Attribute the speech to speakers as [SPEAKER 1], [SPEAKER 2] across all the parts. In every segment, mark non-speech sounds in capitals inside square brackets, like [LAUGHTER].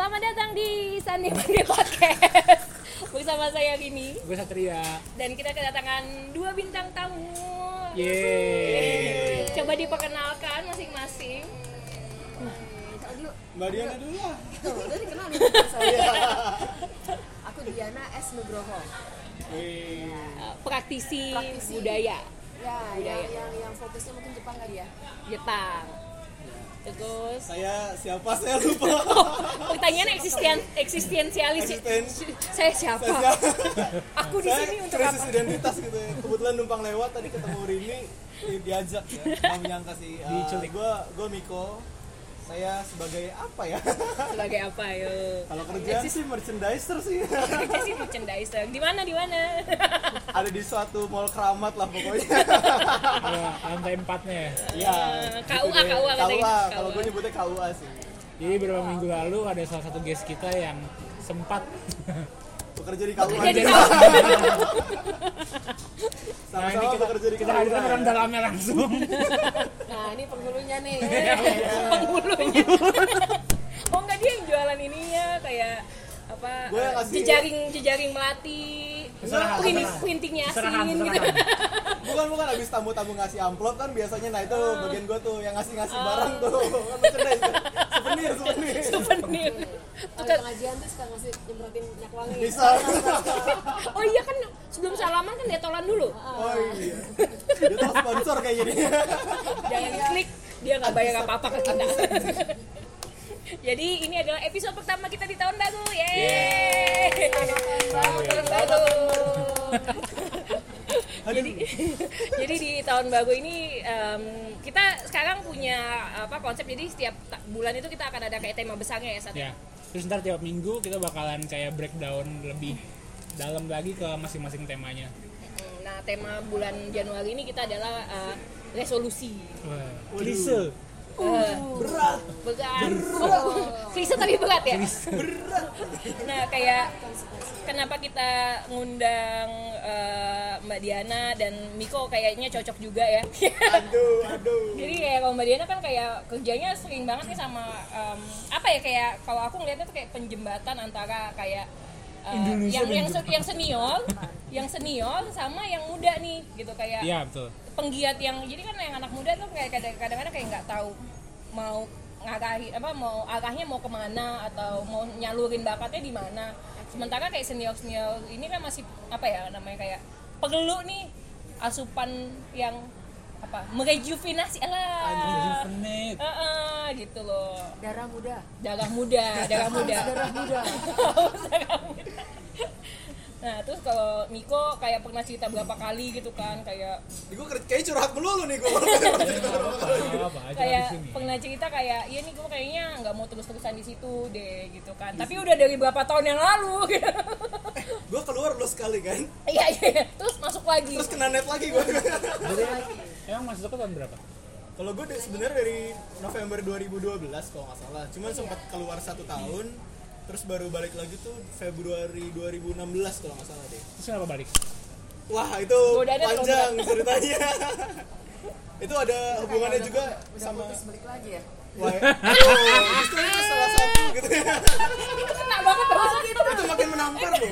[SPEAKER 1] Selamat datang di Sandi Mandi Podcast [LAUGHS] Bersama saya Rini
[SPEAKER 2] Gue Satria.
[SPEAKER 1] Dan kita kedatangan dua bintang tamu
[SPEAKER 2] Yeay.
[SPEAKER 1] Coba diperkenalkan masing-masing
[SPEAKER 3] Mbak Diana dulu lah.
[SPEAKER 4] Tuh, udah saya. [LAUGHS] Aku Diana S Nugroho.
[SPEAKER 1] Uh, Praktisi,
[SPEAKER 4] Praktisi.
[SPEAKER 1] budaya
[SPEAKER 4] Ya,
[SPEAKER 1] Budaya.
[SPEAKER 4] yang, yang yang fokusnya mungkin Jepang kali ya.
[SPEAKER 1] Jepang Terus
[SPEAKER 3] Saya siapa? Saya lupa. [LAUGHS]
[SPEAKER 1] pertanyaan eksisten eksistensialis
[SPEAKER 3] Eksisten.
[SPEAKER 1] Saya siapa?
[SPEAKER 3] Saya
[SPEAKER 1] Aku di
[SPEAKER 3] saya
[SPEAKER 1] sini untuk
[SPEAKER 3] krisis
[SPEAKER 1] apa?
[SPEAKER 3] identitas gitu ya. Kebetulan numpang lewat tadi ketemu Rini di- diajak ya. Nggak menyangka sih. Uh,
[SPEAKER 2] Diculik.
[SPEAKER 3] Gue gue Miko. Saya sebagai apa ya?
[SPEAKER 1] Sebagai apa yo?
[SPEAKER 3] Kalau kerja sih merchandiser sih. [LAUGHS]
[SPEAKER 1] Kerja sih merchandiser. Di mana di mana?
[SPEAKER 3] Ada di suatu mall keramat lah pokoknya.
[SPEAKER 2] Ya, lantai empatnya ya.
[SPEAKER 3] Iya.
[SPEAKER 1] KUA. KUA.
[SPEAKER 3] KUA. Kalau gue nyebutnya KUA sih.
[SPEAKER 2] Jadi beberapa minggu lalu ada salah satu guest kita yang sempat [LAUGHS]
[SPEAKER 3] Bekerja di KUA. Juga. [LAUGHS]
[SPEAKER 2] Nah ini
[SPEAKER 3] Sama-sama
[SPEAKER 2] kita,
[SPEAKER 3] bekerja di
[SPEAKER 2] kita
[SPEAKER 3] KUA.
[SPEAKER 2] hadirkan orang dalamnya langsung.
[SPEAKER 4] Nah, ini penghulunya nih. [LAUGHS]
[SPEAKER 1] penghulunya oh enggak dia yang jualan ininya kayak apa
[SPEAKER 3] Gue
[SPEAKER 1] jejaring jejaring melati
[SPEAKER 2] Keserahan,
[SPEAKER 1] yasin gitu
[SPEAKER 3] bukan bukan habis tamu-tamu ngasih amplop kan biasanya nah itu
[SPEAKER 1] Ah.
[SPEAKER 3] bagian gua tuh yang ngasih-ngasih barang tuh kan merchandise tuh. Souvenir souvenir.
[SPEAKER 1] souvenir.
[SPEAKER 4] Kalau di pengajian tuh suka ngasih nyemprotin minyak wangi.
[SPEAKER 3] bisa. [LAUGHS]
[SPEAKER 1] Oh iya kan sebelum salaman kan detolan dulu.
[SPEAKER 3] Oh iya. Dia tuh sponsor kayak gini
[SPEAKER 1] jangan klik dia nggak bayar apa apa ke kita. [LAUGHS] Jadi ini adalah episode pertama kita di tahun baru. Yeay. Tahun baru [LAUGHS] jadi [LAUGHS] jadi di tahun baru ini em, kita sekarang punya apa konsep jadi setiap bulan itu kita akan ada kayak tema besarnya ya saat
[SPEAKER 2] ya. Terus ntar tiap minggu kita bakalan kayak breakdown lebih dalam lagi ke masing-masing temanya.
[SPEAKER 1] nah tema bulan Januari ini kita adalah eh, resolusi
[SPEAKER 2] Wah, klise.
[SPEAKER 3] Berat.
[SPEAKER 1] Berat. Oh, klise tapi berat. Ya nah kayak kenapa kita ngundang eh, Mbak Diana dan Miko kayaknya cocok juga ya.
[SPEAKER 3] Aduh aduh.
[SPEAKER 1] Jadi kayak kalau Mbak Diana kan kayak kerjanya sering banget nih sama em, apa ya kayak kalau aku ngeliatnya tuh kayak penjembatan antara kayak eh,
[SPEAKER 2] Indonesia
[SPEAKER 1] yang yang se-
[SPEAKER 2] Jepang.
[SPEAKER 1] yang senior yang senior sama yang muda nih gitu kayak
[SPEAKER 2] Iya betul.
[SPEAKER 1] penggiat yang jadi kan yang anak muda tuh kayak kadang- kadang-kadang kayak nggak tahu mau ngarahi apa mau arahnya mau ke mana atau mau nyalurin bakatnya di mana sementara kayak senior senior ini kan masih apa ya namanya kayak perlu nih asupan yang apa? Merejuvenasi lah.
[SPEAKER 2] Rejuvenate.
[SPEAKER 1] gitu loh.
[SPEAKER 4] Darah muda.
[SPEAKER 1] darah muda darah muda.
[SPEAKER 4] Darah muda. [LAUGHS]
[SPEAKER 1] Darah muda. nah terus kalau Miko kayak pernah cerita berapa kali gitu kan kayak
[SPEAKER 3] gue kayak curhat melulu nih [LAUGHS] gue
[SPEAKER 1] kayak pernah cerita kayak iya nih gue kayaknya nggak mau terus terusan di situ deh gitu kan. Tapi udah dari berapa tahun yang lalu [LAUGHS] gitu.
[SPEAKER 3] Gue keluar lo sekali kan.
[SPEAKER 1] Iya iya terus masuk lagi.
[SPEAKER 3] Terus kena net lagi gue
[SPEAKER 2] Emang masuk ke tahun berapa?
[SPEAKER 3] kalau gue sebenarnya dari November 2012 kalau nggak salah cuman sempat keluar satu tahun terus baru balik lagi tuh Februari 2016 kalau nggak salah deh
[SPEAKER 2] Terus kenapa balik?
[SPEAKER 3] Wah itu
[SPEAKER 1] Godaannya
[SPEAKER 3] panjang ceritanya. [LAUGHS] itu ada hubungannya
[SPEAKER 4] Udah-
[SPEAKER 3] juga
[SPEAKER 4] udah
[SPEAKER 3] sama.
[SPEAKER 4] putus balik lagi ya.
[SPEAKER 3] Wah, [LAUGHS] aduh, justru itu salah satu gitu ya.
[SPEAKER 1] itu kena banget itu
[SPEAKER 3] itu makin menampar loh.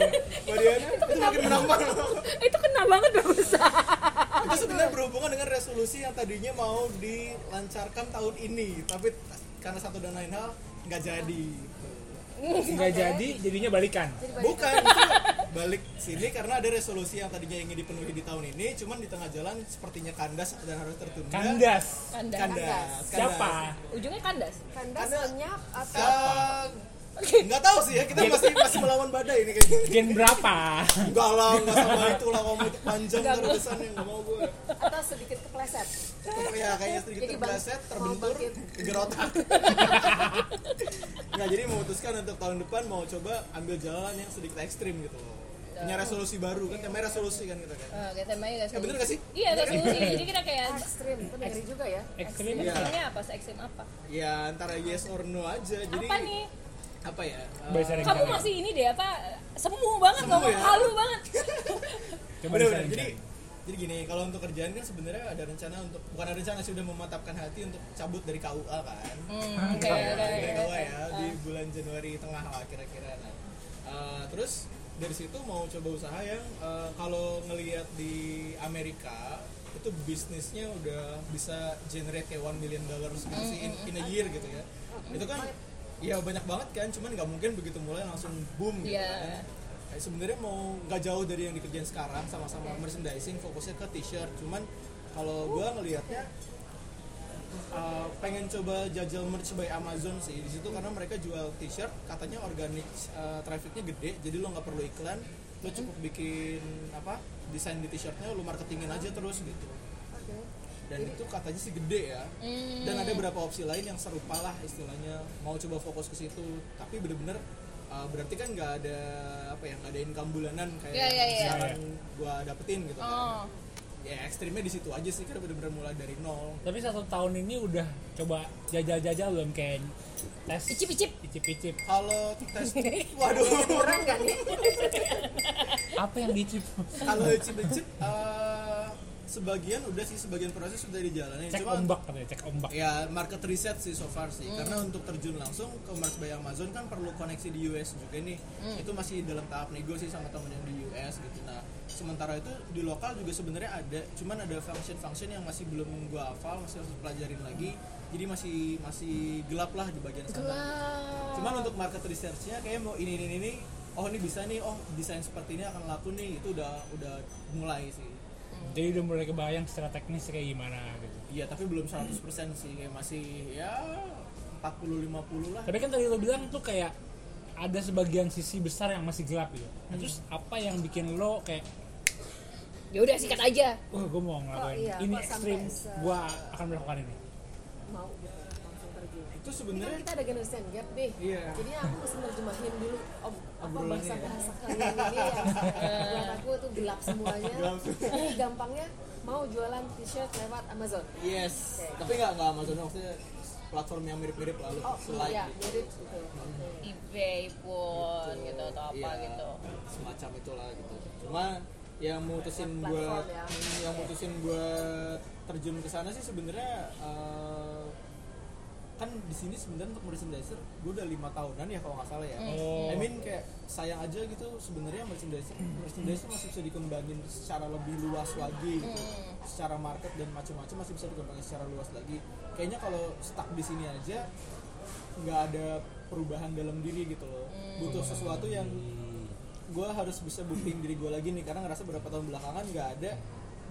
[SPEAKER 3] Itu makin menampar loh.
[SPEAKER 1] itu kena banget barusan
[SPEAKER 3] Itu sebenarnya berhubungan dengan resolusi yang tadinya mau dilancarkan tahun ini, tapi karena satu dan lain hal nggak jadi.
[SPEAKER 2] Nggak jadi, jadinya balikan.
[SPEAKER 4] Jadi
[SPEAKER 3] Bukan, itu balik sini karena ada resolusi yang tadinya ingin dipenuhi di tahun ini, cuman di tengah jalan sepertinya kandas dan harus tertunda.
[SPEAKER 2] Kandas.
[SPEAKER 1] kandas
[SPEAKER 3] Kandas. kandas.
[SPEAKER 2] Siapa?
[SPEAKER 1] ujungnya kandas
[SPEAKER 4] kandas lenyap atau
[SPEAKER 3] nggak tahu sih ya kita masih masih melawan badai ini kayaknya
[SPEAKER 2] Gen berapa?
[SPEAKER 3] enggak lah enggak sama itu lah ngomong itu panjang terusannya nggak mau gue
[SPEAKER 4] atau sedikit kepleset.
[SPEAKER 3] Ya kayaknya sedikit
[SPEAKER 4] Jadi bang-
[SPEAKER 3] terpleset
[SPEAKER 4] mau
[SPEAKER 3] terbentur otak nggak jadi memutuskan untuk tahun depan mau coba ambil jalan yang sedikit ekstrim gitu loh punya resolusi baru kan temanya resolusi kan kita kan
[SPEAKER 1] Eh, kayak temanya resolusi.
[SPEAKER 3] Ya, bener gak sih?
[SPEAKER 1] Iya resolusi. Jadi kita kayak
[SPEAKER 4] Ekstrim, itu ngeri juga ya.
[SPEAKER 2] Ekstrim.
[SPEAKER 3] Iya.
[SPEAKER 1] ekstrimnya apa? Se-ekstrim apa?
[SPEAKER 3] ya antara yes or no aja jadi
[SPEAKER 1] Apa nih?
[SPEAKER 3] Apa ya
[SPEAKER 2] Bisa
[SPEAKER 1] Kamu masih ini deh apa? Semu banget
[SPEAKER 3] Semu
[SPEAKER 1] ngomong
[SPEAKER 3] ya?
[SPEAKER 1] halu banget. [LAUGHS]
[SPEAKER 2] Coba disaring.
[SPEAKER 3] jadi jadi gini kalau untuk kerjaan kan sebenarnya ada rencana untuk bukan ada rencana sih udah mematapkan hati untuk cabut dari KUA kan
[SPEAKER 1] Hmm, oke,
[SPEAKER 3] Cabut
[SPEAKER 1] oke,
[SPEAKER 3] dari
[SPEAKER 1] oke.
[SPEAKER 3] KUA ya di bulan Januari tengah lah kira-kira nah, eh, terus dari situ mau coba usaha yang eh, kalau ngelihat di Amerika itu bisnisnya udah bisa generate kayak one million dollars sih in, in a year gitu ya itu kan ya banyak banget kan cuman nggak mungkin begitu mulai langsung boom gitu
[SPEAKER 1] Iya.
[SPEAKER 3] kan Kayak sebenarnya mau nggak jauh dari yang dikerjain sekarang sama-sama merchandising fokusnya ke t-shirt cuman kalau gua ngelihatnya uh, pengen coba jajal merch by Amazon sih di situ karena mereka jual t-shirt katanya organik uh, trafficnya gede jadi lo nggak perlu iklan lo cukup bikin apa desain di t-shirtnya lo marketingin aja terus gitu. Dan itu katanya sih gede ya
[SPEAKER 1] Hmm.
[SPEAKER 3] dan ada beberapa opsi lain yang serupa lah istilahnya mau coba fokus ke situ tapi bener-bener uh, berarti kan nggak ada apa ya nggak ada income bulanan kayak
[SPEAKER 1] Iya, iya, iya.
[SPEAKER 3] sekarang gua dapetin gitu kan
[SPEAKER 1] Oh.
[SPEAKER 3] ya ekstrimnya di situ aja sih karena bener-bener mulai dari nol
[SPEAKER 2] Tapi satu tahun ini udah coba jajal-jajal belum kayak tes
[SPEAKER 1] Icip-icip.
[SPEAKER 2] icip-icip
[SPEAKER 3] kalau tes [LAUGHS] waduh
[SPEAKER 4] Kurang nih?
[SPEAKER 2] apa yang dicip
[SPEAKER 3] kalau icip-icip uh, sebagian udah sih sebagian proses sudah dijalanin
[SPEAKER 2] cek
[SPEAKER 3] cuma
[SPEAKER 2] ombak katanya cek ombak.
[SPEAKER 3] Ya market research sih so far sih. Karena untuk terjun langsung ke March by Amazon kan perlu koneksi di US juga nih itu masih dalam tahap negosiasi sama temen yang di US gitu. Nah sementara itu di lokal juga sebenarnya ada cuman ada function-function yang masih belum gua hafal masih harus pelajarin lagi. Jadi masih masih gelap lah di bagian sana.
[SPEAKER 1] Gelap.
[SPEAKER 3] cuman untuk market researchnya kayak mau ini ini ini. Oh ini bisa nih oh desain seperti ini akan laku nih. Itu udah udah mulai sih
[SPEAKER 2] jadi udah mulai kebayang secara teknis kayak gimana gitu.
[SPEAKER 3] Iya tapi belum 100% sih kayak masih ya 40-50 lah.
[SPEAKER 2] Tapi kan tadi lo bilang tuh kayak ada sebagian sisi besar yang masih gelap gitu. Nah, terus apa yang bikin lo kayak
[SPEAKER 1] Ya udah sikat aja.
[SPEAKER 2] wah gue mau ngelakuin.
[SPEAKER 4] iya,
[SPEAKER 2] ini ekstrim.
[SPEAKER 4] se-
[SPEAKER 2] gue akan melakukan ini.
[SPEAKER 4] Mau. Langsung terjun.
[SPEAKER 3] itu
[SPEAKER 4] Ini kan
[SPEAKER 3] sebenarnya
[SPEAKER 4] kita ada generation gap nih.
[SPEAKER 3] Iya.
[SPEAKER 4] Jadi aku mesti nerjemahin dulu apa bahasa
[SPEAKER 3] ya.
[SPEAKER 4] bahasa kalian ini yang buat aku tuh gelap semuanya.
[SPEAKER 3] Gelap
[SPEAKER 4] Jadi gampangnya mau jualan t-shirt lewat Amazon.
[SPEAKER 3] yes tapi nggak nggak Amazon maksudnya platform yang mirip-mirip lalu
[SPEAKER 4] Oh
[SPEAKER 3] slide
[SPEAKER 4] iya,
[SPEAKER 3] gitu.
[SPEAKER 4] mirip gitu.
[SPEAKER 1] eBay pun gitu atau apa
[SPEAKER 3] Iya,
[SPEAKER 1] gitu.
[SPEAKER 3] semacam itulah gitu cuma yang mutusin buat
[SPEAKER 4] ya.
[SPEAKER 3] yang mutusin buat terjun ke sana sih sebenarnya eh, kan di sini sebenarnya untuk merchandiser gue udah lima tahunan ya kalau nggak salah ya.
[SPEAKER 2] Oh.
[SPEAKER 3] I mean kayak sayang aja gitu sebenarnya merchandiser merchandiser masih bisa dikembangin secara lebih luas lagi gitu. Secara market dan macam-macam masih bisa dikembangin secara luas lagi. Kayaknya kalau stuck di sini aja nggak ada perubahan dalam diri gitu loh. Butuh sesuatu yang gue harus bisa buktiin diri gue lagi nih karena ngerasa beberapa tahun belakangan nggak ada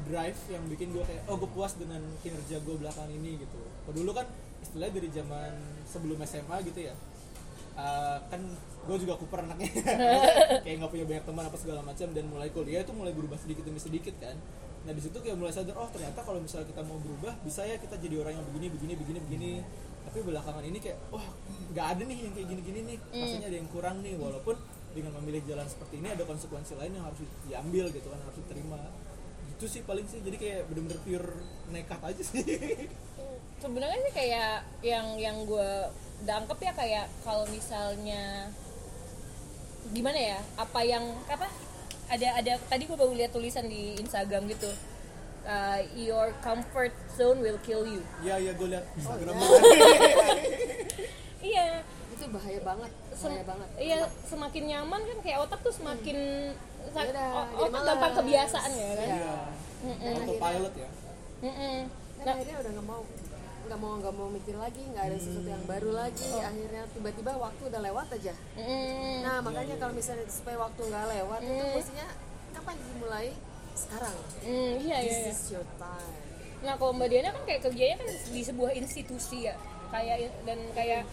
[SPEAKER 3] drive yang bikin gue kayak oh gue puas dengan kinerja gue belakangan ini gitu. Kalau dulu kan istilahnya dari zaman sebelum SMA gitu ya. Uh, kan gue juga kuper anaknya. [LAUGHS] Kayak nggak punya banyak teman apa segala macam dan mulai kuliah itu mulai berubah sedikit demi sedikit kan. Nah di situ kayak mulai sadar oh ternyata kalau misalnya kita mau berubah bisa ya kita jadi orang yang begini begini begini begini. Tapi belakangan ini kayak wah nggak ada nih yang kayak gini-gini nih. Rasanya ada yang kurang nih walaupun dengan memilih jalan seperti ini ada konsekuensi lain yang harus diambil gitu kan harus diterima. Itu sih paling sih. Jadi kayak bener-bener pure nekat aja sih [LAUGHS]
[SPEAKER 1] Sebenarnya sih kayak yang yang gue dangkep ya kayak kalau misalnya gimana ya apa yang apa ada ada tadi gue baru lihat tulisan di Instagram gitu. Uh, your comfort zone will kill you.
[SPEAKER 3] Ya ya gue liat Instagram. [LAUGHS]
[SPEAKER 1] iya.
[SPEAKER 4] Itu bahaya banget,
[SPEAKER 1] Sem-
[SPEAKER 4] bahaya banget.
[SPEAKER 1] iya semakin nyaman kan kayak otak tuh semakin
[SPEAKER 4] Yaudah, jadi
[SPEAKER 1] otak gampang kebiasaan ya kan?
[SPEAKER 4] Iya.
[SPEAKER 3] iya autopilot ya.
[SPEAKER 1] Mm-mm.
[SPEAKER 4] Dan
[SPEAKER 1] Nah,
[SPEAKER 4] akhirnya udah nggak mau nggak mau nggak mau mikir lagi nggak ada sesuatu yang baru lagi. Akhirnya tiba-tiba waktu udah lewat aja.
[SPEAKER 1] Mm-mm.
[SPEAKER 4] nah makanya kalau misalnya supaya waktu nggak lewat itu mestinya kapan dimulai? Sekarang.
[SPEAKER 1] Mm, iya iya,
[SPEAKER 4] this
[SPEAKER 1] iya.
[SPEAKER 4] is your time.
[SPEAKER 1] Nah kalau Mbak Diana kan kayak kerjanya kan di sebuah institusi ya, kayak dan kayak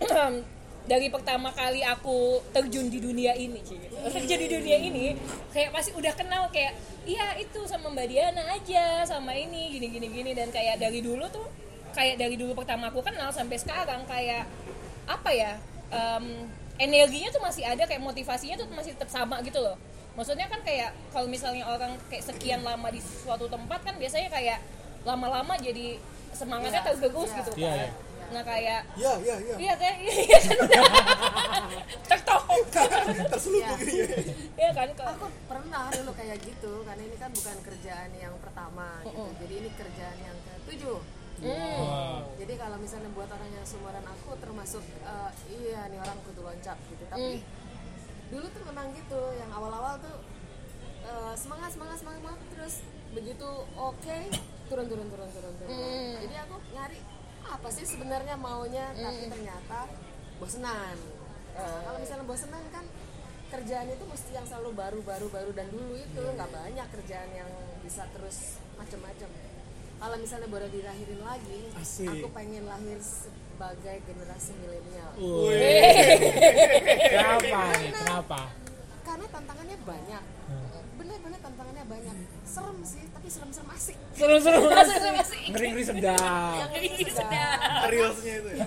[SPEAKER 1] [CLEARS THROAT] dari pertama kali aku terjun di dunia ini, kerja di dunia ini, kayak pasti udah kenal kayak iya itu sama Mbak Diana aja, sama ini gini gini gini. Dan kayak dari dulu tuh kayak dari dulu pertama aku kenal sampai sekarang kayak apa ya em, energinya tuh masih ada kayak motivasinya tuh masih tetap sama gitu loh. Maksudnya kan kayak kalau misalnya orang kayak sekian lama di suatu tempat kan biasanya kayak lama-lama jadi semangatnya
[SPEAKER 4] Iya,
[SPEAKER 1] tergerus
[SPEAKER 4] iya.
[SPEAKER 1] gitu
[SPEAKER 2] Iya,
[SPEAKER 1] kan.
[SPEAKER 2] iya.
[SPEAKER 1] nah kayak
[SPEAKER 3] ya ya ya
[SPEAKER 1] iya kayak [LAUGHS] iya kan tertok [LAUGHS]
[SPEAKER 3] terselubung
[SPEAKER 4] Iya.
[SPEAKER 3] gitu ya.
[SPEAKER 1] Iya kan
[SPEAKER 4] aku pernah dulu kayak gitu karena karena ini kan bukan kerjaan yang pertama gitu. Jadi ini kerjaan yang ketujuh
[SPEAKER 2] Wah.
[SPEAKER 4] jadi kalau misalnya buat orang yang seumuran aku termasuk eh, iya nih orang kudu loncat gitu. Tapi dulu tuh memang gitu yang awal-awal tuh eh, semangat semangat semangat semangat, terus begitu oke turun turun turun turun turun. Jadi aku nyari apa sih sebenarnya maunya? Tapi ternyata bosenan. Nah, kalau misalnya bosenan kan kerjaan itu mesti yang selalu baru baru baru. Dan dulu itu nggak banyak kerjaan yang bisa terus macam-macam kalau misalnya boleh dilahirin lagi
[SPEAKER 3] Asik.
[SPEAKER 4] aku pengen lahir sebagai generasi milenial [LAUGHS]
[SPEAKER 2] Kenapa nih? Kenapa?
[SPEAKER 4] karena tantangannya banyak bener-bener tantangannya banyak serem sih tapi serem-serem asik
[SPEAKER 2] Seru-seru.
[SPEAKER 1] Masuk masih
[SPEAKER 2] Ngeri-ngeri sedap.
[SPEAKER 3] Reelsnya itu ya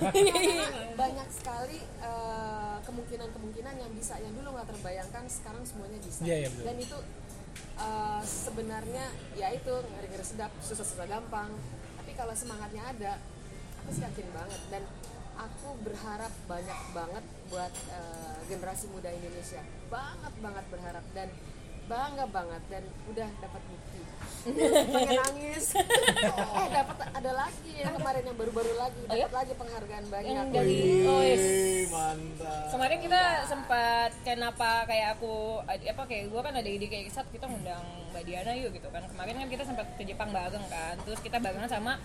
[SPEAKER 3] [LAUGHS]
[SPEAKER 4] banyak sekali eh, kemungkinan-kemungkinan yang bisa yang dulu nggak terbayangkan sekarang semuanya bisa
[SPEAKER 2] Iya, iya, betul.
[SPEAKER 4] dan itu eh, sebenarnya ya itu ngeri-ngeri sedap susah-susah gampang. Tapi kalau semangatnya ada aku sih yakin banget. Dan aku berharap banyak banget buat eh, generasi muda Indonesia. Banget banget berharap. Dan bangga banget dan udah dapat bukti. [LAUGHS] Pengen nangis. Eh dapat ada lagi yang kemarin yang baru-baru lagi.
[SPEAKER 1] Oh, ya?
[SPEAKER 4] dapat lagi penghargaan banyak.
[SPEAKER 1] Yang dari oh yes.
[SPEAKER 3] Mantap.
[SPEAKER 1] Kemarin kita sempat kenapa kayak aku apa kayak gue kan ada ide kayak saat kita ngundang mbak Diana yuk gitu kan. Kemarin kan kita sempat ke Jepang bareng kan. Terus kita barengan sama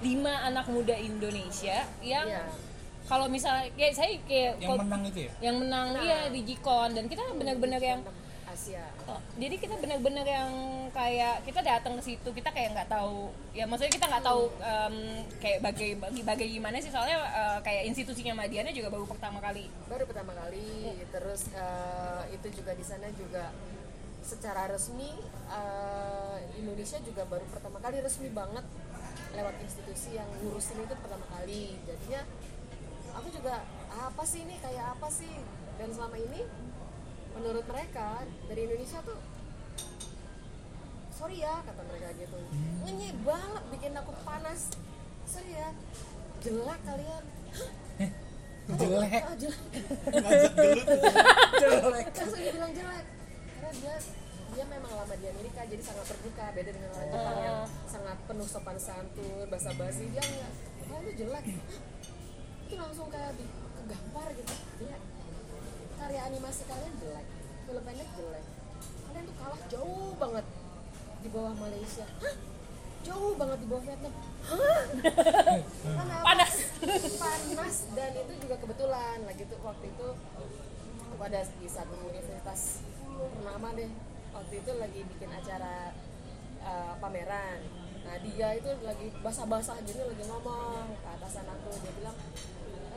[SPEAKER 1] lima anak muda Indonesia yang
[SPEAKER 4] Iya.
[SPEAKER 1] kalau misalnya kayak saya kayak
[SPEAKER 2] Yang menang itu ya?
[SPEAKER 1] yang menang iya di Jikon dan kita benar-benar yang
[SPEAKER 4] Asia
[SPEAKER 1] Oh, jadi kita benar-benar yang kayak kita datang ke situ kita kayak nggak tahu ya maksudnya kita nggak tahu em, kayak bagai bagai gimana sih soalnya eh, kayak institusinya Madiana juga baru pertama kali.
[SPEAKER 4] Baru pertama kali terus eh, itu juga di sana juga secara resmi eh, Indonesia juga baru pertama kali resmi banget lewat institusi yang ngurusin itu pertama kali. Jadinya aku juga apa sih ini? Kayak apa sih? Dan selama ini menurut mereka dari Indonesia tuh sorry ya kata mereka gitu. Ngenyek banget bikin aku panas. Sorry ya jelek kalian
[SPEAKER 2] Jelek.
[SPEAKER 4] Ah, jelek.
[SPEAKER 3] Ngajak gelut
[SPEAKER 2] Jelek.
[SPEAKER 4] langsung dibilang jelek. Karena dia dia memang lama di Amerika jadi sangat terbuka beda dengan orang Jepang yang sangat penuh sopan santun basa basi dia enggak oh lu jelek. Itu langsung kayak di, kegampar gitu. Jelek karya animasi kalian jelek film pendek jelek. Kalian tuh kalah jauh banget di bawah Malaysia. Hah? jauh banget di bawah Vietnam. Hah?
[SPEAKER 1] Panas.
[SPEAKER 4] panas. Dan itu juga kebetulan lagi tuh waktu itu aku ada di satu universitas. Ternama deh. Waktu itu lagi bikin acara uh, pameran. Nah dia itu lagi basah-basah gitu lagi ngomong ke atasan aku. Dia bilang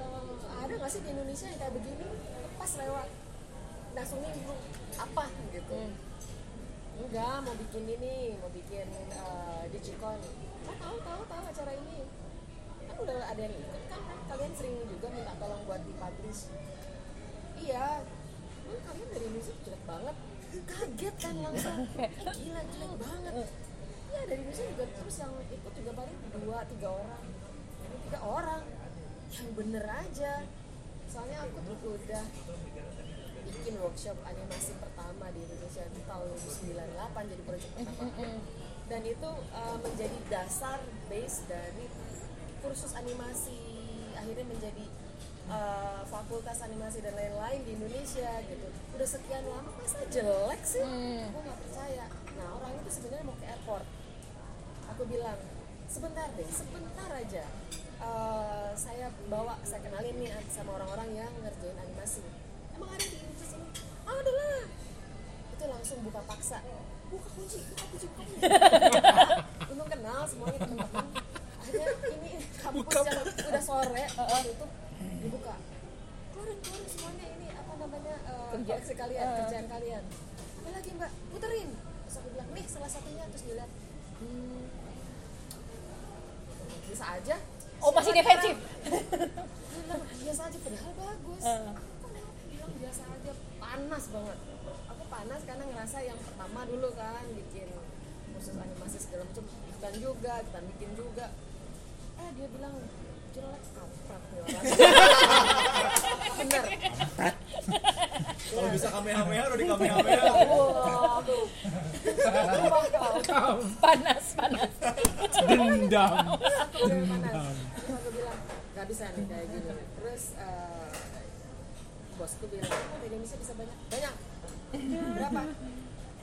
[SPEAKER 4] "Eh, ada nggak sih di Indonesia yang kayak begini pas lewat. Langsung nimbrung apa? gitu. Enggak mau bikin ini mau bikin uh, digicon. Oh tahu tahu tahu acara ini. Kan udah ada yang ikut kan, kan kalian sering juga minta tolong buat dipublish. Iya. "Hmm, kalian dari Indonesia jelek banget. [LAUGHS] Kaget kan langsung. [LAUGHS] Gila jelek banget. Iya dari Indonesia juga. Terus yang ikut juga paling dua tiga orang. Ini tiga orang. Yang bener aja soalnya aku tuh udah bikin workshop animasi pertama di Indonesia di tahun 98 jadi proyek pertama. Dan itu uh, menjadi dasar base dari kursus animasi akhirnya menjadi uh, fakultas animasi dan lain-lain di Indonesia gitu. Udah sekian lama masa jelek sih? Aku nggak percaya. Nah orang itu sebenarnya mau ke airport. Aku bilang sebentar deh sebentar aja Eh, saya bawa saya kenalin nih sama orang-orang yang ngerjain animasi. Emang ada di Indonesia ini ada lah. Itu langsung buka paksa. Buka kunci buka kunci buka kunci. [LAUGHS] Untung kenal semuanya teman-teman. Akhirnya ini kampus yang udah sore [LAUGHS] waktu itu dibuka. Keluarin keluarin semuanya ini apa namanya eh, koleksi kalian kerjaan kalian. Apa lagi mbak? Puterin. Terus aku bilang nih salah satunya. Terus dilihat hmm, bisa aja
[SPEAKER 1] oh masih defensif.
[SPEAKER 4] bilang biasa aja padahal bagus. Dia bilang biasa aja panas banget. Aku panas karena ngerasa yang pertama dulu kan bikin khusus animasi segala macam. Iklan juga kita bikin juga. Eh dia bilang jelek kampret nih orang. [LAUGHS] Bener.
[SPEAKER 3] Kalau bisa kamehameha udah di kamehameha.
[SPEAKER 4] Waduh.
[SPEAKER 1] panas panas.
[SPEAKER 2] Dendam.
[SPEAKER 4] Panas nggak bisa nih kayak gini. Terus eh, bosku bilang oh di Indonesia bisa banyak? Banyak. Berapa?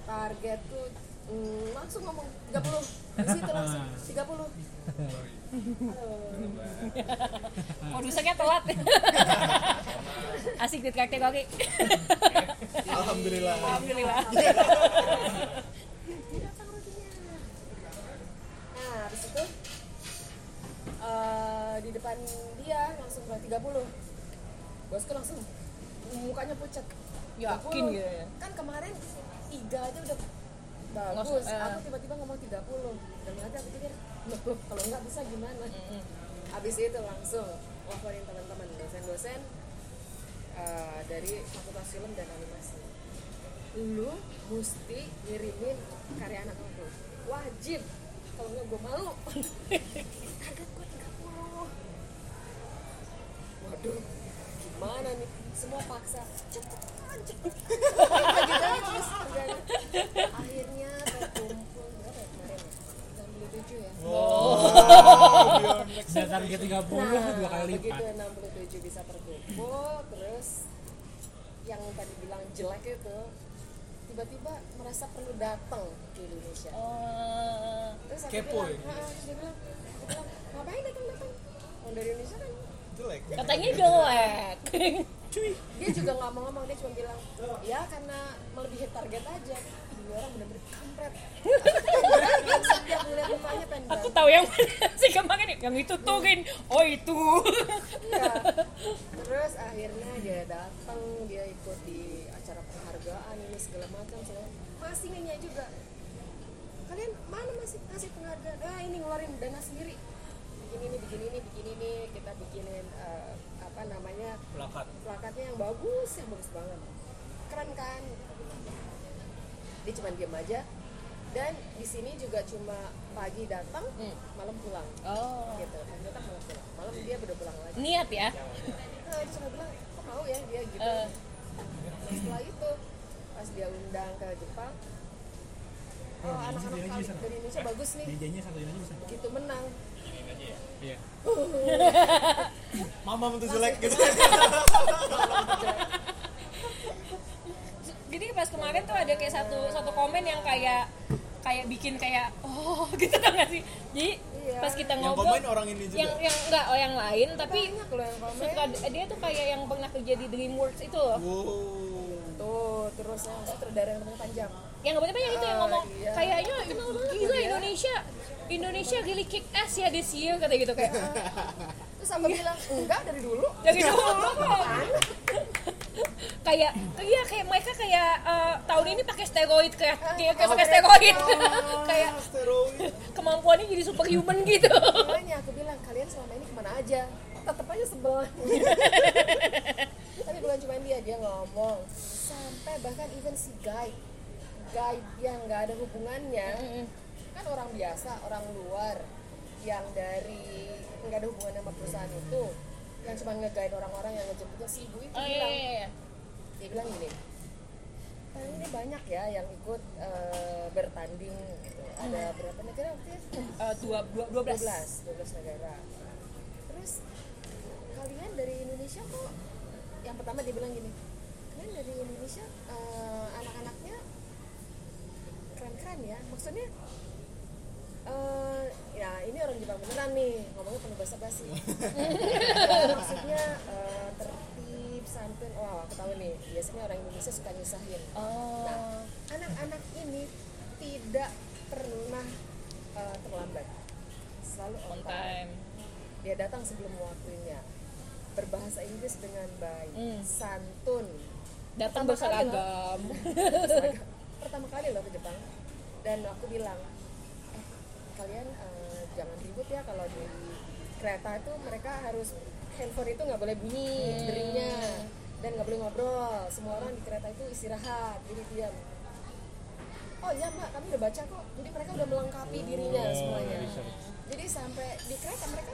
[SPEAKER 4] Targetku mm, langsung ngomong 30 di situ langsung [LAUGHS] 30
[SPEAKER 1] produsernya telat. Asik di kakek kakek.
[SPEAKER 3] Alhamdulillah.
[SPEAKER 1] alhamdulillah.
[SPEAKER 4] Nah habis itu eh, di depan dia langsung bilang 30 bosku langsung mukanya pucat.
[SPEAKER 1] Yakin
[SPEAKER 4] 30.
[SPEAKER 1] gitu ya?
[SPEAKER 4] kan kemarin tiga aja udah bagus.
[SPEAKER 1] eh.
[SPEAKER 4] aku tiba-tiba ngomong 30 dan nanti aku pikir loh, loh, kalau nggak bisa gimana? Habis itu langsung laporin teman-teman dosen-dosen eh, dari fakultas film dan animasi. Lu mesti ngirimin karya anak lu wajib. Kalau nggak gue malu. 30 [LAUGHS] waduh. Gimana nih? Semua paksa. Gitu aja terus akhirnya terkumpul berapa ya kemarin ya 67 ya
[SPEAKER 2] Udah target 30 dua kali
[SPEAKER 4] begitu
[SPEAKER 2] lipat.
[SPEAKER 4] 67 bisa terkumpul terus yang tadi bilang jelek itu tiba-tiba merasa perlu datang ke Indonesia.
[SPEAKER 1] Oh
[SPEAKER 4] terus aku
[SPEAKER 3] Kepo
[SPEAKER 4] bilang,
[SPEAKER 3] ya?
[SPEAKER 4] Terus dia bilang, dia bilang ngapain datang datang orang dari Indonesia kan
[SPEAKER 3] Jelek.
[SPEAKER 1] katanya jelek
[SPEAKER 4] dia juga nggak mau ngomong dia cuma bilang ya karena melebihi target aja dua orang bener-bener kampret setiap pengen
[SPEAKER 1] aku tahu yang mana sih kemarin yang itu tuh Rin oh itu
[SPEAKER 4] Iya. Terus akhirnya dia datang, dia ikut di acara penghargaan ini segala macam segala. Masih nanya juga. Kalian mana masih kasih penghargaan? Ah ini ngeluarin dana sendiri. Bikin ini, bikin ini, bikin ini. Kita bikinin eh, apa namanya
[SPEAKER 3] Plakat.
[SPEAKER 4] plakatnya yang bagus, yang bagus banget. Keren kan? Dia cuma diem aja. Dan di sini juga cuma pagi datang,
[SPEAKER 1] Hmm.
[SPEAKER 4] malam pulang.
[SPEAKER 1] oh
[SPEAKER 4] Gitu, pagi datang malam pulang. Malam dia udah pulang lagi.
[SPEAKER 1] niat ya
[SPEAKER 4] Nah, dia cuma bilang, kok mau ya dia gitu. Nah, setelah itu, pas dia undang ke Jepang, oh anak-anak dari Indonesia bagus nih, gitu menang.
[SPEAKER 2] Iya [LAUGHS]
[SPEAKER 3] Mama tuh jelek gitu.
[SPEAKER 1] jadi pas kemarin tuh ada kayak satu satu komen yang kayak kayak bikin kayak oh [LAUGHS] gitu tau gak sih jadi
[SPEAKER 4] Iya.
[SPEAKER 1] pas kita
[SPEAKER 3] Yang
[SPEAKER 1] ngobrol
[SPEAKER 3] komen orang ini juga.
[SPEAKER 1] yang yang enggak oh yang lain tapi
[SPEAKER 4] Banyak loh yang komen.
[SPEAKER 1] suka dia tuh kayak yang pernah kerja di DreamWorks itu loh
[SPEAKER 3] Wow.
[SPEAKER 4] Tuh, terus yang sutradara yang rambut panjang.
[SPEAKER 1] yang nggak banyak itu yang
[SPEAKER 4] Ah,
[SPEAKER 1] ngomong
[SPEAKER 4] iya.
[SPEAKER 1] kayaknya gila
[SPEAKER 4] dia.
[SPEAKER 1] Indonesia Indonesia really kick ass ya this year kata gitu kayak "Ah,
[SPEAKER 4] Terus aku bilang, enggak dari dulu.
[SPEAKER 1] dari dulu kok kayak iya kayak mereka kayak eh, tahun ini pakai steroid kayak kayak kayak pakai steroid [LAUGHS] kayak
[SPEAKER 3] Steroid.
[SPEAKER 1] kemampuannya jadi superhuman gitu
[SPEAKER 4] Makanya aku bilang, kalian selama ini ke mana aja? Tetep aja sebel. [LAUGHS] Tapi bukan cuma dia, dia ngomong. Sampai bahkan even si guide. Guide yang nggak ada hubungannya. Kan orang biasa, orang luar. Yang dari nggak ada hubungan sama perusahaan itu. Yang cuma nge-guide orang-orang yang ngejemputnya si ibu itu
[SPEAKER 1] oh iya
[SPEAKER 4] bilang.
[SPEAKER 1] iya iya
[SPEAKER 4] Dia bilang gini. "Tahun ini banyak ya yang ikut eh, bertanding gitu. Ada berapa negara waktu itu?
[SPEAKER 1] Eh, dua dua dua belas
[SPEAKER 4] 12 12 negara terus kalian dari Indonesia kok yang pertama dia bilang gini kalian dari Indonesia eh, anak-anaknya keren-keren ya maksudnya eh, ya ini orang Jepang beneran nih ngomongnya penuh bahasa basi [LAUGHS] maksudnya eh, tertib santun wah aku tahu nih biasanya orang Indonesia suka nyusahin
[SPEAKER 1] oh
[SPEAKER 4] Nah, anak-anak ini tidak pernah uh, terlambat. Selalu on
[SPEAKER 1] on
[SPEAKER 4] time.
[SPEAKER 1] time
[SPEAKER 4] Dia datang sebelum waktunya. Berbahasa Inggris dengan baik,
[SPEAKER 1] Hmm.
[SPEAKER 4] santun.
[SPEAKER 1] datang
[SPEAKER 4] Pertama kali
[SPEAKER 1] berseragam
[SPEAKER 4] Seragam. Pertama kali loh ke Jepang. Dan aku bilang, eh, kalian uh, jangan ribut ya kalau di kereta itu mereka harus handphone itu nggak boleh bunyi
[SPEAKER 1] Hmm.
[SPEAKER 4] deringnya dan nggak boleh ngobrol. Semua orang di kereta itu istirahat, jadi diam. Oh iya mbak, kami udah baca kok. Jadi mereka udah melengkapi dirinya
[SPEAKER 2] Oh,
[SPEAKER 4] semuanya.
[SPEAKER 2] research.
[SPEAKER 4] Jadi sampai di kereta mereka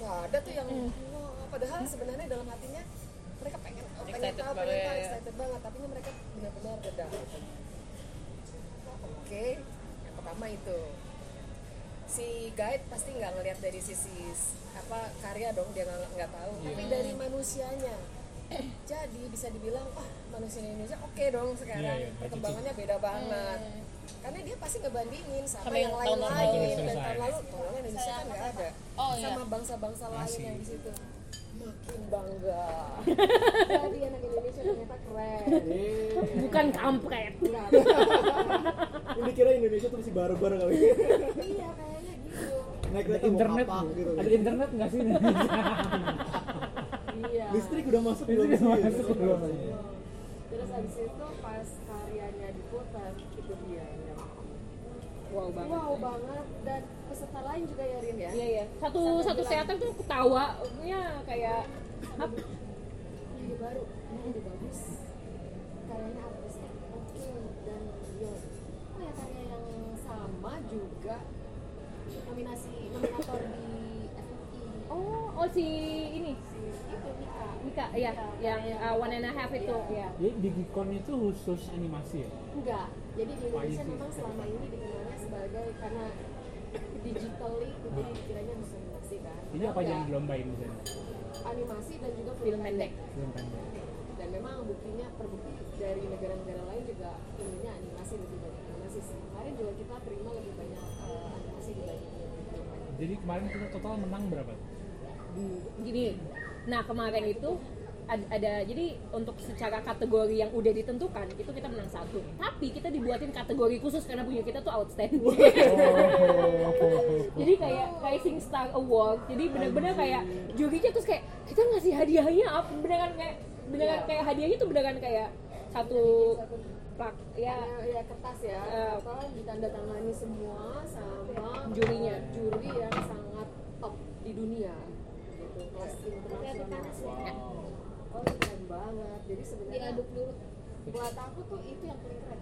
[SPEAKER 4] nggak ada tuh yang "Wah," padahal sebenarnya dalam hatinya mereka pengen oh, pengen
[SPEAKER 1] Excited
[SPEAKER 4] tahu, pengen tahu,
[SPEAKER 1] ya.
[SPEAKER 4] excited banget. Tapi mereka benar-benar reda. oke yang pertama itu si guide pasti nggak ngelihat dari sisi apa karya dong dia nggak nggak tahu. Tapi dari manusianya. Jadi bisa dibilang wah manusia Indonesia oke dong sekarang.
[SPEAKER 2] Iya, iya,
[SPEAKER 4] perkembangannya beda banget. Karena dia pasti ngebandingin sama
[SPEAKER 1] Sama
[SPEAKER 4] yang lain-lain.
[SPEAKER 2] lalu.
[SPEAKER 4] dan tahun lalu tahun lalu Indonesia kan nggak ada.
[SPEAKER 1] Oh, iya.
[SPEAKER 4] sama bangsa-bangsa lain yang di situ. Makin bangga. [LAUGHS] Jadi anak Indonesia ternyata keren.
[SPEAKER 1] Bukan kampret. [LAUGHS]
[SPEAKER 3] Ini kira Indonesia tuh masih barbar kali.
[SPEAKER 4] Iya kayaknya
[SPEAKER 3] naik
[SPEAKER 2] ada
[SPEAKER 3] kereta mau
[SPEAKER 2] internet
[SPEAKER 3] kapak gitu.
[SPEAKER 2] Ada internet nggak sih? [LAUGHS]
[SPEAKER 4] Iya.
[SPEAKER 3] Listrik udah masuk belum
[SPEAKER 2] Listrik udah masuk belum?
[SPEAKER 4] terus abis itu pas karyanya diputar itu dia yang
[SPEAKER 1] wow banget.
[SPEAKER 4] Wow banget. Dan peserta lain juga ya Rin ya?
[SPEAKER 1] Iya iya. Satu satu
[SPEAKER 4] bilang,
[SPEAKER 1] teater tuh ketawa. Ya kayak apa
[SPEAKER 4] ide baru. Ini ide bagus karyanya artisnya oke dan ya oh ya karya yang sama juga. Nominasi di
[SPEAKER 1] oh oh si ini?
[SPEAKER 4] Si itu Mika.
[SPEAKER 1] Mika ya yang uh, one and a half itu ya
[SPEAKER 2] jadi di Gikon itu khusus animasi ya?
[SPEAKER 4] Enggak. Jadi di Indonesia memang selama ini dikenalnya sebagai karena digitally jadi kiranya bisa animasi kan?
[SPEAKER 2] Jadi apa yang
[SPEAKER 4] Enggak.
[SPEAKER 2] dilombain di sana?
[SPEAKER 4] Animasi dan juga film
[SPEAKER 1] pendek.
[SPEAKER 2] film pendek.
[SPEAKER 4] Dan memang buktinya terbukti dari negara-negara lain juga filmnya animasi lebih banyak. Animasi sih kemarin juga kita terima lebih banyak
[SPEAKER 2] jadi kemarin kita total menang berapa?
[SPEAKER 1] Gini nah kemarin itu ad- ada jadi untuk secara kategori yang udah ditentukan itu kita menang satu. Tapi kita dibuatin kategori khusus karena punya kita tuh outstanding. Jadi kayak kayak Sing Star Award jadi benar-benar kayak jurinya terus kayak kita ngasih hadiahnya apa? Beneran kayak beneran
[SPEAKER 4] Iya.
[SPEAKER 1] kayak hadiahnya tuh beneran kayak satu plak ya.
[SPEAKER 4] Ada ya kertas ya.
[SPEAKER 1] Eh.
[SPEAKER 4] apa ditandatangani semua sama
[SPEAKER 1] Jurinya.
[SPEAKER 4] juri yang sangat top di dunia. Gitu kelas internasional. Oh ini keren banget. Jadi sebenarnya
[SPEAKER 5] diaduk dulu.
[SPEAKER 4] buat aku tuh itu yang paling keren.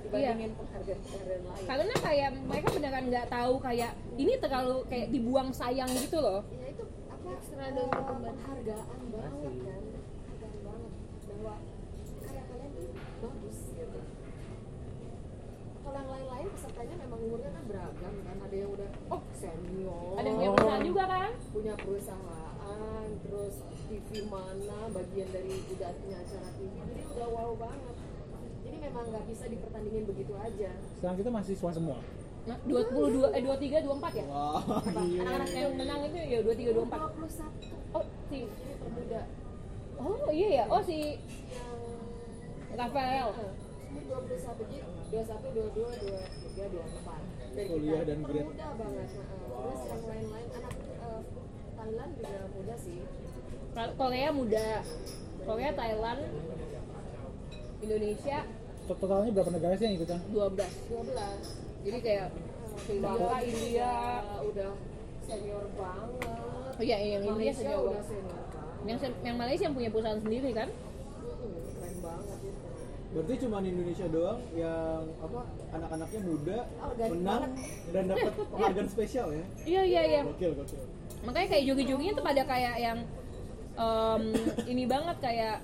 [SPEAKER 4] Dibandingin penghargaan-penghargaan lain.
[SPEAKER 1] Karena kayak mereka beneran nggak tahu kayak ini terlalu kayak dibuang sayang gitu loh.
[SPEAKER 4] Ya itu apa
[SPEAKER 5] Ekstra
[SPEAKER 4] eh,
[SPEAKER 5] dong penghargaan.
[SPEAKER 4] penghargaan banget kan penghargaan banget bahwa karya kalian tuh bagus gitu kalau yang lain-lain pesertanya memang umurnya kan beragam kan. Ada yang udah oh senior.
[SPEAKER 1] Ada yang punya perusahaan juga kan?
[SPEAKER 4] Punya perusahaan terus TV mana bagian dari udah punya acara TV jadi udah wow banget. Jadi memang nggak bisa dipertandingin begitu aja.
[SPEAKER 2] Sekarang kita mahasiswa semua.
[SPEAKER 1] Nah, 22 eh 23 24 ya?
[SPEAKER 3] wah
[SPEAKER 1] Apa?
[SPEAKER 3] iya.
[SPEAKER 1] Anak-anak yang menang itu ya 23 24.
[SPEAKER 4] 21
[SPEAKER 1] Oh, si
[SPEAKER 4] ini termuda
[SPEAKER 1] Oh, iya ya. Oh, si
[SPEAKER 4] yang
[SPEAKER 1] Rafael.
[SPEAKER 4] Ini 21 jadi 21, 22, 23, 24 Dari
[SPEAKER 3] Kuliah dan grade.
[SPEAKER 4] termuda banget nah, Terus yang lain-lain anak eh, Thailand juga muda sih
[SPEAKER 1] Ka- Korea muda. Korea, Thailand, Indonesia
[SPEAKER 2] totalnya berapa negara sih yang ikutan
[SPEAKER 1] 12.
[SPEAKER 4] 12
[SPEAKER 1] Jadi kayak Singapura, India.
[SPEAKER 4] udah senior banget
[SPEAKER 1] Oh iya, yang India
[SPEAKER 4] Malaysia
[SPEAKER 1] senior
[SPEAKER 4] udah senior
[SPEAKER 1] Yang yang Malaysia yang punya perusahaan sendiri kan?
[SPEAKER 4] Mm-mm, keren banget itu
[SPEAKER 3] berarti cuma Indonesia doang yang apa anak-anaknya muda
[SPEAKER 4] Organik
[SPEAKER 3] menang dan dapat penghargaan spesial ya?
[SPEAKER 1] Iya, iya, iya.
[SPEAKER 3] gokil gokil.
[SPEAKER 1] Makanya kayak jogi-joginya tuh pada kayak yang em, ini banget kayak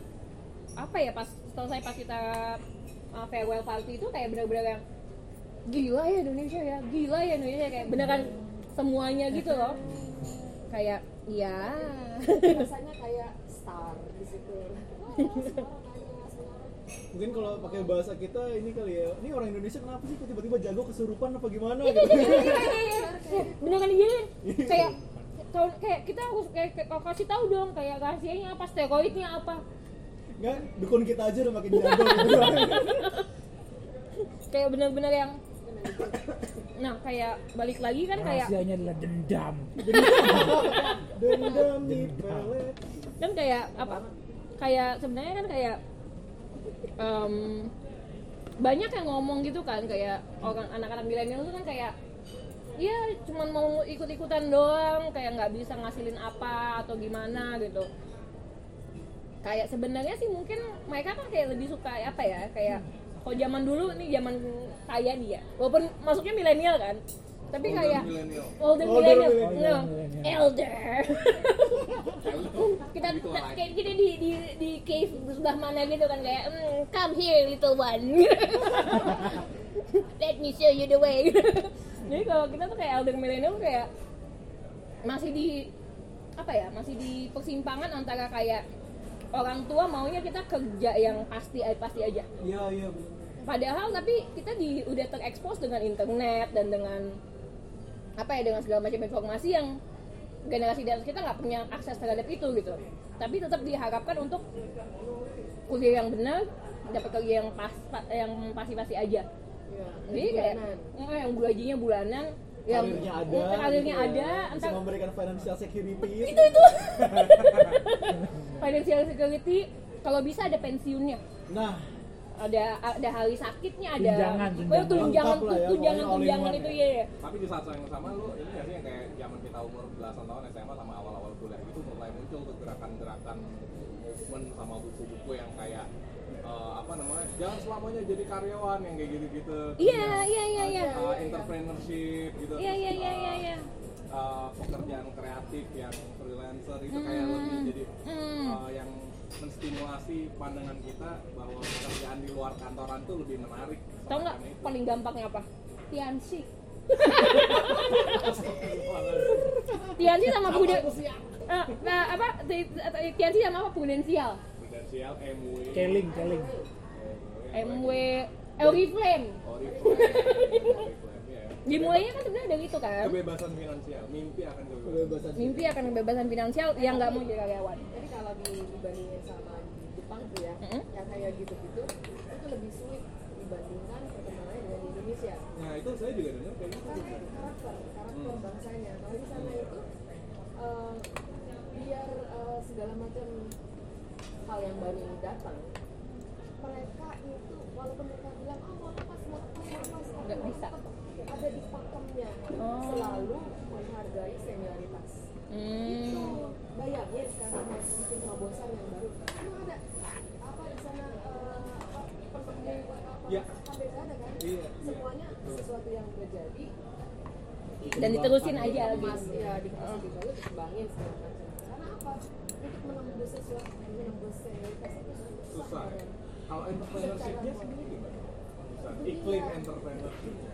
[SPEAKER 1] apa ya pas selesai pas kita uh, farewell party itu kayak bener-bener yang gila ya Indonesia ya gila ya Indonesia kayak beneran semuanya gitu loh. Kayak ya
[SPEAKER 4] rasanya kayak star di situ [LAUGHS] Wah, semua orang nanya, semua orang
[SPEAKER 3] mungkin kalau pakai bahasa kita ini kali ya ini orang Indonesia kenapa sih kok tiba-tiba jago kesurupan apa gimana? Gitu
[SPEAKER 1] beneran gini kayak tahun kayak kita harus kayak, kayak kasih tahu dong kayak rahasianya apa steroidnya apa.
[SPEAKER 3] Nggak dukun kita aja udah makin jago gitu. [LAUGHS]
[SPEAKER 1] Kayak bener-bener yang nah kayak balik lagi kan kayak
[SPEAKER 2] rahasianya adalah dendam. [LAUGHS]
[SPEAKER 3] Dendam di pelet.
[SPEAKER 1] Kan kayak apa kayak sebenarnya kan kayak em, banyak yang ngomong gitu kan kayak orang anak-anak milenial itu kan kayak ya cuman mau ikut-ikutan doang kayak nggak bisa ngasilin apa atau gimana gitu. Kayak sebenarnya sih mungkin mereka kan kayak lebih suka apa ya kayak kalau zaman dulu nih zaman saya nih ya. Walaupun masuknya milenial kan tapi kayak older
[SPEAKER 3] Older
[SPEAKER 1] millennial.
[SPEAKER 3] millennial.
[SPEAKER 1] no, elder. Kita kayak kita di di di cave sebelah mana gitu kan kayak "Hmm, come here little one. [LAUGHS] Let me show you the way. [LAUGHS] Jadi kalau kita tuh kayak elder millennial kayak masih di apa ya masih di persimpangan antara kayak orang tua maunya kita kerja yang pasti pasti aja.
[SPEAKER 3] Iya iya
[SPEAKER 1] padahal tapi kita di udah terekspos dengan internet dan dengan apa ya dengan segala macam informasi yang generasi di atas kita nggak punya akses terhadap itu gitu. Tapi tetap diharapkan untuk kuliah yang benar dapat kerja yang pas pa- yang pasti-pasti aja.
[SPEAKER 4] Iya,
[SPEAKER 1] jadi kayak
[SPEAKER 4] bulanan.
[SPEAKER 1] eh, yang gajinya bulanan yang
[SPEAKER 3] karirnya ada
[SPEAKER 1] eh, karirnya
[SPEAKER 3] gitu ya.
[SPEAKER 1] ada
[SPEAKER 3] bisa memberikan financial security.
[SPEAKER 1] Itu itu. [LAUGHS] Financial security kalau bisa ada pensiunnya.
[SPEAKER 3] Nah
[SPEAKER 1] ada ada hari sakitnya ada
[SPEAKER 2] Tunjangan,
[SPEAKER 1] Oh,
[SPEAKER 2] tunjangan.
[SPEAKER 1] tunjangan
[SPEAKER 3] Lengkap lah ya,
[SPEAKER 1] tunjangan tunjangan itu
[SPEAKER 3] ya.
[SPEAKER 1] ya ya.
[SPEAKER 5] tapi di saat yang sama lu ini nggak sih yang kayak zaman kita umur belasan tahun SMA sama awal-awal kuliah itu mulai muncul tuh gerakan-gerakan movement sama buku-buku yang kayak eh, apa namanya jangan selamanya jadi karyawan yang kayak gitu-gitu
[SPEAKER 1] iya iya iya iya
[SPEAKER 5] Uh, entrepreneurship gitu
[SPEAKER 1] iya iya iya
[SPEAKER 5] Uh,
[SPEAKER 1] iya iya
[SPEAKER 5] uh, pekerjaan kreatif yang freelancer itu kayak
[SPEAKER 1] Hmm.
[SPEAKER 5] lebih jadi
[SPEAKER 1] Hmm.
[SPEAKER 5] uh, yang menstimulasi pandangan kita bahwa pekerjaan di luar kantoran tuh lebih menarik.
[SPEAKER 1] Tau nggak paling gampangnya apa? Tiansi. [LAUGHS] Tiansi sama Buden Eh, nah, apa? Ti- ti- Tiansi sama apa? Prudensial.
[SPEAKER 5] Prudensial, MW
[SPEAKER 2] Keling, keling.
[SPEAKER 1] MW Oriflame.
[SPEAKER 5] Oriflame. [LAUGHS]
[SPEAKER 1] dimulainya kan sebenarnya dari itu kan
[SPEAKER 5] kebebasan finansial mimpi akan kebebasan
[SPEAKER 3] kebebasan
[SPEAKER 1] mimpi akan kebebasan finansial yang nggak mau jadi karyawan
[SPEAKER 4] Jadi kalau di, dibandingin sama di Jepang tuh ya,
[SPEAKER 1] Mm-mm.
[SPEAKER 4] yang kayak gitu-gitu, itu lebih sulit dibandingkan perkembangannya dengan di Indonesia.
[SPEAKER 5] nah itu saya juga dengar kayak gitu
[SPEAKER 4] Karena karakter, karakter
[SPEAKER 5] Hmm.
[SPEAKER 4] bangsanya. Kalau di sana itu eh, biar eh, segala macam hal yang baru ini datang, mereka itu walaupun mereka bilang oh mau lepas mau lepas mau lepas tapi
[SPEAKER 1] Nggak bisa.
[SPEAKER 4] Ada di pakemnya
[SPEAKER 1] Oh.
[SPEAKER 4] selalu menghargai senioritas. Itu
[SPEAKER 1] hmm.
[SPEAKER 4] bayangin sekarang mau bikin terobosan yang baru. Emang ada apa di sana eh, apa
[SPEAKER 5] Ya.
[SPEAKER 4] sampai sana kan?
[SPEAKER 5] Iya,
[SPEAKER 4] semuanya sesuatu yang terjadi
[SPEAKER 1] dan diterusin aja
[SPEAKER 4] mas ya dikasih baru dikembangin karena apa? Untuk menembus sesuatu menembus senioritas itu
[SPEAKER 5] susah. Ya. kalau entrepreneurshipnya sendiri iklim entrepreneurshipnya.
[SPEAKER 4] susah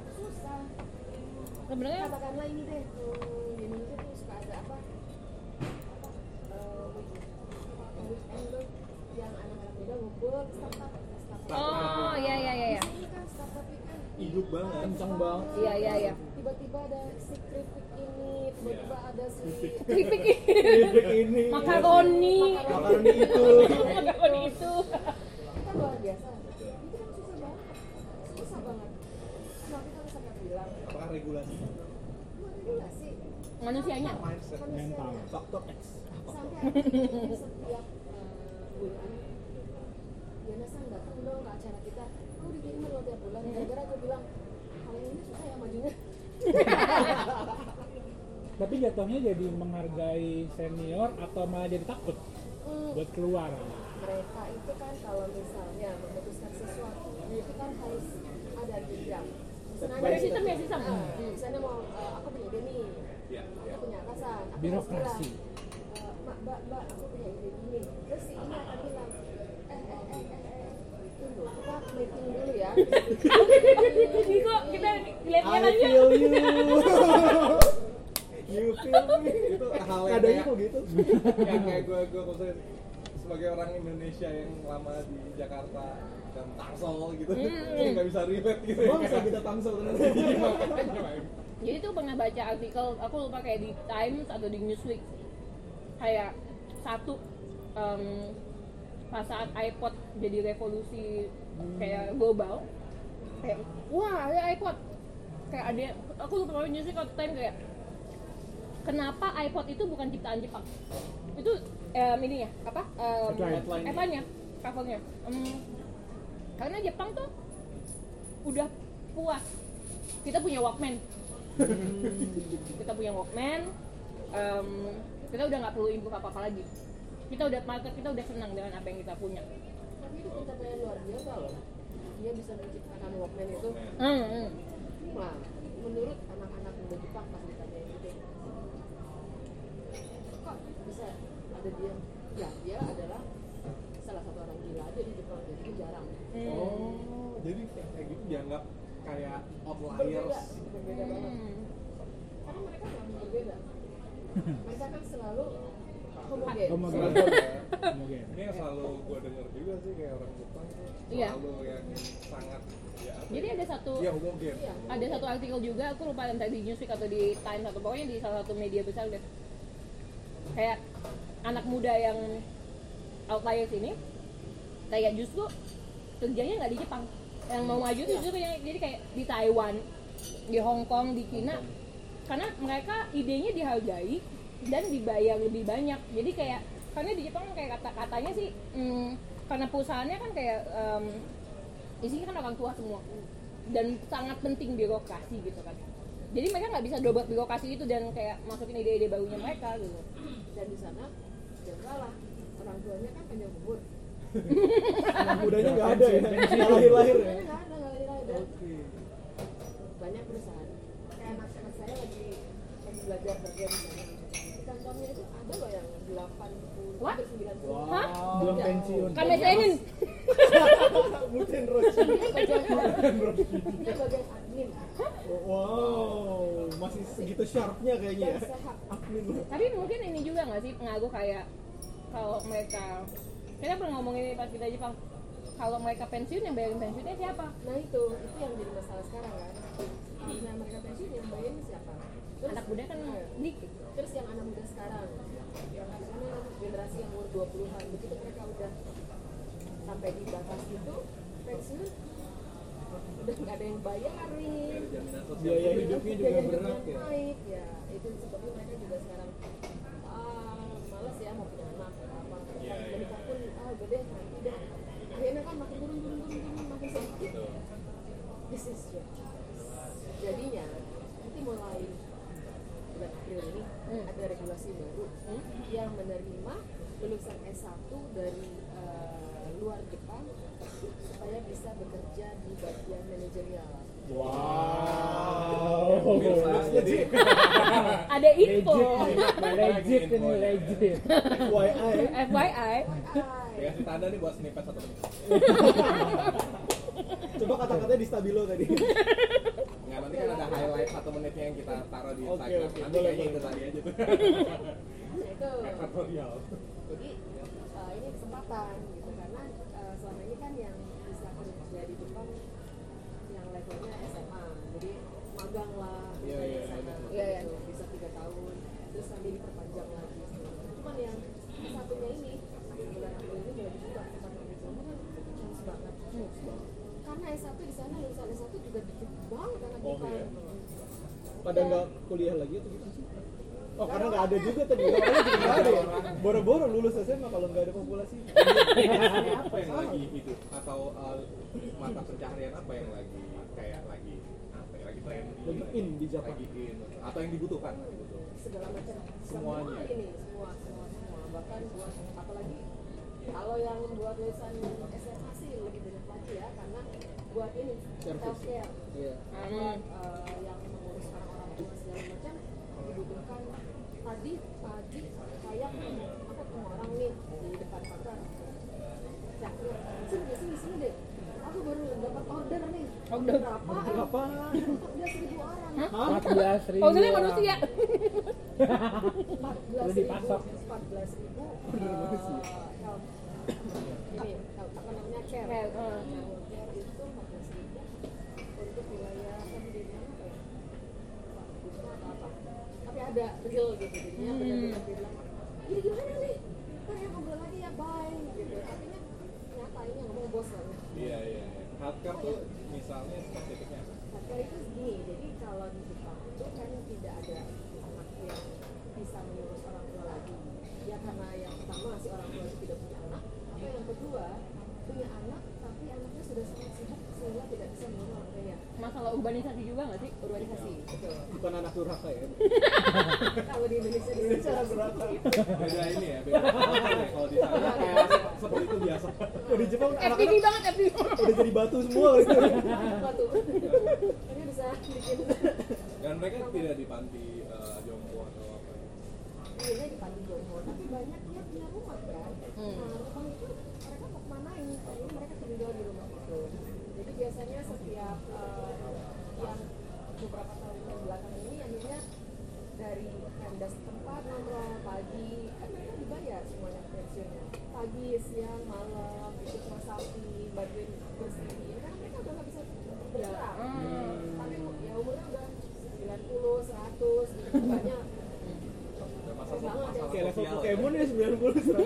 [SPEAKER 1] sebenarnya
[SPEAKER 4] katakanlah ini deh hmm, di Indonesia tuh suka ada apa? Apa? Eh, weekend tuh yang anak-anak muda ngumpul startup startup
[SPEAKER 1] oh iya iya iya iya.
[SPEAKER 4] Kan startup weekend
[SPEAKER 5] hidup banget.
[SPEAKER 3] kencang banget.
[SPEAKER 1] Iya iya iya.
[SPEAKER 4] Tiba-tiba ada si keripik ini tiba-tiba ada si
[SPEAKER 1] Keripik.
[SPEAKER 3] Ini.
[SPEAKER 1] Makaroni.
[SPEAKER 3] Makaroni. Itu.
[SPEAKER 1] Makaroni itu.
[SPEAKER 4] Kita luar biasa itu kan susah banget susah banget nah kita bisa nggak
[SPEAKER 5] regulasi.
[SPEAKER 4] "Lu regulasi.
[SPEAKER 1] Manusianya.
[SPEAKER 5] Mindset
[SPEAKER 2] Mental.
[SPEAKER 3] faktor X.
[SPEAKER 4] Sampai akhirnya setiap eh, bulan ya Nasang datang dong ke acara kita. Lu dikirim lo tiap bulan. Gara-gara aku bilang kalau yang ini susah ya majunya. [LAUGHS]
[SPEAKER 2] Tapi jatuhnya jadi menghargai senior atau malah jadi takut
[SPEAKER 4] Hmm,
[SPEAKER 2] buat keluar.
[SPEAKER 4] mereka itu kan kalau misalnya memutuskan sesuatu itu kan harus ada jenjang
[SPEAKER 1] sistem ya, sistem.
[SPEAKER 4] Nah, misalnya mau eh, aku punya ide nih.
[SPEAKER 5] Ya
[SPEAKER 4] aku
[SPEAKER 5] ya.
[SPEAKER 4] punya atasan aku
[SPEAKER 2] Birokrasi.
[SPEAKER 4] "Eh, mbak mbak mbak aku punya ide gini. Terus si ini akan bilang eh eh eh eh eh tunggu kita meeting dulu ya. [LAUGHS]
[SPEAKER 1] Jadi kok kita lihat-lihat
[SPEAKER 3] I
[SPEAKER 1] aja
[SPEAKER 3] feel you. [LAUGHS] You feel me?
[SPEAKER 5] Itu hal yang
[SPEAKER 3] kadangnya
[SPEAKER 5] kayak
[SPEAKER 3] kok gitu? [LAUGHS]
[SPEAKER 5] Yang kayak gue gue maksudnya sebagai orang Indonesia yang lama di Jakarta dan Tangsel gitu. [LAUGHS] Jadi nggak bisa relate gitu ya.
[SPEAKER 3] Bangsa kita tangsel ternyata? [LAUGHS]
[SPEAKER 1] Jadi tuh pernah baca artikel aku lupa kayak di Times atau di Newsweek. Kayak satu em, pas saat iPod jadi revolusi kayak global kayak wah ada iPod. Kayak ada aku lupa Newsweek atau Time kayak kenapa iPod itu bukan ciptaan Jepang? Itu em, ini ya apa? Em,
[SPEAKER 2] Headline.
[SPEAKER 1] Headline-nya. covernya. Karena Jepang tuh udah puas. Kita punya Walkman. [LAUGHS] Kita punya Walkman em, kita udah nggak perlu improve apa apa lagi. Kita udah market kita udah senang dengan apa yang kita punya.
[SPEAKER 4] Tapi itu pencapaian luar biasa loh. Dia bisa menciptakan Walkman itu.
[SPEAKER 1] Hmm, hmm.
[SPEAKER 4] nah menurut anak-anak muda Jepang ada dia. Ya dia adalah salah satu orang gila aja di Jepang jadi jarang. Hmm.
[SPEAKER 5] oh jadi kayak gitu dianggap kayak outliers
[SPEAKER 2] berbeda
[SPEAKER 3] berbeda hmm. banget karena mereka nggak berbeda.
[SPEAKER 2] Mereka kan selalu homogen. Homogen. [LAUGHS]
[SPEAKER 5] Ini yang selalu gue dengar juga sih kayak orang Jepang
[SPEAKER 1] iya.
[SPEAKER 5] selalu yang sangat ya,
[SPEAKER 1] jadi
[SPEAKER 5] ya?
[SPEAKER 1] ada satu
[SPEAKER 4] ya,
[SPEAKER 1] ada satu artikel juga aku lupa entah di Newsweek atau di Times atau pokoknya di salah satu media besar deh. Kayak anak muda yang outliers ini kayak justru kerjanya nggak di Jepang. Yang mau maju tuh justru yang jadi kayak di Taiwan di Hong Kong di Cina karena mereka idenya dihargai dan dibayar lebih banyak. Jadi kayak karena di Jepang kayak kata katanya sih hmm, karena perusahaannya kan kayak em, isinya kan orang tua semua. Dan sangat penting birokrasi gitu kan. Jadi mereka nggak bisa dobrak birokrasi itu dan kayak masukin ide-ide barunya mereka gitu.
[SPEAKER 4] Dan di sana salah orang tuanya kan panjang umur
[SPEAKER 3] Anak mudanya nggak ada ya. Nggak lahir-lahir ya.
[SPEAKER 4] nggak ada nggak ada
[SPEAKER 3] Oke.
[SPEAKER 4] banyak perusahaan kayak anak anak saya lagi lagi belajar kerja di kantornya itu ada loh yang 80
[SPEAKER 1] What?
[SPEAKER 4] hampir 90
[SPEAKER 3] Wow.
[SPEAKER 1] Hah?
[SPEAKER 2] Belum pensiun.
[SPEAKER 1] kami senin [LAUGHS]
[SPEAKER 3] Mungkin Roshi.
[SPEAKER 4] dia bagian bagian admin
[SPEAKER 3] Wow, masih segitu sharpnya kayaknya ya. Admin.
[SPEAKER 1] tapi mungkin ini juga nggak sih pengaruh kayak kalau mereka kita pernah ngomongin ini pas kita di Jepang kalau mereka pensiun yang bayarin pensiunnya siapa?
[SPEAKER 4] Nah itu itu yang jadi masalah sekarang kan? Nah mereka pensiun yang bayarin siapa? Terus-
[SPEAKER 1] anak muda kan
[SPEAKER 4] Nah,
[SPEAKER 1] dikit
[SPEAKER 4] terus yang anak muda sekarang yang generasi yang umur 20-an begitu mereka udah sampai di batas itu pensiun udah nggak ada yang bayarin.
[SPEAKER 5] Jaminan sosial
[SPEAKER 3] Biaya hidupnya juga berat ya.
[SPEAKER 4] naik ya. Itu sebabnya mereka juga sekarang ah malas ya mau punya anak atau apa
[SPEAKER 5] Iya, iya.
[SPEAKER 4] menikah pun ah udah deh nanti deh akhirnya kan makin turun turun turun turun makin sedikit
[SPEAKER 5] Betul.
[SPEAKER 4] this is your choice jadinya nanti mulai bulan April ini
[SPEAKER 1] Hmm.
[SPEAKER 4] ada regulasi baru
[SPEAKER 1] Hmm?
[SPEAKER 4] yang menerima lulusan S1 dari eh, luar Jepang supaya bisa bekerja di bagian manajerial.
[SPEAKER 3] Wow.
[SPEAKER 5] Jadi [LAUGHS]
[SPEAKER 1] ada info
[SPEAKER 2] Legit, legit ini legit.
[SPEAKER 3] FYI.
[SPEAKER 1] FYI
[SPEAKER 5] ya tanda nih buat snippet satu menit [LAUGHS]
[SPEAKER 3] Coba kata-katanya di stabilo tadi. [LAUGHS]
[SPEAKER 5] nggak nanti kan ada highlight satu menitnya yang kita taruh di Instagram.
[SPEAKER 3] oke,
[SPEAKER 5] nanti
[SPEAKER 3] boleh,
[SPEAKER 5] kayaknya itu tadi aja tuh.
[SPEAKER 4] Nah, itu [LAUGHS]
[SPEAKER 5] editorial.
[SPEAKER 4] Jadi eh, ini kesempatan gitu. Karena eh, selama ini kan yang bisa kerja di Jepang yang levelnya SMA jadi magang lah
[SPEAKER 5] Iya, iya,
[SPEAKER 4] sana.
[SPEAKER 1] iya, iya.
[SPEAKER 4] gitu, bisa tiga tahun. Terus nanti diperpanjang lagi. Cuman yang satunya ini bulan April ini mulai dibuka tempat kerja kan chance banget karena S1 di sana lulusan S1 juga dikit banget anak
[SPEAKER 3] Oh,
[SPEAKER 4] Jepang
[SPEAKER 3] iya. Pada nggak kuliah lagi atau gimana sih? Oh karena nggak ada juga tadi. Orangnya juga nggak ada ya. Boro-boro lulus SMA kalau nggak ada populasi. [LAUGHS]
[SPEAKER 5] apa yang lagi hidup atau uh, mata pencaharian apa yang lagi kayak lagi apa ya lagi tren
[SPEAKER 3] Lagi in di Jepang.
[SPEAKER 5] lagi in atau yang dibutuhkan gitu
[SPEAKER 4] segala macam
[SPEAKER 5] Semuanya.
[SPEAKER 4] semua ini semua semua semua bahkan buat apalagi kalau yang buat lulusan SMA sih lebih banyak lagi ya karena buat ini
[SPEAKER 3] Service.
[SPEAKER 4] healthcare
[SPEAKER 3] Iya.
[SPEAKER 4] buat eh, yang mengurus orang-orang tua segala macam dibutuhkan tadi pagi kayak aku ketemu orang nih di depan kantor Cakir, sini sini sini deh aku baru dapat order nih
[SPEAKER 1] Order.
[SPEAKER 4] berapa?
[SPEAKER 3] Apa?
[SPEAKER 4] 14 ribu orang
[SPEAKER 3] Hah?
[SPEAKER 2] 14 ribu.
[SPEAKER 1] oh sebenarnya manusia
[SPEAKER 4] 14 [LAUGHS]
[SPEAKER 2] Perlu
[SPEAKER 4] ribu,
[SPEAKER 2] dipasok.
[SPEAKER 4] 14 ribu eh, health ini apa namanya care
[SPEAKER 1] Care, eh.
[SPEAKER 4] Nah, care itu 14 ribu untuk wilayah apa di mana apa ya Pak, Wisma atau apa tapi ada real gitu jadinya
[SPEAKER 1] Hmm.
[SPEAKER 4] benar-benar dia bilang ini gimana nih kan yang ngobrol lagi ya bye gitu artinya nyata ini yang ngomong bos lah
[SPEAKER 5] iya iya healthcare tuh misalnya spesifiknya apa
[SPEAKER 4] Healthcare itu gini, jadi kalau di Jepang itu kan tidak ada anak yang bisa mengurus orang tua lagi. Ya karena yang pertama si orang tua itu tidak punya anak, atau yang kedua punya anak tapi anaknya sudah sangat sibuk sehingga tidak bisa mengurus.
[SPEAKER 1] Masalah urbanisasi juga nggak sih
[SPEAKER 4] Urbanisasi, betul.
[SPEAKER 3] Bukan anak durhaka ya. [LAUGHS]
[SPEAKER 4] Kalau di Indonesia di secara berapa?
[SPEAKER 5] beda ini ya beda [LAUGHS] kalau di sana kayak seperti itu biasa
[SPEAKER 3] Oh, di Jepang
[SPEAKER 1] FTV banget FTV
[SPEAKER 3] udah jadi batu semua gitu.
[SPEAKER 4] Batu. Ini bisa bikin
[SPEAKER 5] dan mereka tidak di panti uh, jompo atau apa
[SPEAKER 4] Iya di panti jompo, tapi banyak dia punya rumah kan.
[SPEAKER 1] Hmm.
[SPEAKER 4] Nah rumah itu mereka mau kemanain? Mereka tinggal di rumah itu. Jadi biasanya terhadap uh, eh, yang beberapa tahun ke belakang ini akhirnya dari Pemda setempat nongkrong pagi kan akhirnya dibayar semuanya pensiunnya. Pagi siang malam ikut masapi bantuin bersih. Karena mereka udah nggak bisa bergerak. Hmm. tapi ya umurnya udah 90, 100 gitu. [LAUGHS] Banyak.
[SPEAKER 5] Kayak level Pokemon ya.
[SPEAKER 3] ya 90 100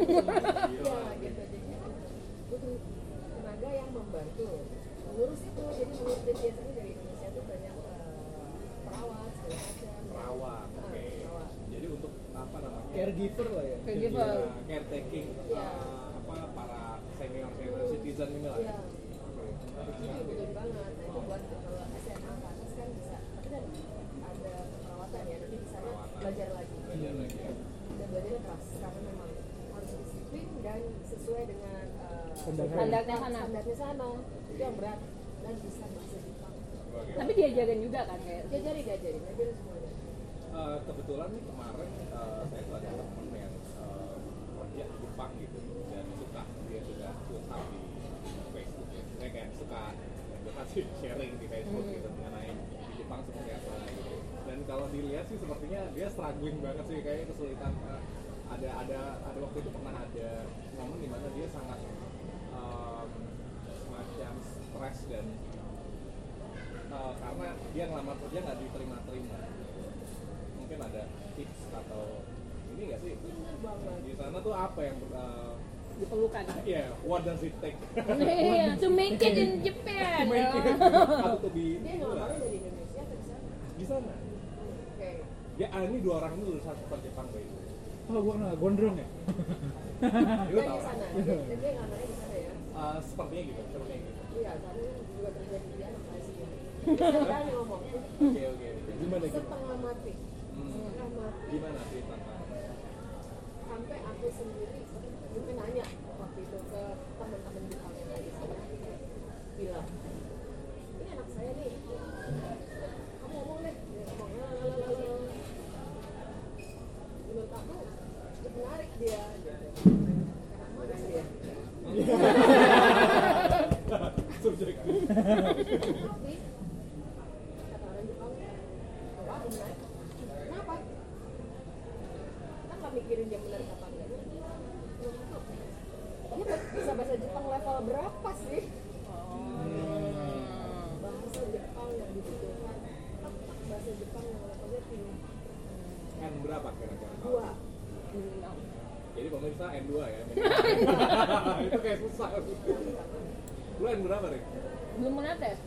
[SPEAKER 5] Iya gitu.
[SPEAKER 4] Jadi butuh tenaga yang membantu mengurus biasanya dari Indonesia tuh banyak eh, perawat Ah,
[SPEAKER 5] oke.
[SPEAKER 4] perawat.
[SPEAKER 5] Jadi untuk apa namanya?
[SPEAKER 3] caregiver lah ya
[SPEAKER 1] Caregiver.
[SPEAKER 5] Ya, caretaking
[SPEAKER 4] Iya.
[SPEAKER 5] uh, apa para senior senior citizen ini lah.
[SPEAKER 4] Iya.
[SPEAKER 5] Oke.
[SPEAKER 4] itu dibutuhin banget nah itu buat kalau SMA ke atas kan bisa tapi kan ada perawatan ya nanti di sana belajar lagi
[SPEAKER 5] Belajar lagi ya.
[SPEAKER 4] dan belajarnya keras karena memang harus disiplin dan sesuai dengan eh,
[SPEAKER 3] Standar.
[SPEAKER 1] Standarnya sana.
[SPEAKER 4] standarnya sana itu yang berat dan bisa bahasa Jepang
[SPEAKER 5] Oke.
[SPEAKER 1] Tapi diajarin juga kan kayak
[SPEAKER 4] diajari diajari diajari semuanya
[SPEAKER 5] Uh, kebetulan nih kemarin uh, saya tuh ada temen yang uh, kerja di Jepang gitu dan suka dia suka suka di Facebook ya. Saya kayak suka suka sih sharing di Facebook gitu mengenai di Jepang seperti apa gitu. Dan kalau dilihat sih sepertinya dia struggling banget sih kayak kesulitan uh, ada ada ada waktu itu pernah ada momen di mana dia sangat um, semacam stres dan uh, karena dia ngelamar kerja nggak diterima-terima mungkin ada tips atau ini nggak sih di sana tuh apa yang uh,
[SPEAKER 1] diperlukan.
[SPEAKER 5] ya what does it take?
[SPEAKER 1] Iya, to make it in Japan.
[SPEAKER 5] to make it. atau to be
[SPEAKER 4] dia ngelamarnya dari Indonesia atau di sana.
[SPEAKER 5] Di sana?
[SPEAKER 4] Oke.
[SPEAKER 5] Ya ah, ini dua orang ini lulusan super Jepang kayak gitu
[SPEAKER 2] Oh, gua kenal gondrong ya? [LAUGHS]
[SPEAKER 5] Lu
[SPEAKER 4] dia
[SPEAKER 5] tahu
[SPEAKER 4] di sana. Dia dia ngelamarnya di sana ya?
[SPEAKER 5] Uh, sepertinya gitu sepertinya gitu.
[SPEAKER 4] Iya karena juga terjadi di anak Asia sekarang ngomong
[SPEAKER 5] oke oke gimana gitu
[SPEAKER 4] setengah mati.
[SPEAKER 5] Hmm.
[SPEAKER 4] setengah mati.
[SPEAKER 5] Gimana sih tentang
[SPEAKER 4] sampai aku sendiri mungkin nanya waktu itu ke teman-teman di yang di sana bilang ini anak saya nih. Kamu ngomong deh. Dia ngomong lalalala menurut aku menarik dia mana sih dia.
[SPEAKER 5] Subjektif [LAUGHS]
[SPEAKER 4] tapi kata orang Jepang wah menarik kenapa kan nggak mikirin dia benar apa enggak dia bisa bahasa Jepang level berapa sih bahasa Jepang yang dibutuhkan bahasa Jepang yang levelnya tinggi
[SPEAKER 5] N berapa kira-kira
[SPEAKER 4] dua
[SPEAKER 5] jadi pemirsa N2 ya itu kayak susah lu N berapa Rik?
[SPEAKER 1] Belum pernah tes.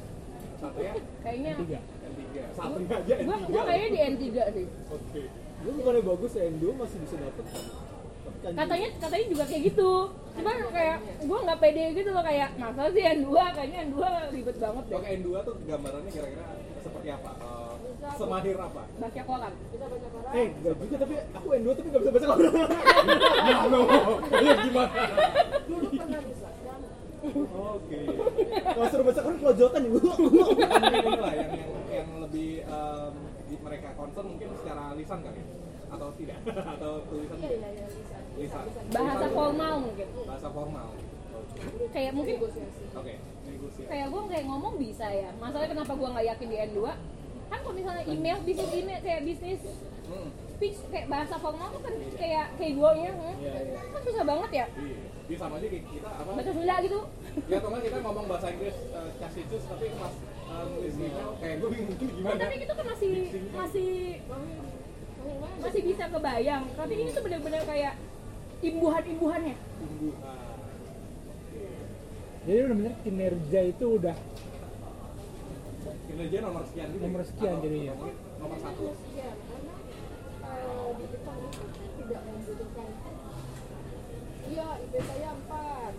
[SPEAKER 5] satu ya
[SPEAKER 1] Kayaknya
[SPEAKER 2] Tiga.
[SPEAKER 5] N3 satu aja
[SPEAKER 1] gua
[SPEAKER 5] N3
[SPEAKER 1] gua kayaknya di N3 sih.
[SPEAKER 5] oke
[SPEAKER 3] lu bukannya bagus ya Endo masih bisa dapet tapi kan
[SPEAKER 1] Katanya katanya juga kayak gitu. Cuman kayak gua nggak pede gitu loh kayak masa sih N2 kayaknya N2 ribet banget deh.
[SPEAKER 5] Oke N2 tuh gambarannya kira-kira seperti apa? Eh, semahir apa?
[SPEAKER 1] Baca koran.
[SPEAKER 4] kita baca koran
[SPEAKER 3] eh enggak juga tapi aku Endo tapi nggak bisa baca koran
[SPEAKER 5] Nah, lo, lu gimana?
[SPEAKER 4] dulu pernah bisa
[SPEAKER 5] Oke.
[SPEAKER 3] kalau suruh baca koran kelojotan ya [LAUGHS]
[SPEAKER 5] Mungkin inilah yang yang yang lebih em, di- mereka concern mungkin secara lisan kali ya? atau tidak [LAUGHS] atau tulisan
[SPEAKER 4] iya iya iya
[SPEAKER 1] Bahasa formal mungkin.
[SPEAKER 5] bahasa formal.
[SPEAKER 1] Kayak mungkin
[SPEAKER 4] negosiasi
[SPEAKER 5] Oke. Negosiasi.
[SPEAKER 1] kayak gue kayak ngomong bisa ya masalahnya kenapa gue nggak yakin di N2 kan kalau misalnya email bisnis email kayak bisnis
[SPEAKER 5] Hmm.
[SPEAKER 1] speech kayak bahasa formal tuh kan kayak kayak gue nya kan susah banget ya
[SPEAKER 5] Iya. Dia sama aja kayak kita apa?
[SPEAKER 1] bahasa Sunda gitu
[SPEAKER 5] Ya atau kita ngomong bahasa Inggris uh, casicus tapi pas eh, nulis email kayak gue bingung gimana.
[SPEAKER 1] tapi itu kan masih masih masih bisa kebayang tapi ini tuh bener-bener kayak imbuhan-imbuhannya.
[SPEAKER 5] Ah.
[SPEAKER 2] Jadi benar-benar kinerja itu udah
[SPEAKER 5] kinerja nomor sekian gitu
[SPEAKER 2] Nomor sekian
[SPEAKER 5] Atau
[SPEAKER 2] jadinya.
[SPEAKER 5] nomor, nomor satu.
[SPEAKER 4] Iya, karena eh, di Jepang itu tidak membutuhkan. Iya IP saya 4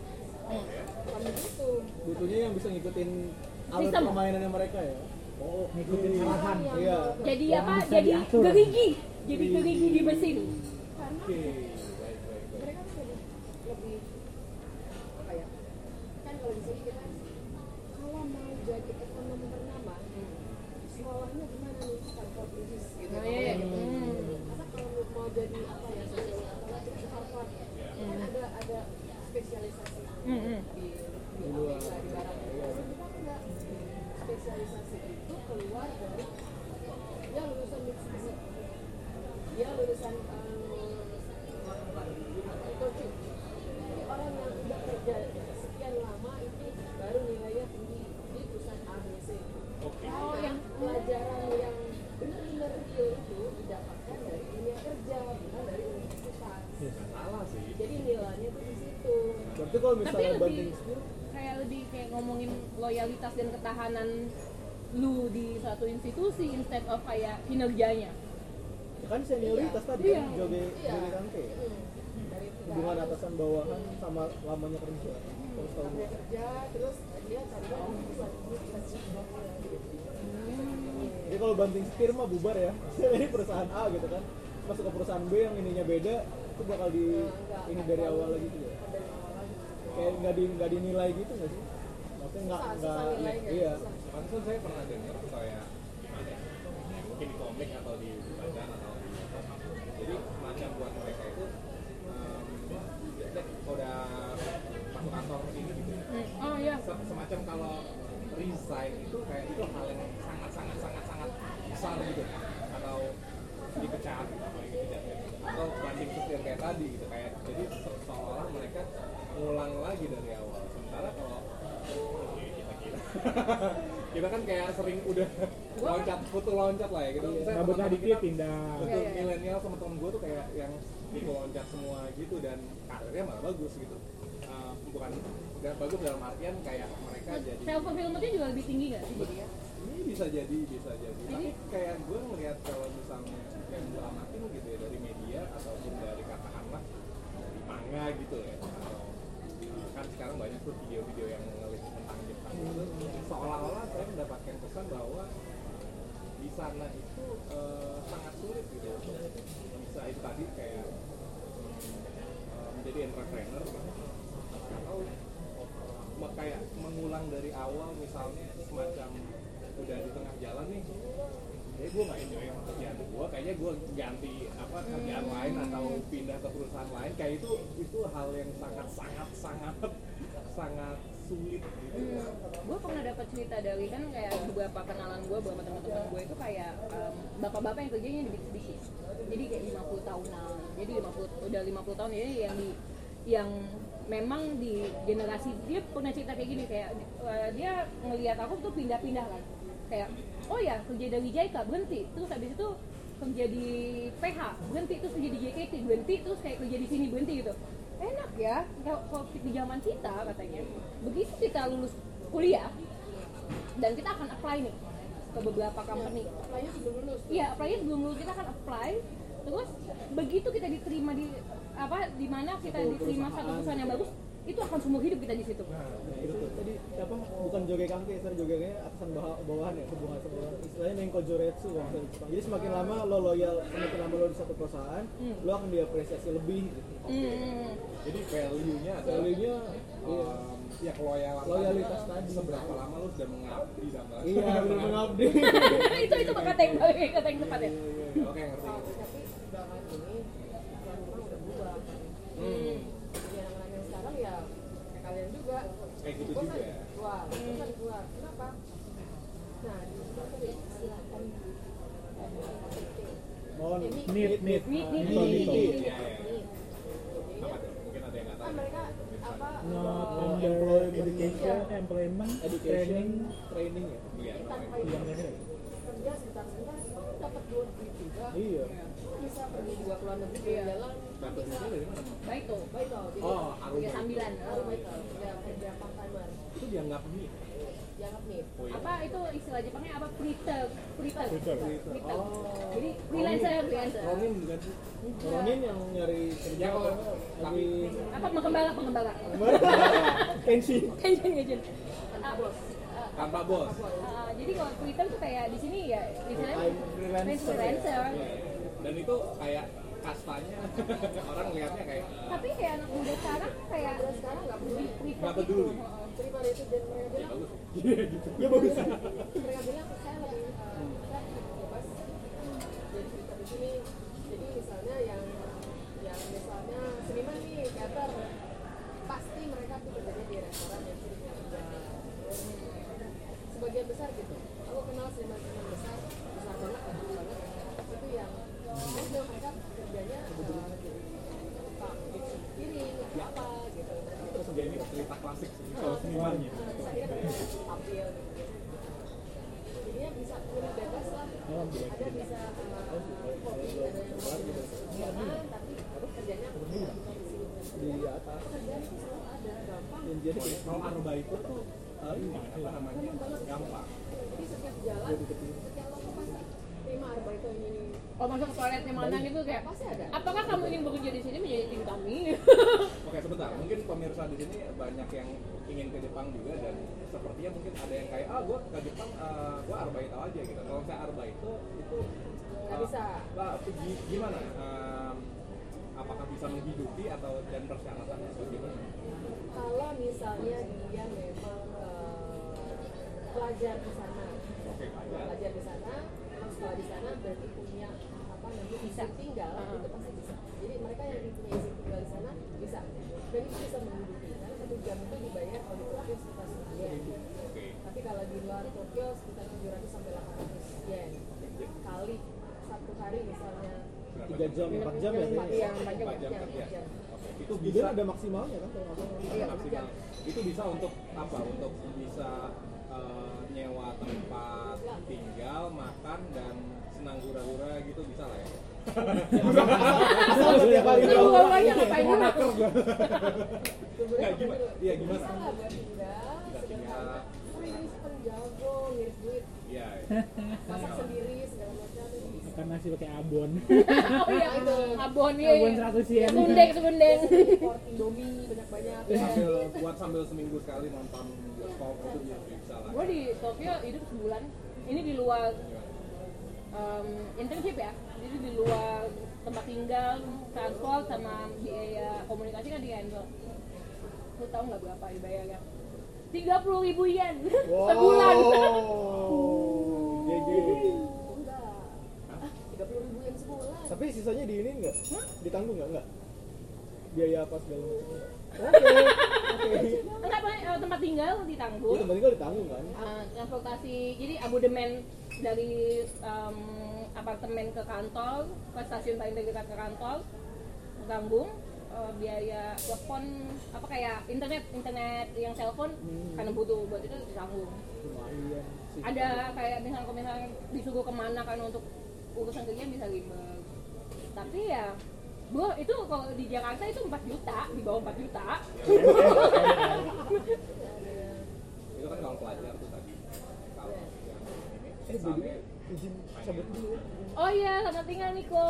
[SPEAKER 4] bukan begitu
[SPEAKER 3] butuhnya yang bisa ngikutin alur
[SPEAKER 1] Sistem.
[SPEAKER 3] permainannya mereka ya? Oh
[SPEAKER 2] ngikutin
[SPEAKER 3] iya.
[SPEAKER 2] arahan.
[SPEAKER 3] iya.
[SPEAKER 1] jadi
[SPEAKER 2] Yang
[SPEAKER 1] apa? jadi gerigi. Jadi gerigi di mesin.
[SPEAKER 4] Karena
[SPEAKER 5] oke baik baik baik
[SPEAKER 4] mereka kan lebih apa ya kan kalau di sini kita kalau mau jadi ekonom ternama sekolahnya gimana nih Stanford British gitu
[SPEAKER 1] Oh, iya,
[SPEAKER 4] gitu.
[SPEAKER 1] Hmm.
[SPEAKER 4] masa kalau mau jadi apa ya sosiolog atau Harvard kan ada ada spesialisasi
[SPEAKER 1] Hmm, hmm.
[SPEAKER 4] di di Amerika di barat kita enggak spesialisasi itu keluar dari
[SPEAKER 3] kalau
[SPEAKER 1] tapi
[SPEAKER 3] misalnya
[SPEAKER 1] lebih
[SPEAKER 3] skill
[SPEAKER 1] kayak lebih kayak ngomongin loyalitas dan ketahanan lu di suatu institusi instead of kayak kinerjanya.
[SPEAKER 6] Kan senioritas tadi
[SPEAKER 1] Iya.
[SPEAKER 6] kan joge
[SPEAKER 4] Iya.
[SPEAKER 6] joge kangke ya.
[SPEAKER 4] Hmm.
[SPEAKER 6] hubungan atasan bawahan sama lamanya kerja. Terus tahun
[SPEAKER 4] dia kerja terus dia tadinya bisa bisa
[SPEAKER 6] jadi kalau banting setir mah bubar ya. [LAUGHS] Ini perusahaan A gitu kan. Masuk ke perusahaan B yang ininya beda itu bakal di ini dari awal lagi gitu ya kayak nggak di nggak dinilai gitu nggak sih? Maksudnya nggak nggak iya.
[SPEAKER 4] Susah.
[SPEAKER 5] Pantesan saya pernah dengar kayak gimana ya, mungkin di komik atau di bacaan atau di jadi macam buat mereka itu um, udah masuk kantor ini gitu ya.
[SPEAKER 1] oh iya
[SPEAKER 5] Se- semacam kalau resign itu kayak itu hal yang sangat sangat sangat sangat besar gitu atau dipecat atau gitu atau banding setir kayak tadi gitu kayak jadi se- seolah-olah mereka ngulang lagi dari awal sementara kalau kita [LAUGHS] kita kan kayak sering udah loncat putu loncat lah ya gitu. Misalnya
[SPEAKER 2] rambut
[SPEAKER 5] teman-teman
[SPEAKER 2] dikit
[SPEAKER 5] kita-
[SPEAKER 2] pindah.
[SPEAKER 5] untuk
[SPEAKER 1] Iya, iya.
[SPEAKER 5] milenial sama temen gue tuh kayak yang ikut loncat semua gitu dan karirnya malah bagus gitu. Uh, bukan nggak bagus dalam artian kayak mereka jadi
[SPEAKER 1] self fulfillmentnya juga lebih tinggi nggak sih jadi ya?
[SPEAKER 5] Ini bisa jadi bisa jadi. Tapi kayak gue ngelihat kalau misalnya yang gue amatin gitu ya dari media ataupun dari katakanlah dari manga gitu ya atau uh, kan sekarang banyak tuh video-video yang ngelis tentang Jepang itu seolah-olah saya mendapatkan pesan bahwa di sana itu uh, sangat sulit gitu untuk bisa itu tadi kayak uh, menjadi entrepreneur gitu atau me- kayak mengulang dari awal misalnya semacam udah di tengah jalan nih kayak gue nggak enjoy sama kerjaan gue kayaknya gue ganti apa kerjaan lain atau pindah ke perusahaan lain kayak itu itu hal yang sangat sangat sangat sangat sulit gitu.
[SPEAKER 1] Gue pernah dapat cerita dari kan kayak beberapa kenalan gue beberapa teman-teman gue itu kayak em, bapak-bapak yang kerjanya di bisnis jadi kayak 50 tahunan. Jadi 50 udah 50 tahun jadi yang di yang memang di generasi dia pernah cerita kayak gini kayak eh, dia ngelihat aku tuh pindah-pindah kan. Kayak oh ya kerja dari JICA berhenti. Terus habis itu kerja di PH berhenti terus kerja di JKT berhenti terus kayak kerja di sini berhenti gitu. Enak ya kalau kalau di zaman kita katanya. Begitu kita lulus kuliah dan kita akan apply nih ke beberapa company.
[SPEAKER 4] Apply-nya sebelum lulus.
[SPEAKER 1] Iya apply sebelum lulus kita akan apply. Terus begitu kita diterima di apa di mana kita diterima satu perusahaan yang bagus itu akan seumur hidup kita di situ
[SPEAKER 6] Nah, itu tuh. Tadi siapa bukan joge kangke, sorry joge kangke atasan bawah bawahan ya, hubungan bawahan. Istilahnya nengko joretsu Jepang. Jadi semakin lama lo loyal, semakin lama lo di satu perusahaan, lo akan diapresiasi lebih gitu.
[SPEAKER 1] Hmm.
[SPEAKER 5] jadi value-nya adalah
[SPEAKER 6] Value-nya iya.
[SPEAKER 5] um, ya keloyalan
[SPEAKER 6] Loyalitas tadi.
[SPEAKER 5] seberapa lama lu sudah mengabdi sama
[SPEAKER 6] Iya, [LAUGHS] benar mengabdi. [LAUGHS]
[SPEAKER 1] itu itu kata yang kata yang tepat ya
[SPEAKER 5] oke ngerti
[SPEAKER 4] tapi belakangan ini udah berubah
[SPEAKER 5] hmm.
[SPEAKER 4] jadi anak-anak yang sekarang ya kayak kalian juga
[SPEAKER 5] Kayak gitu juga.
[SPEAKER 4] Keluar keluar kenapa nah silakan
[SPEAKER 6] Mohon
[SPEAKER 4] Ini-
[SPEAKER 6] need need
[SPEAKER 1] Need, need.
[SPEAKER 5] Iya, iya. Mungkin ada yang nggak tahu.
[SPEAKER 4] Mereka apa
[SPEAKER 2] not
[SPEAKER 6] Oh,
[SPEAKER 2] under
[SPEAKER 6] employment.
[SPEAKER 2] education employment
[SPEAKER 6] Education,
[SPEAKER 2] training.
[SPEAKER 6] training ya.
[SPEAKER 5] iya
[SPEAKER 2] ini
[SPEAKER 4] kerja sebentar sebentar oh, dapat duit duit juga.
[SPEAKER 6] Iya.
[SPEAKER 4] bisa pergi juga ke luar negeri jalan
[SPEAKER 5] duitnya dari mana
[SPEAKER 1] baik tuh
[SPEAKER 4] baik tau jadi
[SPEAKER 5] oh Aruba
[SPEAKER 1] ya sambilan
[SPEAKER 4] baru baik tau kerja timer
[SPEAKER 5] itu dianggap nih
[SPEAKER 4] dianggap nih
[SPEAKER 5] oh iya
[SPEAKER 1] apa itu istilah Jepangnya apa freeter Freeter.
[SPEAKER 2] freeter
[SPEAKER 6] Oh.
[SPEAKER 1] jadi freelancer freelancer
[SPEAKER 5] Ronin bukan sih
[SPEAKER 6] Ronin yang nyari kerja apa
[SPEAKER 5] tapi-
[SPEAKER 1] apa pengembala pengembala
[SPEAKER 6] Kenshi.
[SPEAKER 1] Kenshin Kenshin Ah,
[SPEAKER 4] bos
[SPEAKER 5] tanpa bos
[SPEAKER 1] jadi kalau freelancer tuh kayak di sini ya
[SPEAKER 6] I'm freelancer.
[SPEAKER 1] freelancer
[SPEAKER 5] Iya. dan itu kayak kastanya [LAUGHS] orang lihatnya kayak
[SPEAKER 1] tapi kayak anak muda sekarang kayak
[SPEAKER 4] sekarang nggak peduli
[SPEAKER 5] Nggak
[SPEAKER 1] itu.
[SPEAKER 5] peduli.
[SPEAKER 4] Itu dan mereka
[SPEAKER 5] ya
[SPEAKER 4] bilang
[SPEAKER 5] bagus.
[SPEAKER 6] Ya bagus.
[SPEAKER 4] mereka bilang saya lebih saya bebas jadi kita di sini jadi misalnya yang yang misalnya seniman nih teater pasti mereka tuh kerjanya di restoran yang sering kerja sebagian besar gitu aku kenal seniman-seniman besar besar banget bagus banget itu yang saya bilang mereka kerjanya uh, tukang cuci piring atau apa gitu
[SPEAKER 5] terus dia ini cerita klasik sih
[SPEAKER 4] Nah,
[SPEAKER 5] kalau senimannya
[SPEAKER 4] terus akhirnya mereka tampil gitu jadinya bisa lebih bebas lah ada bisa hobi ada yang hobi di sana tapi kerjanya bukan di sini
[SPEAKER 6] di atas
[SPEAKER 4] pekerjaan itu selalu ada gampang
[SPEAKER 6] dan jadi kayak
[SPEAKER 5] Kalau tuh eh, ini apa namanya gampang.
[SPEAKER 4] jadi setiap jalan setiap ini
[SPEAKER 1] Oh masuk ke toiletnya mana gitu kayak
[SPEAKER 4] pasti ada
[SPEAKER 1] Apakah kamu ingin bekerja di sini menjadi tim kami? [LAUGHS]
[SPEAKER 5] Oke sebentar, mungkin pemirsa di sini banyak yang ingin ke Jepang juga dan sepertinya mungkin ada yang kayak ah gue ke Jepang uh, gue arbeit aja gitu. Kalau saya arbeit itu itu
[SPEAKER 4] Nggak
[SPEAKER 5] eh,
[SPEAKER 4] bisa.
[SPEAKER 5] lah, gimana? Em, apakah bisa menghidupi atau dan persyaratannya atau gimana?
[SPEAKER 4] kalau misalnya dia memang eh, pelajar di sana
[SPEAKER 5] Oke, aja.
[SPEAKER 4] pelajar di sana sekolah di sana berarti punya apa namanya izin tinggal itu pasti bisa jadi mereka yang punya izin tinggal di sana bisa dan itu bisa menghidupi karena satu jam itu dibayar kalau di Tokyo sekitar 10 yen
[SPEAKER 5] Oke.
[SPEAKER 4] tapi kalau di luar Tokyo sekitar 700 sampai 800 yen kali satu hari misalnya
[SPEAKER 5] Berapa
[SPEAKER 6] tiga jam empat jam ya
[SPEAKER 4] empat
[SPEAKER 6] kayaknya.
[SPEAKER 4] jam empat jam
[SPEAKER 5] kerja. Oke, itu bisa
[SPEAKER 6] ada maksimalnya kan.
[SPEAKER 4] Iya,
[SPEAKER 5] maksimal. Itu bisa untuk apa? Untuk bisa eh, nyewa tempat tinggal, makan dan senang hura-hura gitu bisa lah ya.
[SPEAKER 6] Asal setiap hari
[SPEAKER 1] ngapain?
[SPEAKER 5] Nggak, gimana? Iya, gimana?
[SPEAKER 4] bisa lah buat tinggal penjago ngiris duit
[SPEAKER 5] Iya.
[SPEAKER 4] masak sendiri segala macam itu bisa
[SPEAKER 2] Makan nasi pakai abon. [LAUGHS]
[SPEAKER 1] Oh iya,
[SPEAKER 4] Itu.
[SPEAKER 1] abon ya.
[SPEAKER 2] Abon 100 yen.
[SPEAKER 1] Sebundeng, sebundeng. [LAUGHS]
[SPEAKER 4] import Indomie banyak-banyak
[SPEAKER 5] Sambil buat sambil seminggu sekali nonton bioskop itu bisa lah.
[SPEAKER 1] Gue di Tokyo hidup sebulan. Ini di luar um, internship ya. Jadi di luar tempat tinggal, transport sama biaya komunikasi kan di handle. Lu tahu nggak berapa dibayarnya? Tiga puluh ribu yen [LAUGHS] sebulan.
[SPEAKER 6] GG.
[SPEAKER 4] Puluh ribu yen sebulan
[SPEAKER 6] Tapi sisanya di ini enggak? Ditanggung enggak? Enggak. Biaya apa segala macam. Oke. Oke. [LAUGHS]
[SPEAKER 1] Enggak, Pak, eh, tempat tinggal ditanggung.
[SPEAKER 6] Itu tempat tinggal ditanggung kan?
[SPEAKER 1] Uh, transportasi jadi abodemen dari um, apartemen ke kantor ke stasiun paling dekat ke kantor tanggung uh, biaya telepon apa kayak internet internet yang telepon karena butuh buat itu ditanggung
[SPEAKER 6] Lumayan
[SPEAKER 1] ada kayak misalnya kalau misalnya disuruh ke mana kan untuk urusan kerja bisa ribet tapi ya Bu, itu kalau di Jakarta itu 4 juta, di bawah 4 juta.
[SPEAKER 5] Itu kan kalau pelajar tuh tadi. Kalau yang ini
[SPEAKER 6] Eh, jadi izin cabut dulu ya.
[SPEAKER 1] Oh iya, selamat tinggal Niko.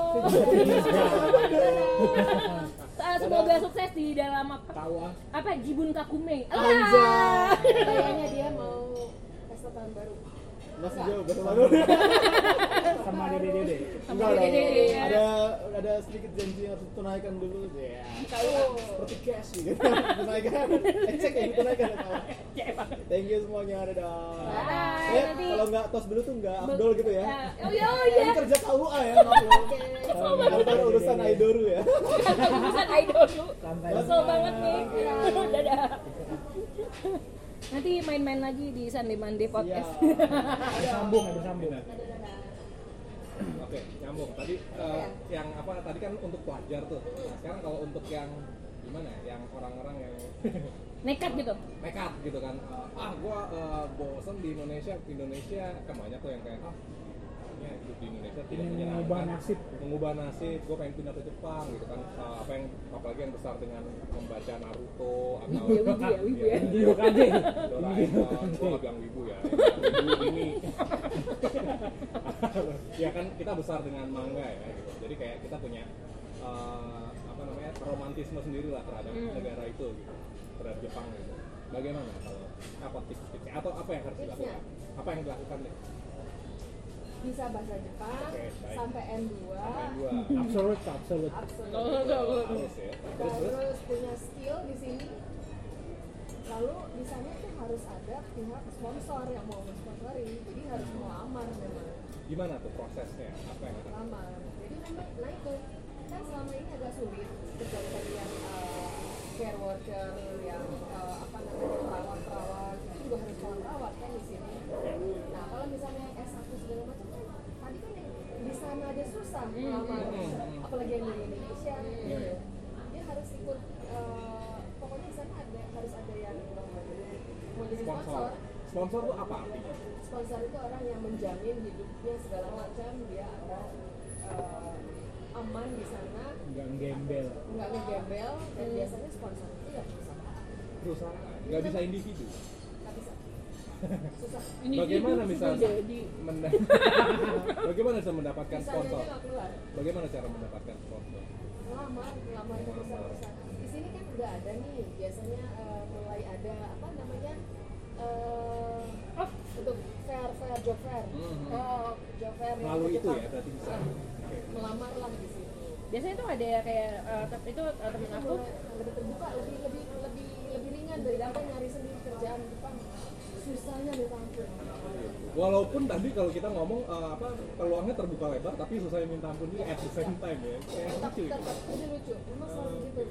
[SPEAKER 1] Sa- [LAUGHS] Semoga sukses di dalam apa,
[SPEAKER 6] Tawa.
[SPEAKER 1] apa Jibun Kakume. Ah.
[SPEAKER 4] kayaknya dia mau pesta tahun baru
[SPEAKER 6] Masih jauh baru. [LAUGHS]
[SPEAKER 2] Sama dede
[SPEAKER 6] Enggak dong.
[SPEAKER 1] ya.
[SPEAKER 6] Ada ada sedikit janji yang harus ditunaikan dulu. Ya. Seperti cash gitu. [LAUGHS] Tunaikan. Cek yang ditunaikan. [LAUGHS]
[SPEAKER 1] Cek banget.
[SPEAKER 6] Thank you semuanya. Dadah.
[SPEAKER 1] Bye.
[SPEAKER 6] Eh,
[SPEAKER 1] Nanti-
[SPEAKER 6] kalau nggak tos dulu tuh nggak Abdul gitu ya.
[SPEAKER 1] Ah, Oh iya, oh iya.
[SPEAKER 6] kerja KUA ya, maaf loh. Bukan urusan Aidoru ya.
[SPEAKER 1] Urusan.
[SPEAKER 2] Santai.
[SPEAKER 1] Kesel banget nih. Dadah. Nanti main-main lagi di Sunday Monday podcast.
[SPEAKER 2] Ada sambung, ada sambung.
[SPEAKER 5] Oke, nyambung. Tadi eh, yang apa tadi kan untuk pelajar tuh. Nah, sekarang kalau untuk yang gimana ya? Yang orang-orang yang [LAUGHS]
[SPEAKER 1] Nekat gitu.
[SPEAKER 5] nekat gitu kan. Eh, ah, gua eh, bosen di Indonesia. Indonesia kan banyak tuh yang kayak ah ya hidup di Indonesia. Tidak
[SPEAKER 2] mengubah nasib.
[SPEAKER 5] mengubah nasib gue pengen pindah ke Jepang gitu kan. Eh, apa yang apalagi yang besar dengan membaca Naruto atau
[SPEAKER 1] Wibu ya, wibu ya, wibu ya.
[SPEAKER 2] Di Hokage.
[SPEAKER 5] Doraemon, gue gak bilang wibu ya, wibu ini. [LAUGHS] Ya kan kita besar dengan manga ya gitu. jadi kayak kita punya eh, apa namanya romantisme sendiri lah terhadap
[SPEAKER 1] Hmm.
[SPEAKER 5] negara itu gitu. Terhadap Jepang gitu. Bagaimana kalau apa tips-tipsnya? Atau apa yang harus dilakukan? Apa yang dilakukan deh
[SPEAKER 4] bisa bahasa Jepang
[SPEAKER 5] baik.
[SPEAKER 4] sampai N2
[SPEAKER 5] yang dua. [LAUGHS]
[SPEAKER 2] Absolut, absolut.
[SPEAKER 5] ya terus terus
[SPEAKER 4] punya skill di sini. Lalu di sana tuh harus ada pihak sponsor yang mau mensponsori jadi harus melamar memang.
[SPEAKER 5] Gimana tuh prosesnya? Apa yang
[SPEAKER 4] lamar jadi memang nah itu kan selama ini agak sulit. Pencarian yang uh, care worker yang uh, apa namanya perawat perawat itu juga harus kawan perawat kan di sini nah kalau misalnya yang S1 segala macam kan tadi kan yang di sana aja susah melamar
[SPEAKER 5] hmm.
[SPEAKER 4] apalagi yang dari Indonesia gitu dia harus ikut uh, pokoknya di sana ada harus ada yang mau jadi
[SPEAKER 5] sponsor
[SPEAKER 4] sponsor
[SPEAKER 5] sponsor tuh apa artinya?
[SPEAKER 4] Sponsor itu orang yang menjamin hidupnya segala macam dia ada uh, aman di sana.
[SPEAKER 5] Nggak gembel
[SPEAKER 4] nggak ngegembel dan biasanya sponsor itu ya perusahaan.
[SPEAKER 5] Perusahaan. Nggak bisa individu.
[SPEAKER 4] nggak bisa. [LAUGHS] Susah.
[SPEAKER 5] Bagaimana misalnya [LAUGHS] bagaimana bisa mendapatkan sponsor?
[SPEAKER 4] nggak
[SPEAKER 5] bagaimana cara mendapatkan sponsor?
[SPEAKER 4] Lamar lamar ke perusahaan-perusahaan di sini kan udah ada nih. Biasanya eh, mulai ada apa namanya eh untuk fair fair job fair
[SPEAKER 5] Mhm.
[SPEAKER 1] oh
[SPEAKER 4] job fair yang
[SPEAKER 5] melalui itu ya berarti bisa. Oke.
[SPEAKER 4] melamar lah di situ.
[SPEAKER 1] Biasanya tuh ada kayak eh, tapi itu eh, temen aku
[SPEAKER 4] lebih terbuka lebih lebih lebih lebih ringan daripada nyari sendiri kerjaan di Jepang susahnya minta ampun
[SPEAKER 5] walaupun tadi kalau kita ngomong eh, apa peluangnya terbuka lebar tapi susah minta ampun juga at the same time ya. Kayak
[SPEAKER 4] tetap
[SPEAKER 5] lucu.
[SPEAKER 4] tetap. Ini lucu. Memang selalu gitu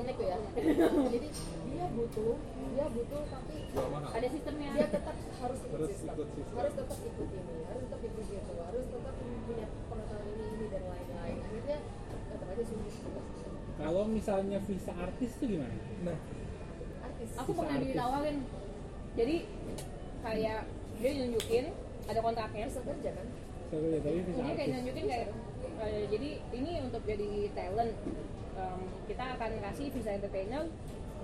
[SPEAKER 4] gitu ya. Jadi dia butuh dia butuh tapi
[SPEAKER 1] ada sistemnya.
[SPEAKER 4] Dia tetap harus ikut
[SPEAKER 5] Harus
[SPEAKER 4] sistem.
[SPEAKER 5] ikut sistem.
[SPEAKER 4] harus tetap ikut ini harus tetap ikut gitu harus tetap punya pengetahuan ini ini dan lain-lain. Akhirnya tetap aja sulit
[SPEAKER 2] Kalau misalnya visa artis tuh gimana?
[SPEAKER 5] nah.
[SPEAKER 4] Artis.
[SPEAKER 1] Aku
[SPEAKER 2] Bisa
[SPEAKER 1] pernah
[SPEAKER 2] artis.
[SPEAKER 1] ditawarin. Jadi kayak dia nunjukin ada kontraknya.
[SPEAKER 4] Bisa kerja kan?
[SPEAKER 2] Saya lihat tapi visa
[SPEAKER 1] ini kayak nunjukin kayak eh, jadi ini untuk jadi talent. Em, kita akan kasih visa entertainer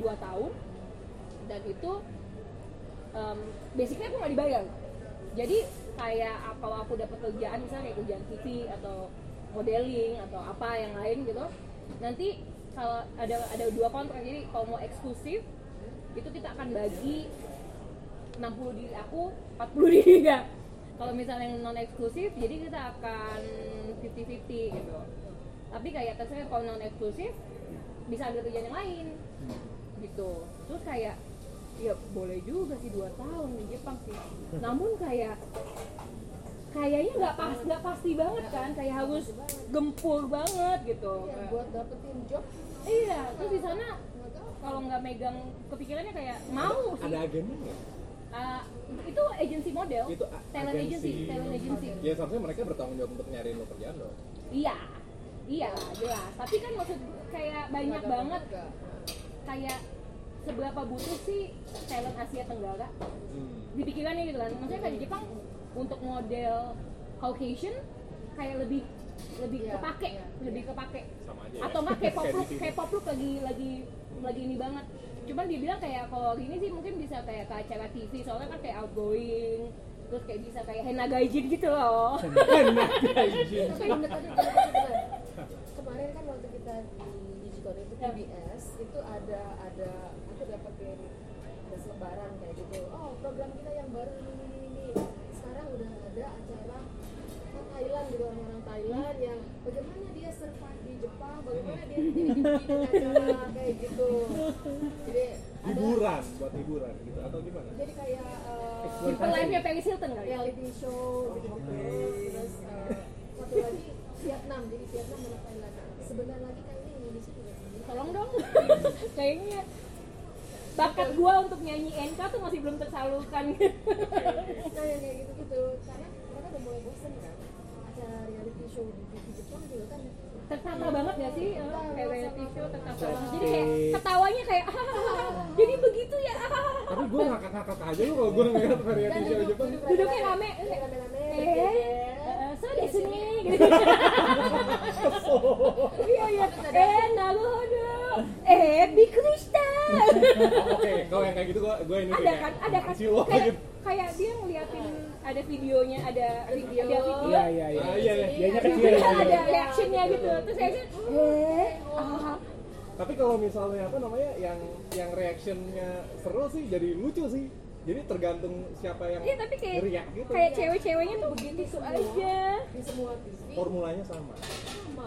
[SPEAKER 1] 2 tahun dan itu em, basicnya aku nggak dibayar. Jadi kayak kalau aku dapat kerjaan misalnya kayak kerjaan TV atau modeling atau apa yang lain gitu nanti kalau ada ada dua kontrak jadi kalau mau eksklusif itu kita akan bagi 60 di aku 40 di dia kalau misalnya non eksklusif jadi kita akan 50-50 gitu. Tapi kayak terserah kalau non eksklusif bisa ambil kerjaan yang lain gitu. Terus kayak ya boleh juga sih dua tahun di Jepang sih. Namun kayak kayaknya nggak pas nggak pasti banget kan. Kayak harus gempur banget gitu.
[SPEAKER 4] Ya buat dapetin job.
[SPEAKER 1] Iya terus di sana kalau nggak megang kepikirannya kayak mau sih.
[SPEAKER 5] ada agennya nggak?
[SPEAKER 1] Ah, itu agency model
[SPEAKER 5] itu
[SPEAKER 1] talent agency. talent agency.
[SPEAKER 5] Ya seharusnya mereka bertanggung jawab untuk nyariin lo kerjaan dong
[SPEAKER 1] iya iya jelas. Tapi kan maksud kayak banyak banget. Kayak seberapa butuh sih talent Asia Tenggara?
[SPEAKER 5] Hmm.
[SPEAKER 1] di pikirannya gitu kan. Maksudnya kayak di Jepang untuk model Caucasian kayak lebih lebih
[SPEAKER 4] Iya,
[SPEAKER 1] kepake
[SPEAKER 4] iya,
[SPEAKER 1] lebih kepake.
[SPEAKER 5] Sama aja
[SPEAKER 1] atau nggak [LAUGHS] K-pop
[SPEAKER 5] Kayak di
[SPEAKER 1] look
[SPEAKER 5] sini.
[SPEAKER 1] K-pop look lagi lagi lagi ini banget. Cuman dia bilang kayak kalau gini sih mungkin bisa kayak ke acara TV soalnya kan kayak outgoing terus kayak bisa kayak henna gaijin gitu loh.
[SPEAKER 4] Tadi bener. kemarin kan waktu kita di Digicon itu
[SPEAKER 1] Ya.
[SPEAKER 4] PBS itu ada ada aku dapetin ada selebaran kayak gitu. Oh program kita yang baru ini ini ini sekarang udah ada acara ke Thailand gitu orang-orang Thailand yang bagaimana dia survive di Jepang bagaimana dia jadi bikin acara kayak gitu. Jadi
[SPEAKER 5] hiburan buat hiburan gitu atau gimana?
[SPEAKER 4] Jadi kayak uh,
[SPEAKER 1] simple life-nya Paris Hilton kali ya?
[SPEAKER 4] Reality show gitu terus eh, satu lagi Vietnam. Jadi Vietnam dan Thailand. Sebentar lagi kayaknya Indonesia juga sendiri
[SPEAKER 1] tolong dong. [LAUGHS] Kayaknya bakat gua untuk nyanyi NK tuh masih belum tersalurkan.
[SPEAKER 4] Nah [LAUGHS] yang kayak gitu gitu karena mereka udah mulai bosen kan? Acara reality show di TV Jepang juga kan
[SPEAKER 1] tertata banget gak sih? Eh, kayak reality show tertata banget. Jadi kayak ketawanya kayak "Ah, jadi begitu ya.
[SPEAKER 5] Tapi gue ngakak-ngakak aja lu kalau gue ngeliat
[SPEAKER 4] dan
[SPEAKER 5] show Jepang.
[SPEAKER 4] duduk
[SPEAKER 1] Duduknya rame.
[SPEAKER 4] Duduk rame-rame.
[SPEAKER 1] Eh [LAUGHS] eh, so desu ne gitu iya iya. Eh eh [LAUGHS]
[SPEAKER 5] oke kalau yang kayak gitu gue gue ini
[SPEAKER 1] ada kan ada kan. kayak kayak dia ngeliatin ada videonya ada
[SPEAKER 4] video.
[SPEAKER 1] ada video.
[SPEAKER 2] Iya iya iya.
[SPEAKER 5] Iya, iya.
[SPEAKER 2] Dianya
[SPEAKER 1] Terus
[SPEAKER 2] kecil.
[SPEAKER 1] ada
[SPEAKER 2] iya.
[SPEAKER 1] reactionnya gitu. Terus saya sih eh ah
[SPEAKER 5] tapi kalau misalnya apa namanya yang yang reactionnya seru sih jadi lucu sih. Jadi tergantung siapa yang
[SPEAKER 1] iya tapi kayak
[SPEAKER 5] gitu.
[SPEAKER 1] kayak cewek-ceweknya tuh begitu aja.
[SPEAKER 4] Di semua TV
[SPEAKER 5] formulanya sama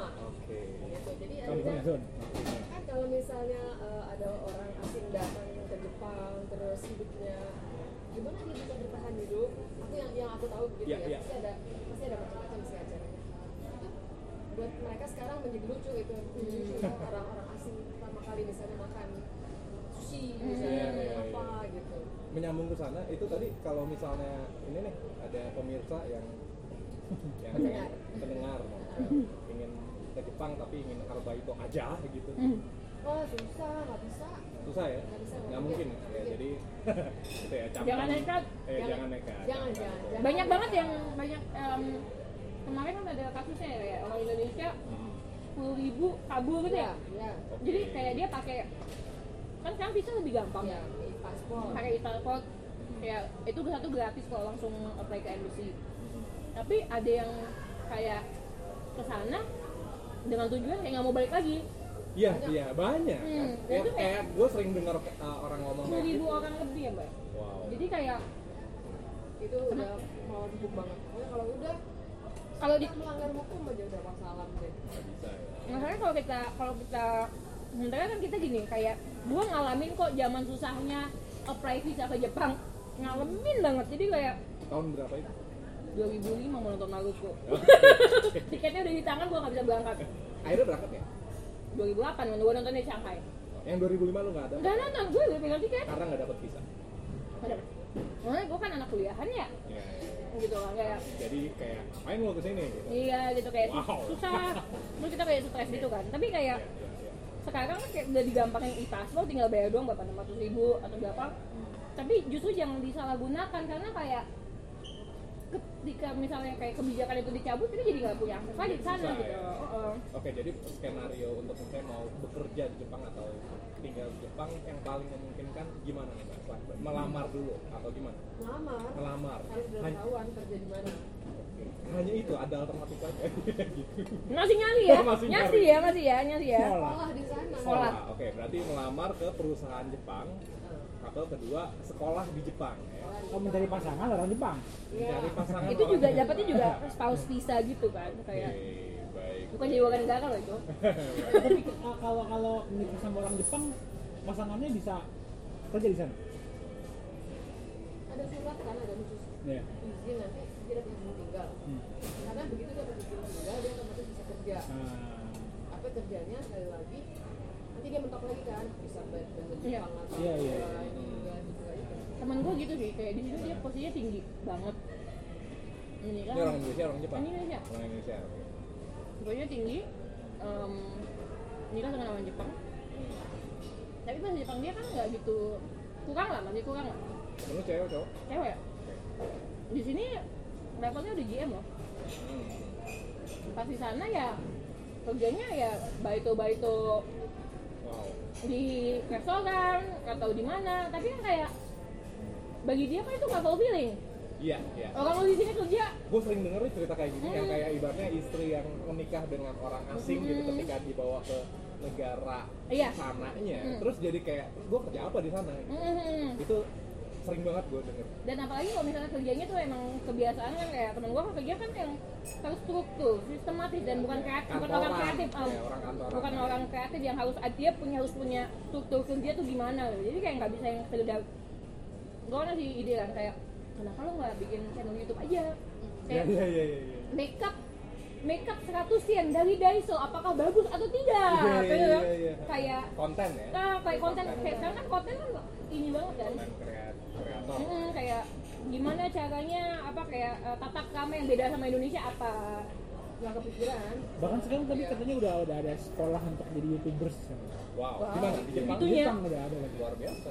[SPEAKER 5] oke.
[SPEAKER 4] Gitu. Jadi ada kan kalau misalnya eh, ada orang asing datang ke Jepang terus hidupnya gimana dia bisa bertahan hidup? Aku yang yang aku tahu gitu
[SPEAKER 5] Iya,
[SPEAKER 4] ya
[SPEAKER 5] iya.
[SPEAKER 4] pasti ada pasti ada macam-macam sih acaranya. Buat mereka sekarang menjadi lucu itu menjadi lucu ya, [LAUGHS] orang-orang asing pertama kali misalnya makan sushi misalnya
[SPEAKER 5] Iya, iya,
[SPEAKER 4] apa gitu.
[SPEAKER 5] Menyambung ke sana itu tadi kalau misalnya ini nih ada pemirsa yang yang
[SPEAKER 4] Pendengar. [LAUGHS]
[SPEAKER 5] ke Jepang tapi ingin arbaito aja gitu.
[SPEAKER 4] Oh susah nggak bisa?
[SPEAKER 5] Susah ya?
[SPEAKER 4] Nggak bisa,
[SPEAKER 5] nggak mungkin
[SPEAKER 4] mungkin.
[SPEAKER 5] ya jadi [LAUGHS] gitu ya camkan.
[SPEAKER 1] Jangan nekat.
[SPEAKER 5] eh,
[SPEAKER 4] Jangan-
[SPEAKER 5] jangan nekat
[SPEAKER 4] jangan, jangan, jangan.
[SPEAKER 1] banyak banget yang banyak em, kemarin kan ada kasusnya ya orang Indonesia
[SPEAKER 5] Hmm.
[SPEAKER 1] sepuluh ribu kabur gitu ya.
[SPEAKER 4] Ya.
[SPEAKER 1] Jadi kayak dia pakai kan sekarang visa lebih gampang
[SPEAKER 4] ya
[SPEAKER 1] ya.
[SPEAKER 4] paspor
[SPEAKER 1] pakai e-passport. Kayak itu satu gratis kalau langsung apply ke embassy. Tapi ada yang kayak ke sana dengan tujuan kayak nggak mau balik lagi
[SPEAKER 5] Iya, iya banyak.
[SPEAKER 1] Hmm,
[SPEAKER 5] kan. Ya,
[SPEAKER 1] itu kayak-
[SPEAKER 5] kayak gue sering dengar uh, orang ngomong
[SPEAKER 1] sepuluh
[SPEAKER 5] kayak
[SPEAKER 1] ribu
[SPEAKER 5] gitu.
[SPEAKER 1] orang lebih ya mbak
[SPEAKER 5] Wow.
[SPEAKER 1] jadi kayak
[SPEAKER 4] itu udah mau empuk banget pokoknya kalau udah
[SPEAKER 1] kalau di
[SPEAKER 4] melanggar hukum aja udah wassalam deh
[SPEAKER 5] ya.
[SPEAKER 1] masalahnya kalau kita kalau kita sementara kan kita gini kayak gua ngalamin kok zaman susahnya apply visa ke Jepang ngalamin banget jadi kayak
[SPEAKER 5] Tahun berapa itu?
[SPEAKER 1] 2005 mau nonton Naruto [LAUGHS] tiketnya udah di tangan gua nggak bisa berangkat
[SPEAKER 5] Akhirnya berangkat ya?
[SPEAKER 1] 2008 when gua nonton di Shanghai
[SPEAKER 5] Yang 2005 lu nggak ada?
[SPEAKER 1] nggak nonton gue udah pegang tiket
[SPEAKER 5] Karena nggak dapet visa.
[SPEAKER 1] ada Makanya gue kan anak kuliahan ya
[SPEAKER 5] Iya. iya.
[SPEAKER 1] gitu kan kayak
[SPEAKER 5] Jadi kayak main lo ke sini gitu.
[SPEAKER 1] iya gitu kayak
[SPEAKER 5] Wow.
[SPEAKER 1] susah terus kita kayak stres gitu kan tapi kayak
[SPEAKER 5] Iya, iya, iya.
[SPEAKER 1] sekarang kan kayak udah digampangin e-passport tinggal bayar doang berapa 600 ribu atau berapa tapi justru jangan disalahgunakan karena kayak ketika misalnya kayak kebijakan itu dicabut kita jadi nggak punya akses lagi ke sana
[SPEAKER 5] Susah,
[SPEAKER 1] gitu
[SPEAKER 5] ya.
[SPEAKER 1] Heeh.
[SPEAKER 5] Oke, jadi skenario untuk misalnya mau bekerja di Jepang atau tinggal di Jepang yang paling memungkinkan gimana nih Mbak? Melamar dulu atau gimana?
[SPEAKER 4] ngelamar
[SPEAKER 5] Melamar.
[SPEAKER 4] harus ketahuan kerja di mana
[SPEAKER 5] oke. Hanya itu ada alternatif aja gitu. [LAUGHS]
[SPEAKER 1] masih nyari ya
[SPEAKER 5] Masih nyari.
[SPEAKER 1] nyari ya masih ya nyari ya
[SPEAKER 4] sekolah di sana
[SPEAKER 1] Sekolah.
[SPEAKER 5] Oke, berarti melamar ke perusahaan Jepang atau kedua sekolah di Jepang ya.
[SPEAKER 6] Oh, mencari pasangan orang Jepang.
[SPEAKER 5] Mencari pasangan
[SPEAKER 1] itu juga dapatnya juga [LAUGHS] spouse visa gitu kan kayak
[SPEAKER 5] baik.
[SPEAKER 1] bukan jadi warga negara loh itu [LAUGHS]
[SPEAKER 6] Tapi kalau kalau menikah sama orang Jepang, pasangannya bisa kerja di sana.
[SPEAKER 4] ada surat kan ada khusus
[SPEAKER 6] Ya.
[SPEAKER 4] izin nanti dia dapat izin tinggal
[SPEAKER 6] Hmm.
[SPEAKER 4] karena begitu dapat izin tinggal dia otomatis bisa kerja
[SPEAKER 6] Nah,
[SPEAKER 4] apa kerjanya sekali lagi dia mentok lagi kan bisa bahasa
[SPEAKER 1] Iya.
[SPEAKER 4] Jepang atau
[SPEAKER 6] Iya, iya.
[SPEAKER 4] apa, ini juga itu juga itu
[SPEAKER 1] temen gue gitu sih kayak di situ dia posisinya tinggi banget ini kan
[SPEAKER 5] Ini orang Indonesia, orang Jepang.
[SPEAKER 1] Ini Indonesia.
[SPEAKER 5] Orang Indonesia.
[SPEAKER 1] Pokoknya tinggi em, nikah dengan orang Jepang tapi bahasa Jepang dia kan nggak gitu kurang lah masih kurang lah
[SPEAKER 5] Lu cewek cowok?
[SPEAKER 1] cewek di sini levelnya udah GM loh
[SPEAKER 5] Hmm.
[SPEAKER 1] pas di sana ya kerjanya ya baito baito. Di restoran atau di mana tapi kan kayak bagi dia kan itu nggak fulfilling
[SPEAKER 5] Iya, iya.
[SPEAKER 1] orang lu di sini kerja
[SPEAKER 5] Gue sering denger nih cerita kayak gini yang
[SPEAKER 1] Hmm.
[SPEAKER 5] kayak ibaratnya istri yang menikah dengan orang asing gitu
[SPEAKER 1] Hmm.
[SPEAKER 5] ketika dibawa ke negara
[SPEAKER 1] Iya.
[SPEAKER 5] sananya,
[SPEAKER 1] Hmm.
[SPEAKER 5] terus jadi kayak gue kerja apa di sana?
[SPEAKER 1] Mm-mm.
[SPEAKER 5] Itu sering banget gue denger.
[SPEAKER 1] dan apalagi kalau misalnya kerjanya tuh emang kebiasaan kan kayak temen kan kerja kan yang terstruktur sistematis dan bukan kreatif bukan orang kreatif
[SPEAKER 5] Ya, orang kantoran.
[SPEAKER 1] bukan orang kreatif yang harus dia punya harus punya struktur kerja tuh gimana gitu. jadi kayak nggak bisa yang sekedar gua kan sih ide kan kayak kenapa lo nggak bikin channel YouTube aja kayak
[SPEAKER 5] iya, iya, iya. iya.
[SPEAKER 1] makeup makeup 100 yen dari Daiso apakah bagus atau tidak
[SPEAKER 5] iya,
[SPEAKER 1] Kayak-
[SPEAKER 5] iya, iya.
[SPEAKER 1] kayak
[SPEAKER 5] Konten ya?
[SPEAKER 1] nah, kayak konten kayak sekarang kan konten kan ini banget kan
[SPEAKER 5] Konten kreat- kreator.
[SPEAKER 1] Mm, kayak gimana caranya apa kayak eh, tata krama yang beda sama Indonesia apa
[SPEAKER 4] nggak kepikiran
[SPEAKER 6] bahkan sekarang tadi katanya udah udah ada sekolah untuk jadi youtubers.
[SPEAKER 5] Wow.
[SPEAKER 1] Wow.
[SPEAKER 5] Gimana di Jepang?
[SPEAKER 1] Itu ya.
[SPEAKER 6] Jepang udah ada lagi.
[SPEAKER 5] Luar biasa.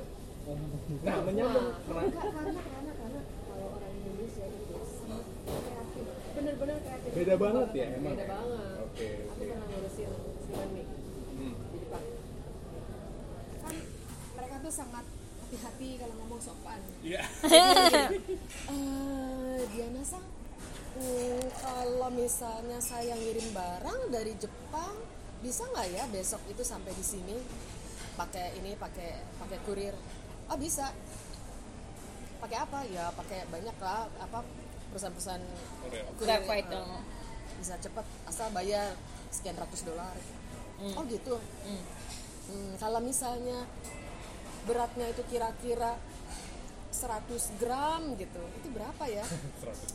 [SPEAKER 6] Oh,
[SPEAKER 5] Nah, menyambung.
[SPEAKER 4] Nah, karena karena karena kalau orang Indonesia itu kreatif bener-bener kreatif
[SPEAKER 5] Beda banget ya, emang
[SPEAKER 4] beda banget
[SPEAKER 5] Oke,
[SPEAKER 4] aku
[SPEAKER 5] oke.
[SPEAKER 4] pernah ngurusin seniman nih
[SPEAKER 5] Hmm.
[SPEAKER 4] di Jepang
[SPEAKER 7] kan mereka tuh sangat hati-hati kalau ngomong sopan.
[SPEAKER 2] Iya. [LAUGHS]
[SPEAKER 7] Eh, Diana sang, hmm, kalau misalnya saya ngirim barang dari Jepang, bisa nggak ya besok itu sampai di sini pakai ini pakai pakai kurir? Oh bisa. Pakai apa? Ya pakai banyak lah apa perusahaan-perusahaan kurir, eh,
[SPEAKER 1] dong.
[SPEAKER 7] bisa cepet asal bayar sekian ratus dolar. Oh gitu.
[SPEAKER 1] Hmm.
[SPEAKER 7] Hmm, kalau misalnya beratnya itu kira-kira 100 gram gitu, itu berapa ya?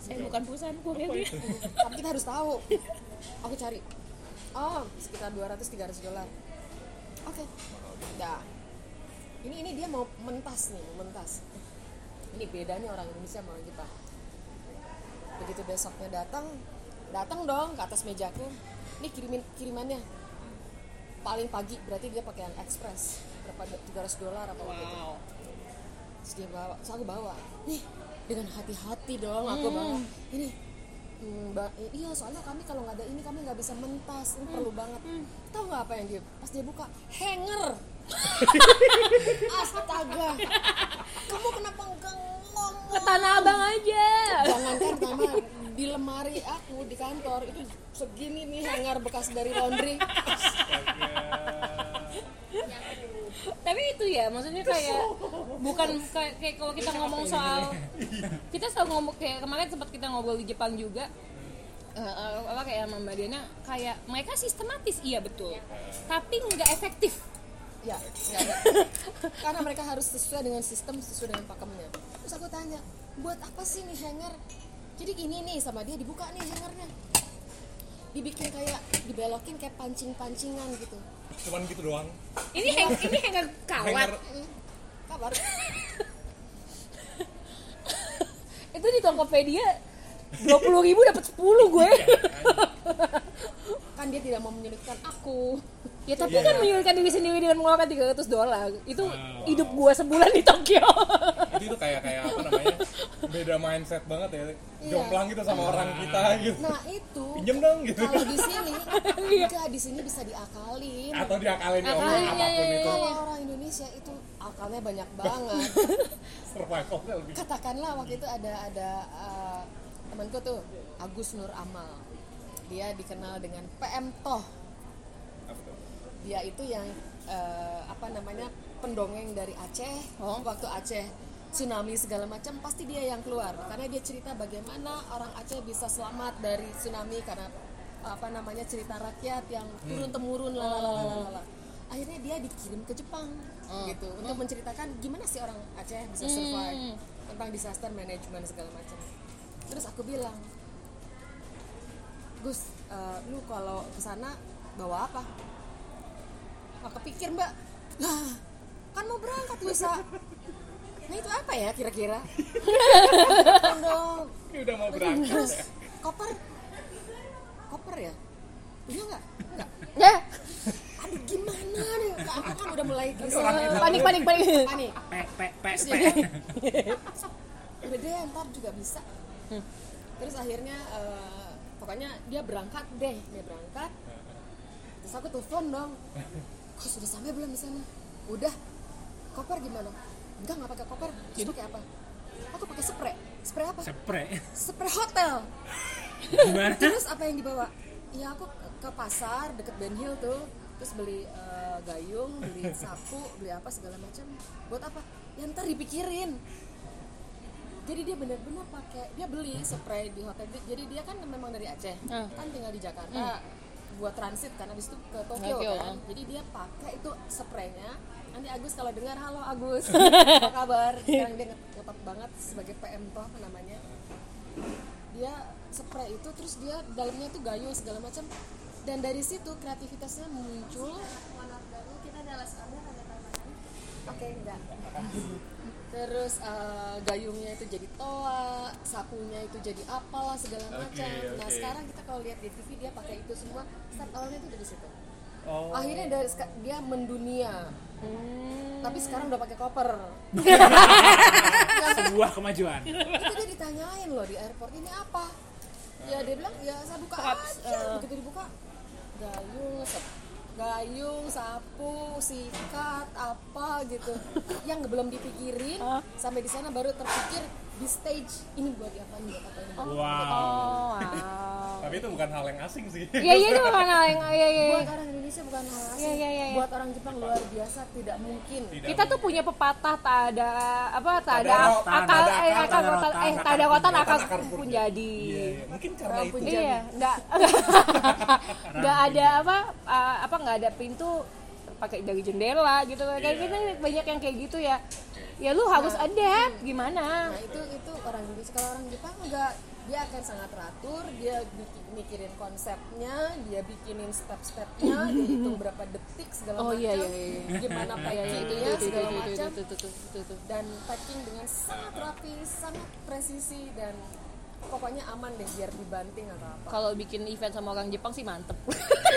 [SPEAKER 1] eh bukan perusahaan kurir [LAUGHS]
[SPEAKER 7] Tapi kita harus tahu. Aku cari. Oh, sekitar 200-300 dolar. Oke. Nah, ini ini dia mau mentas nih, mau mentas. Ini bedanya orang Indonesia sama orang Jepang. Begitu besoknya datang, datang dong ke atas mejaku. Nih kirimin kirimannya. Paling pagi berarti dia pakai yang express. Berapa 300 dolar apa waktu itu.
[SPEAKER 1] wow.
[SPEAKER 7] Terus dia bawa, terus aku bawa. Nih, dengan hati-hati dong aku bawa. Ini
[SPEAKER 4] "Hmm, Mbak, i- iya soalnya kami kalau nggak ada ini kami nggak bisa mentas. Ini perlu banget. Tahu nggak apa yang dia pas dia buka hanger. [LAUGHS] Astaga. Kamu kenapa nggak ngomong?
[SPEAKER 1] Ke tanah abang aja.
[SPEAKER 4] Jangankan sama di lemari aku di kantor itu segini nih hanger bekas dari laundry
[SPEAKER 1] tapi itu ya maksudnya kayak bukan kayak, kayak kalau kita ngomong soal kita selalu ngomong kayak kemarin sempat kita ngobrol di Jepang juga eh, apa kayak sama Mbak Diana kayak mereka sistematis iya betul. Tapi nggak efektif.
[SPEAKER 4] Ya nggak ada. [LAUGHS] Karena mereka harus sesuai dengan sistem sesuai dengan pakemnya. Terus aku tanya buat apa sih nih hanger jadi gini nih sama dia dibuka nih hangernya dibikin kayak dibelokin kayak pancing-pancingan gitu
[SPEAKER 5] cuman gitu doang.
[SPEAKER 1] Ini hang ini hanger kawat.
[SPEAKER 5] Hanger.
[SPEAKER 4] Kabar [LAUGHS]
[SPEAKER 1] itu di Tokopedia dua puluh ribu dapat sepuluh gue.
[SPEAKER 4] Kan dia tidak mau menyulitkan aku
[SPEAKER 1] ya tapi kan menyulitkan diri sendiri dengan mengeluarkan 300 dolar. Itu hidup gue sebulan di Tokyo.
[SPEAKER 5] Itu itu kayak kayak apa namanya beda mindset banget ya. Jomplang gitu sama orang kita gitu.
[SPEAKER 4] Nah itu
[SPEAKER 5] pinjem dong gitu.
[SPEAKER 4] kalau di sini [LAUGHS] enggak di sini bisa diakalin.
[SPEAKER 5] Atau diakalin ya
[SPEAKER 1] Akalin,
[SPEAKER 5] orang
[SPEAKER 1] iya,
[SPEAKER 5] apa pun
[SPEAKER 1] iya,
[SPEAKER 5] itu.
[SPEAKER 4] kalau orang Indonesia itu akalnya banyak banget. [LAUGHS]
[SPEAKER 5] Survivalnya lebih.
[SPEAKER 4] Katakanlah waktu itu ada ada uh, temanku tuh Agus Nur Amal. Dia dikenal dengan PM Toh? Dia itu yang uh, apa namanya pendongeng dari Aceh waktu Aceh tsunami segala macam pasti dia yang keluar. Karena dia cerita bagaimana orang Aceh bisa selamat dari tsunami karena apa namanya cerita rakyat yang turun temurun lalalala akhirnya dia dikirim ke Jepang gitu untuk menceritakan gimana sih orang Aceh bisa survive tentang disaster management segala macam. Terus aku bilang Gus eh, lu kalau ke sana bawa apa nggak kepikir mbak. Lah kan mau berangkat lusa nah itu apa ya kira-kira? Dong.
[SPEAKER 5] Ini udah mau berangkat
[SPEAKER 4] terus. Koper. Koper ya? Punya nggak? Nggak?
[SPEAKER 1] Ya.
[SPEAKER 4] Aduh gimana nih? Aku kan udah mulai
[SPEAKER 1] panik panik panik.
[SPEAKER 4] Panik.
[SPEAKER 2] Pe pe pe pe
[SPEAKER 4] udah deh ntar juga bisa. Terus akhirnya eh, pokoknya dia berangkat deh dia berangkat. Terus aku telepon dong kok sudah sampai belum di sana? Udah. Koper gimana? Enggak nggak pakai koper. Terus pakai apa? Aku pakai spray. Spray apa?
[SPEAKER 2] Spray.
[SPEAKER 4] Spray hotel.
[SPEAKER 2] Gimana? [LAUGHS]
[SPEAKER 4] Terus apa yang dibawa? Ya aku ke, pasar deket Ben Hill tuh. Terus beli eh, gayung beli [LAUGHS] sapu beli apa segala macam. Buat apa? Ya ntar dipikirin. Jadi dia benar-benar pakai dia beli spray di hotel. Jadi dia kan memang dari Aceh.
[SPEAKER 1] Hmm.
[SPEAKER 4] kan tinggal di Jakarta buat transit kan habis itu ke Tokyo,
[SPEAKER 1] Tokyo,
[SPEAKER 4] kan. Jadi dia pakai itu spraynya. Nanti Agus kalau dengar halo Agus. [LAUGHS] Apa kabar? Sekarang dia nget- ngetop banget sebagai PM toh namanya. Dia spray itu terus dia dalamnya tuh gayung segala macam. Dan dari situ kreativitasnya muncul. Oke enggak [LAUGHS] terus eh, gayungnya itu jadi toa sapunya itu jadi apalah segala macam. Nah
[SPEAKER 5] oke.
[SPEAKER 4] sekarang kita kalau lihat di TV dia pakai itu semua. Start awalnya itu dari situ.
[SPEAKER 5] Oh.
[SPEAKER 4] Akhirnya dari dia mendunia. Tapi sekarang udah pakai koper. [LAUGHS]
[SPEAKER 2] Sebuah kemajuan.
[SPEAKER 4] Itu dia ditanyain loh di airport ini apa? Ya dia bilang ya saya buka aja. begitu dibuka gayung sep- gayung sapu sikat apa gitu. [LAUGHS] Yang belum dipikirin sampai di sana baru terpikir di stage. Ini buat apa ini buat apa ini? Apa.
[SPEAKER 2] wow.
[SPEAKER 1] Oh wow.
[SPEAKER 5] Tapi itu bukan hal yang asing sih.
[SPEAKER 1] Iya iya itu bukan hal yang iya iya
[SPEAKER 4] buat orang Indonesia bukan hal asing.
[SPEAKER 1] Iya, iya, iya, iya.
[SPEAKER 4] buat orang Jepang luar biasa tidak mungkin.
[SPEAKER 5] Tidak
[SPEAKER 1] kita tuh punya pepatah tak ada apa tak ada akal eh akal rotan eh tak ada rotan akal pun jadi.
[SPEAKER 5] Iya, iya. mungkin karena itu.
[SPEAKER 1] Iya nggak. [LAUGHS] [LAUGHS] Nggak ada apa uh, apa nggak ada pintu pakai dari jendela gitu kayak
[SPEAKER 5] Iya.
[SPEAKER 1] gitu banyak yang kayak gitu ya ya lu harus adapt gimana?
[SPEAKER 4] Nah itu itu orang kalau orang Jepang enggak dia akan sangat teratur dia bikin, mikirin konsepnya dia bikinin step-stepnya dia hitung berapa detik segala
[SPEAKER 1] oh
[SPEAKER 4] macam
[SPEAKER 1] iya iya iya.
[SPEAKER 4] gimana
[SPEAKER 1] Iya, iya,
[SPEAKER 4] packingnya segala macam. dan packing dengan sangat rapi sangat presisi dan pokoknya aman deh biar dibanting atau apa.
[SPEAKER 1] Kalau bikin event sama orang Jepang sih mantep [LAUGHS]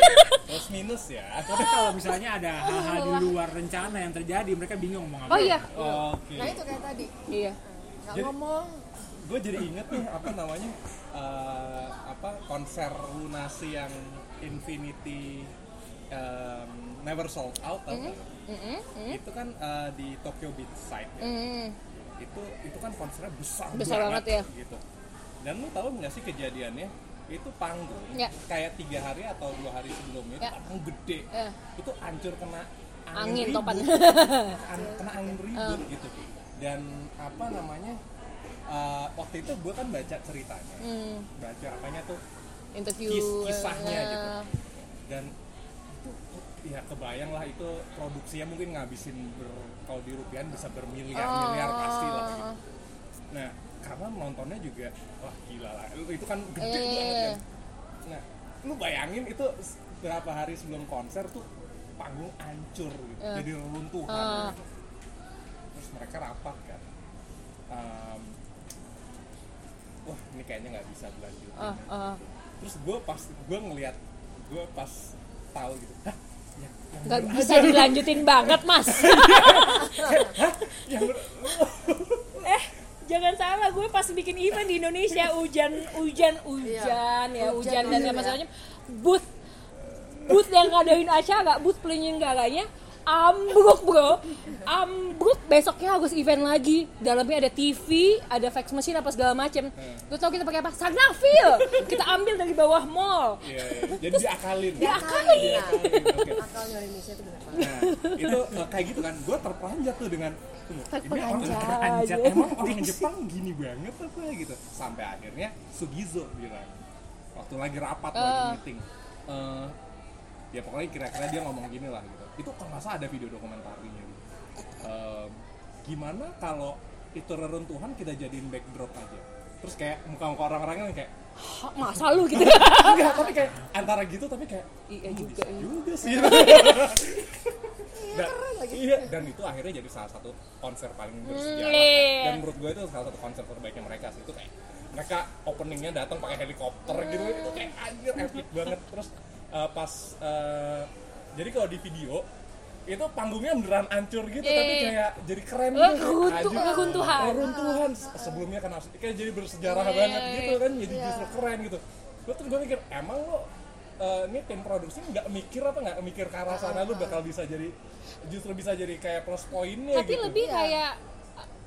[SPEAKER 5] plus minus ya.
[SPEAKER 2] Tapi kalau misalnya ada hal-hal di luar rencana yang terjadi mereka bingung mau
[SPEAKER 1] oh
[SPEAKER 2] ngapain
[SPEAKER 1] iya.
[SPEAKER 5] Oke.
[SPEAKER 4] Nah itu kayak tadi.
[SPEAKER 1] Iya.
[SPEAKER 4] Nggak ngomong.
[SPEAKER 5] gue jadi inget nih apa namanya eh, apa konser lunasi yang Infinity em, Never Sold Out tau nggak? itu kan eh, di Tokyo Beachside ya.
[SPEAKER 1] Hmm.
[SPEAKER 5] itu itu kan konsernya besar,
[SPEAKER 1] Besar banget ya.
[SPEAKER 5] gitu. Dan lu tahu nggak sih kejadiannya itu panggung
[SPEAKER 1] Ya.
[SPEAKER 5] kayak tiga hari atau dua hari sebelumnya itu
[SPEAKER 1] Ya.
[SPEAKER 5] panggung gede
[SPEAKER 1] Ya.
[SPEAKER 5] itu hancur kena
[SPEAKER 1] Angin,
[SPEAKER 5] ribut.
[SPEAKER 1] topan. [LAUGHS]
[SPEAKER 5] An- [LAUGHS] kena angin ribut gitu dan apa namanya eh, waktu itu gue kan baca ceritanya
[SPEAKER 1] Hmm.
[SPEAKER 5] baca apanya tuh
[SPEAKER 1] Interview.
[SPEAKER 5] kis- kisahnya
[SPEAKER 1] eh,
[SPEAKER 5] gitu dan itu ya kebayang lah itu produksinya mungkin ngabisin ber, kalau di rupiah bisa bermiliar-miliar
[SPEAKER 1] Oh.
[SPEAKER 5] pasti lah gitu. nah karena nontonnya juga wah gila lah itu kan gede
[SPEAKER 1] iya,
[SPEAKER 5] banget
[SPEAKER 1] iya.
[SPEAKER 5] kan nah lu bayangin itu berapa hari sebelum konser tuh panggung hancur gitu
[SPEAKER 1] Iya.
[SPEAKER 5] jadi runtuhan
[SPEAKER 1] Ah.
[SPEAKER 5] gitu. terus mereka rapat kan Em, wah ini kayaknya nggak bisa berlanjut
[SPEAKER 1] ah, ah.
[SPEAKER 5] terus gue pas gue ngeliat gue pas tahu gitu hah yang
[SPEAKER 1] nggak bisa
[SPEAKER 5] aja."
[SPEAKER 1] dilanjutin banget mas [LAUGHS]
[SPEAKER 5] yang
[SPEAKER 1] eh jangan salah gue pas bikin event di Indonesia hujan hujan hujan ya hujan dan
[SPEAKER 4] hujan
[SPEAKER 1] apa
[SPEAKER 4] ya.
[SPEAKER 1] salahnya booth booth yang ngadain acara booth penyelenggaranya ambruk bro. Ambruk besoknya harus event lagi. Dalamnya ada TV ada fax machine apa segala macem lu tau kita pakai apa? Sagnafil. Kita ambil dari bawah mall.
[SPEAKER 5] Iya, iya. jadi diakalin.
[SPEAKER 1] Diakalin.
[SPEAKER 5] Oke.
[SPEAKER 4] akalnya Indonesia itu benar.
[SPEAKER 5] Nah itu eh, kayak gitu kan. Gue terperanjat tuh dengan tunggu, ini orang
[SPEAKER 1] terperanjat [LAUGHS]
[SPEAKER 5] emang orang Jepang gini banget apa gitu. Sampai akhirnya Sugizo bilang waktu lagi rapat lagi
[SPEAKER 1] Eh.
[SPEAKER 5] meeting. Eh, ya pokoknya kira-kira dia ngomong gini lah gitu. Itu kalau nggak salah ada video dokumentarinya gitu. Eh, gimana kalau itu reruntuhan kita jadiin backdrop aja? Terus kayak muka-muka orang-orang yang kayak
[SPEAKER 1] Hah, masa lu gitu? [LAUGHS]
[SPEAKER 5] Enggak tapi kayak antara gitu tapi kayak
[SPEAKER 1] Iya
[SPEAKER 5] "Hmm,
[SPEAKER 1] juga, iya."
[SPEAKER 5] juga sih [LAUGHS] dan, iya dan itu akhirnya jadi salah satu konser paling bersejarah.
[SPEAKER 1] Iya.
[SPEAKER 5] dan menurut gue itu salah satu konser terbaiknya mereka sih. Itu kayak mereka openingnya datang pakai helikopter gitu. Itu kayak anjir epic banget. Terus eh, pas eh, jadi kalau di video itu panggungnya beneran hancur gitu
[SPEAKER 1] Iya,
[SPEAKER 5] tapi
[SPEAKER 1] iya.
[SPEAKER 5] kayak jadi keren
[SPEAKER 1] Eh,
[SPEAKER 5] gitu. Anjir.
[SPEAKER 1] keruntuhan.
[SPEAKER 5] keruntuhan. Sebelumnya kan kayak jadi bersejarah
[SPEAKER 1] Iya,
[SPEAKER 5] banget
[SPEAKER 1] iya,
[SPEAKER 5] gitu kan jadi justru keren gitu. Gua terus gue mikir emang lo eh, ini tim produksi nggak mikir apa nggak mikir ke arah sana lu bakal bisa jadi justru bisa jadi kayak plus poinnya
[SPEAKER 1] tapi
[SPEAKER 5] gitu
[SPEAKER 1] lebih kayak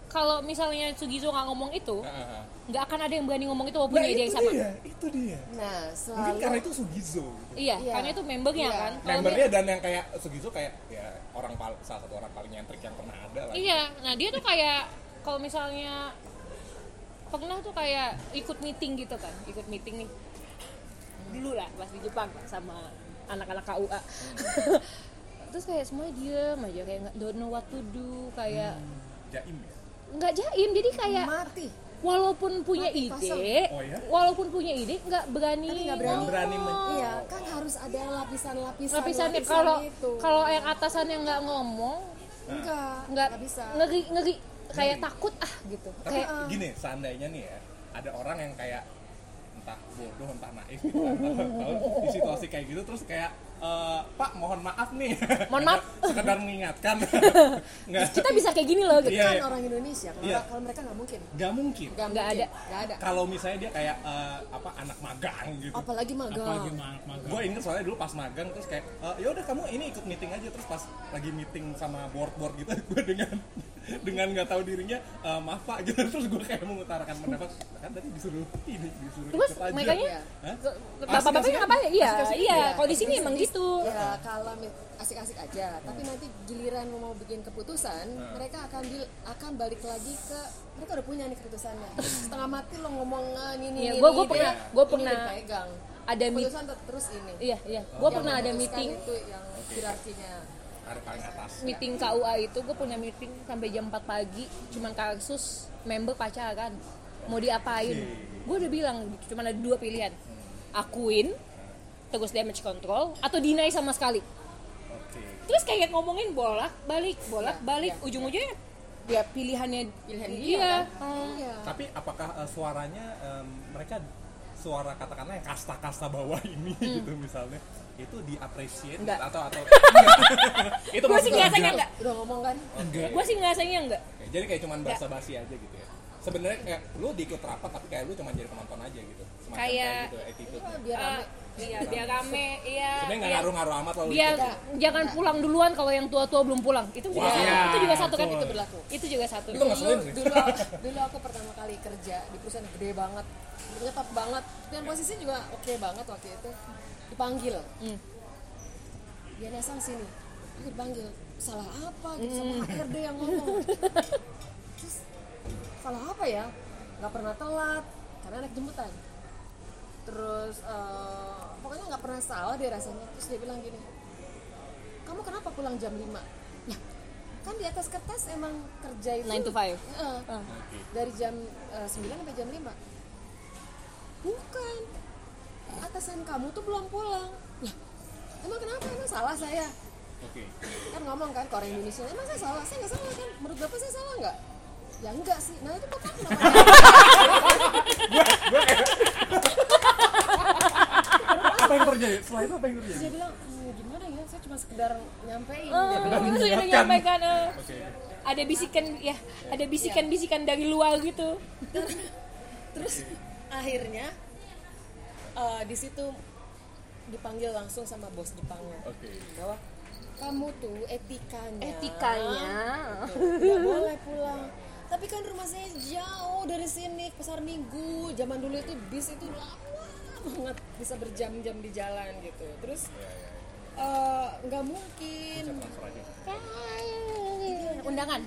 [SPEAKER 1] kalau misalnya Sugizo nggak ngomong itu
[SPEAKER 5] Ah, ah, ah.
[SPEAKER 1] nggak akan ada yang berani ngomong itu walaupun
[SPEAKER 5] nah
[SPEAKER 1] dia yang sama
[SPEAKER 5] dia itu dia
[SPEAKER 4] nah
[SPEAKER 5] mungkin
[SPEAKER 4] selalu
[SPEAKER 5] karena itu Sugizo gitu.
[SPEAKER 1] iya
[SPEAKER 4] Iya.
[SPEAKER 1] karena itu membernya
[SPEAKER 4] Iya.
[SPEAKER 1] kan
[SPEAKER 5] membernya
[SPEAKER 1] dia-
[SPEAKER 5] dan yang kayak Sugizo kayak ya orang pal- salah satu orang paling nyentrik yang pernah ada lah
[SPEAKER 1] iya nah dia tuh kayak kalau misalnya pernah tuh kayak ikut meeting gitu kan ikut meeting nih dulu lah pas di Jepang sama anak-anak KUA [LAUGHS] terus kayak semuanya diem aja kayak nggak don't know what to do kayak
[SPEAKER 5] jaim ya
[SPEAKER 1] nggak jaim jadi kayak
[SPEAKER 4] mati
[SPEAKER 1] walaupun punya
[SPEAKER 4] Mati
[SPEAKER 1] ide
[SPEAKER 5] Oh ya?
[SPEAKER 1] walaupun punya ide nggak berani
[SPEAKER 4] Tapi nggak berani.
[SPEAKER 1] ngomong.
[SPEAKER 5] berani
[SPEAKER 4] iya kan harus ada lapisan-lapisan
[SPEAKER 1] lapisannya
[SPEAKER 4] lapisan
[SPEAKER 1] kalau
[SPEAKER 4] itu.
[SPEAKER 1] kalau yang atasannya nggak ngomong
[SPEAKER 4] enggak
[SPEAKER 1] nggak
[SPEAKER 4] nggak bisa
[SPEAKER 1] ngeri ngeri kayak takut ah gitu
[SPEAKER 5] tapi
[SPEAKER 1] kayak
[SPEAKER 5] gini seandainya nih ya ada orang yang kayak entah bodoh entah naif gitu tahu di situasi kayak gitu terus kayak eh, Pak mohon maaf nih.
[SPEAKER 1] Mohon maaf. [LAUGHS]
[SPEAKER 5] sekedar mengingatkan. [LAUGHS]
[SPEAKER 1] Kita bisa kayak gini loh gitu
[SPEAKER 5] Iya,
[SPEAKER 4] kan
[SPEAKER 5] iya.
[SPEAKER 4] orang Indonesia. Kalau
[SPEAKER 5] Iya.
[SPEAKER 4] kalau mereka nggak mungkin.
[SPEAKER 5] Nggak mungkin.
[SPEAKER 4] Nggak
[SPEAKER 1] Nggak
[SPEAKER 4] mungkin.
[SPEAKER 1] ada.
[SPEAKER 4] nggak ada.
[SPEAKER 5] Kalau misalnya dia kayak eh, apa anak magang gitu.
[SPEAKER 4] Apalagi magang.
[SPEAKER 2] Apalagi ma- magang.
[SPEAKER 5] Gue inget soalnya dulu pas magang terus kayak "Eh, ya udah kamu ini ikut meeting aja. Terus pas lagi meeting sama board board gitu [LAUGHS] gue dengan dengan nggak tahu dirinya "Eh, maaf pak gitu. [LAUGHS] Terus gue kayak mengutarakan pendapat kan tadi disuruh ini disuruh
[SPEAKER 1] terus makanya
[SPEAKER 5] Hah?
[SPEAKER 1] bapak-bapaknya apa ya iya
[SPEAKER 5] Asik-asik.
[SPEAKER 1] iya
[SPEAKER 4] Iya,
[SPEAKER 1] kalau di sini emang gitu.
[SPEAKER 4] Ya kalau asik-asik aja. Tapi nanti giliran mau bikin keputusan mereka akan di- akan balik lagi ke mereka udah punya nih keputusannya. Setengah mati lo ngomong "Ah, ini ini
[SPEAKER 1] Iya, gua- gua
[SPEAKER 4] ini."
[SPEAKER 1] pernah- gua pernah ada meet-
[SPEAKER 4] keputusan ter- terus ini.
[SPEAKER 1] Iya iya. Gue
[SPEAKER 4] Yang
[SPEAKER 1] pernah ada meeting
[SPEAKER 4] itu yang hierarkinya
[SPEAKER 5] tarik paling atas
[SPEAKER 1] meeting KUA itu gue punya meeting sampai jam 4 pagi. Cuman kasus member pacaran mau diapain? Gue udah bilang cuman ada dua pilihan. Akuin terus damage control atau deny sama sekali.
[SPEAKER 5] Oke.
[SPEAKER 1] Terus kayak ngomongin bolak balik bolak balik
[SPEAKER 4] iya,
[SPEAKER 1] ujung-ujungnya ya pilihannya
[SPEAKER 4] Pilihan dia,
[SPEAKER 1] iya
[SPEAKER 4] kan?
[SPEAKER 1] Hmm.
[SPEAKER 4] iya.
[SPEAKER 5] Tapi apakah eh, suaranya em, mereka suara katakanlah yang kasta-kasta bawah ini gitu misalnya itu diapresiasi atau atau [LAUGHS] itu
[SPEAKER 1] gue sih ngerasanya enggak.
[SPEAKER 4] udah ngomong kan?
[SPEAKER 2] Enggak.
[SPEAKER 1] Gue sih ngerasanya enggak.
[SPEAKER 5] Jadi kayak cuman basa-basi aja gitu ya. Sebenarnya kayak lu diikut rapat tapi kayak lu cuma jadi penonton aja gitu. Semacam
[SPEAKER 1] Kayak-
[SPEAKER 5] gitu attitude
[SPEAKER 4] Oh, biar rame.
[SPEAKER 1] Iya biar rame iya.
[SPEAKER 5] Sebenarnya nggak
[SPEAKER 1] iya.
[SPEAKER 5] ngaruh-ngaruh amat
[SPEAKER 1] dia
[SPEAKER 5] ikut.
[SPEAKER 1] jangan pulang duluan kalau yang tua-tua belum pulang. Itu juga
[SPEAKER 2] iya,
[SPEAKER 1] itu juga satu kan itu berlaku. Itu juga satu.
[SPEAKER 5] Itu
[SPEAKER 4] dulu,
[SPEAKER 5] sih.
[SPEAKER 4] dulu [LAUGHS] dulu aku pertama kali kerja di perusahaan gede banget. Bentuknya top banget. Dan posisi juga oke banget waktu itu dipanggil.
[SPEAKER 1] Hmm.
[SPEAKER 4] dia nasang sini. Aku dipanggil salah apa? Gitu sama HRD yang ngomong. Terus salah apa ya? Nggak pernah telat karena naik jemputan. Terus eh, pokoknya nggak pernah salah dia rasanya. Terus dia bilang gini kamu kenapa pulang jam 5 ya kan di atas kertas emang kerja itu
[SPEAKER 1] 9 to 5
[SPEAKER 4] Eh, dari jam eh, 9 sampai jam 5 bukan atasan kamu tuh belum pulang. Lah emang kenapa? Emang salah saya?
[SPEAKER 5] Oke.
[SPEAKER 4] Kan ngomong kan ke orang Indonesia. Emang saya salah? Saya nggak salah kan? Menurut bapak saya salah nggak? Ya enggak sih. Nah itu bapak kenapa? [LAUGHS]
[SPEAKER 6] Apa yang terjadi? Setelah itu apa yang terjadi?
[SPEAKER 4] Dia bilang "Hmm, gimana ya? Saya cuma sekedar nyampein.
[SPEAKER 1] Oh, menyampaikan eh,
[SPEAKER 5] oke.
[SPEAKER 1] ada bisikan ya ada bisikan-bisikan dari luar gitu.
[SPEAKER 4] Terus akhirnya eh, di situ dipanggil langsung sama bos Jepangnya.
[SPEAKER 5] Oke.
[SPEAKER 4] Bahwa kamu tuh etikanya.
[SPEAKER 1] Etikanya.
[SPEAKER 4] Nggak boleh pulang. Tapi kan rumah saya jauh dari sini pasar minggu. Zaman dulu itu bis itu lama banget bisa berjam-jam di jalan gitu. Terus eh, nggak mungkin.
[SPEAKER 1] Undangan.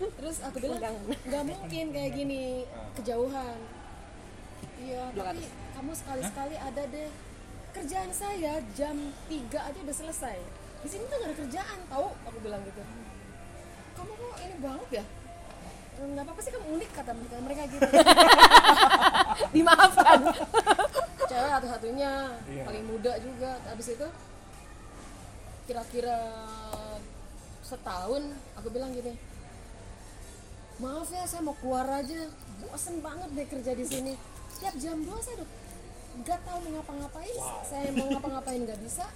[SPEAKER 4] Terus aku bilang nggak mungkin kayak gini. Kejauhan iya tapi kamu sekali-sekali ada deh. Kerjaan saya jam 3 aja udah selesai. Di sini tuh nggak ada kerjaan tahu? Aku bilang gitu. Kamu kok ini banget ya? Nggak apa-apa sih kamu unik kata mereka mereka gitu. [LAUGHS]
[SPEAKER 1] Dimaafkan. [LAUGHS]
[SPEAKER 4] Cewek satu-satunya paling muda juga. Habis itu kira-kira setahun aku bilang gini maaf ya saya mau keluar aja. Bosen banget deh kerja di sini tiap jam 2 saya udah nggak tahu mau ngapa-ngapain saya mau [LAUGHS] ngapa-ngapain nggak bisa.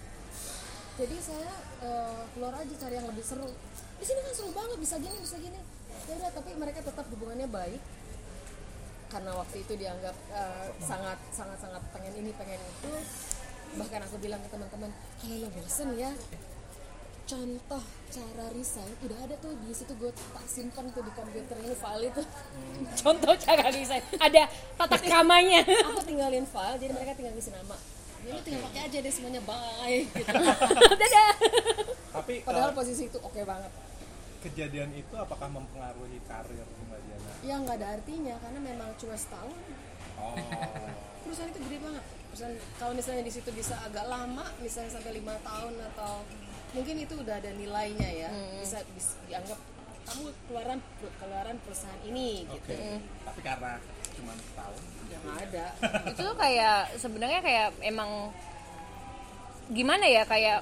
[SPEAKER 4] Jadi saya eh, keluar aja cari yang lebih seru. Di sini kan seru banget bisa gini bisa gini. Ya udah tapi mereka tetap hubungannya baik. Karena waktu itu dianggap eh, sangat sangat sangat pengen ini pengen itu. Bahkan aku bilang ke teman-teman kalau lo bosen ya contoh cara resign udah ada tuh di situ gue tak simpan tuh di komputer ini file itu. [LAUGHS]
[SPEAKER 1] Contoh cara desain ada tata kramanya [LAUGHS]
[SPEAKER 4] aku tinggalin file jadi mereka tinggal ngisi nama. Jadi tinggal pakai aja deh semuanya bye gitu. [LAUGHS]
[SPEAKER 1] Dadah.
[SPEAKER 5] Tapi
[SPEAKER 4] padahal
[SPEAKER 5] eh,
[SPEAKER 4] posisi itu oke banget.
[SPEAKER 5] kejadian itu apakah mempengaruhi karir Mbak Diana?
[SPEAKER 4] Ya nggak ada artinya karena memang cuma setahun.
[SPEAKER 5] Oh.
[SPEAKER 4] Perusahaan itu gede banget. Perusahaan kalau misalnya di situ bisa agak lama misalnya sampai lima tahun atau mungkin itu udah ada nilainya ya. Bisa, bisa dianggap kamu keluaran keluaran perusahaan ini
[SPEAKER 5] oke.
[SPEAKER 4] Gitu
[SPEAKER 5] tapi karena cuma setahun
[SPEAKER 4] ya nggak ada. [LAUGHS]
[SPEAKER 1] Itu tuh kayak sebenarnya kayak emang gimana ya kayak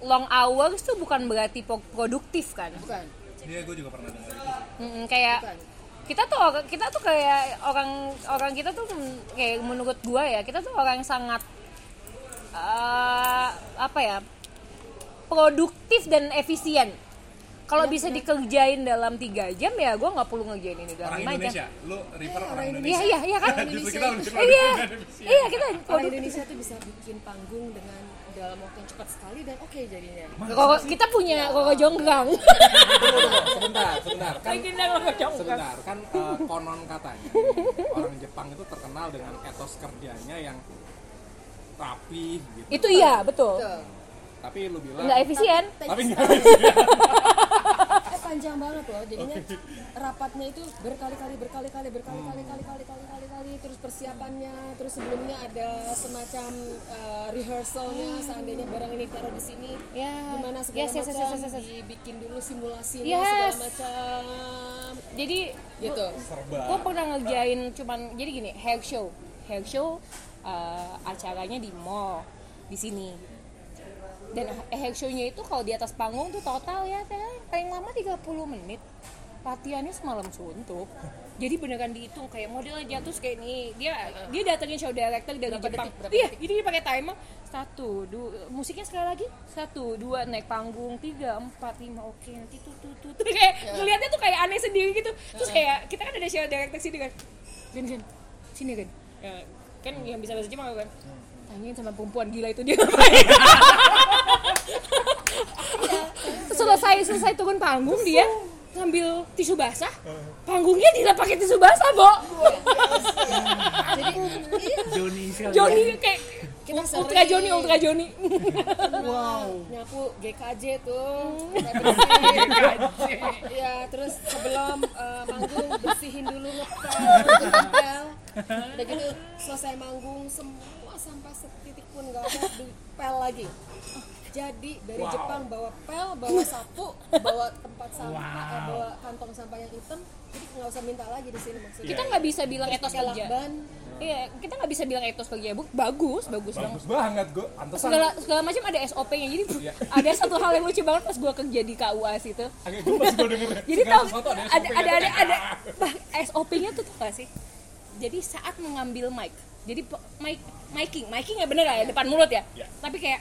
[SPEAKER 1] long hours tuh bukan berarti pro- produktif kan?
[SPEAKER 4] Bukan.
[SPEAKER 5] Iya, gue juga pernah dengar itu. Sih.
[SPEAKER 1] Mm, kayak
[SPEAKER 4] bukan.
[SPEAKER 1] kita tuh orang- kita tuh kayak orang orang kita tuh kayak menurut gua ya kita tuh orang yang sangat eh, apa ya produktif dan efisien. Kalau bisa dikerjain dalam tiga jam ya gua nggak perlu ngerjain ini dalam
[SPEAKER 5] orang
[SPEAKER 1] lima jam
[SPEAKER 5] Indonesia. Lu refer orang
[SPEAKER 1] iya
[SPEAKER 5] Indonesia.
[SPEAKER 1] iya iya kan? [LAUGHS]
[SPEAKER 5] Kita lebih
[SPEAKER 1] iya
[SPEAKER 5] efisien.
[SPEAKER 1] iya kita
[SPEAKER 4] orang Indonesia tuh bisa bikin panggung dengan dalam waktu yang cepat sekali dan oke jadinya.
[SPEAKER 1] Koko, kita punya koko jonggrang. [LAUGHS]
[SPEAKER 5] Sebentar sebentar kan sebentar kan eh, konon katanya orang Jepang itu terkenal dengan etos kerjanya yang rapi gitu.
[SPEAKER 1] Itu iya betul.
[SPEAKER 4] Tuh.
[SPEAKER 5] Tapi lu bilang
[SPEAKER 1] nggak efisien.
[SPEAKER 5] Tapi nggak
[SPEAKER 4] eh panjang banget loh. Jadinya rapatnya itu berkali-kali berkali-kali berkali-kali kali-kali kali-kali kali terus persiapannya terus sebelumnya ada semacam eh, rehearsalnya seandainya barang ini taruh di sini
[SPEAKER 1] ya.
[SPEAKER 4] gimana segala
[SPEAKER 1] yes, yes, yes,
[SPEAKER 4] macam
[SPEAKER 1] yes, yes, yes.
[SPEAKER 4] dibikin dulu simulasinya
[SPEAKER 1] Yes.
[SPEAKER 4] segala macam.
[SPEAKER 1] Jadi
[SPEAKER 4] gitu.
[SPEAKER 1] gue pernah ngerjain cuman jadi gini hair show. Hair show uh, acaranya di mall di sini dan hair show-nya itu kalau di atas panggung tuh total ya paling lama 30 menit. Latihannya semalam suntuk. Jadi beneran dihitung kayak modelnya jatuh kayak ini dia dia datengin show director dari
[SPEAKER 4] Berapa
[SPEAKER 1] Jepang.
[SPEAKER 4] detik,
[SPEAKER 1] iya
[SPEAKER 4] detik?
[SPEAKER 1] jadi dia pakai timer satu dua musiknya sekali lagi satu dua naik panggung tiga empat lima oke nanti tuh tuh tuh, tuh. kayak ngelihatnya tuh kayak aneh sendiri gitu. Terus kayak kita kan ada show director sini kan. Gen Gen sini kan ya, kan yang bisa bahasa Jepang kan? Tanyain sama perempuan gila itu dia ngapain [LAUGHS] selesai selesai turun panggung dia ngambil tisu basah. Panggungnya tidak pakai tisu basah bo.
[SPEAKER 4] Jadi iya,
[SPEAKER 2] Joni
[SPEAKER 1] kayak
[SPEAKER 4] Kita
[SPEAKER 1] ultra. Joni ultra Joni.
[SPEAKER 4] Wow. Nyapu GKJ tuh. Ya terus sebelum eh, manggung bersihin dulu ngepel. Udah gitu selesai manggung semua sampah setitik pun nggak ada dipel lagi jadi dari Jepang bawa pel bawa sapu bawa tempat sampah eh, bawa kantong sampah yang hitam jadi nggak usah minta lagi di sini maksudnya.
[SPEAKER 1] Kita nggak bisa bilang etos kerja. iya kita nggak bisa bilang etos kerja. Bu, bagus bagus banget.
[SPEAKER 5] Bagus banget gue pantesan.
[SPEAKER 1] Segala segala macam ada SOP-nya jadi [LAUGHS] ada satu hal yang lucu banget pas gua kerja di KUA
[SPEAKER 5] gue denger. [LAUGHS]
[SPEAKER 1] Jadi tahu
[SPEAKER 5] sesuatu
[SPEAKER 1] ada ada ada ada bah, SOP-nya tuh tuh gak sih? Jadi saat mengambil mic jadi mic miking miking ya bener ya depan mulut ya.
[SPEAKER 5] Ya.
[SPEAKER 1] tapi kayak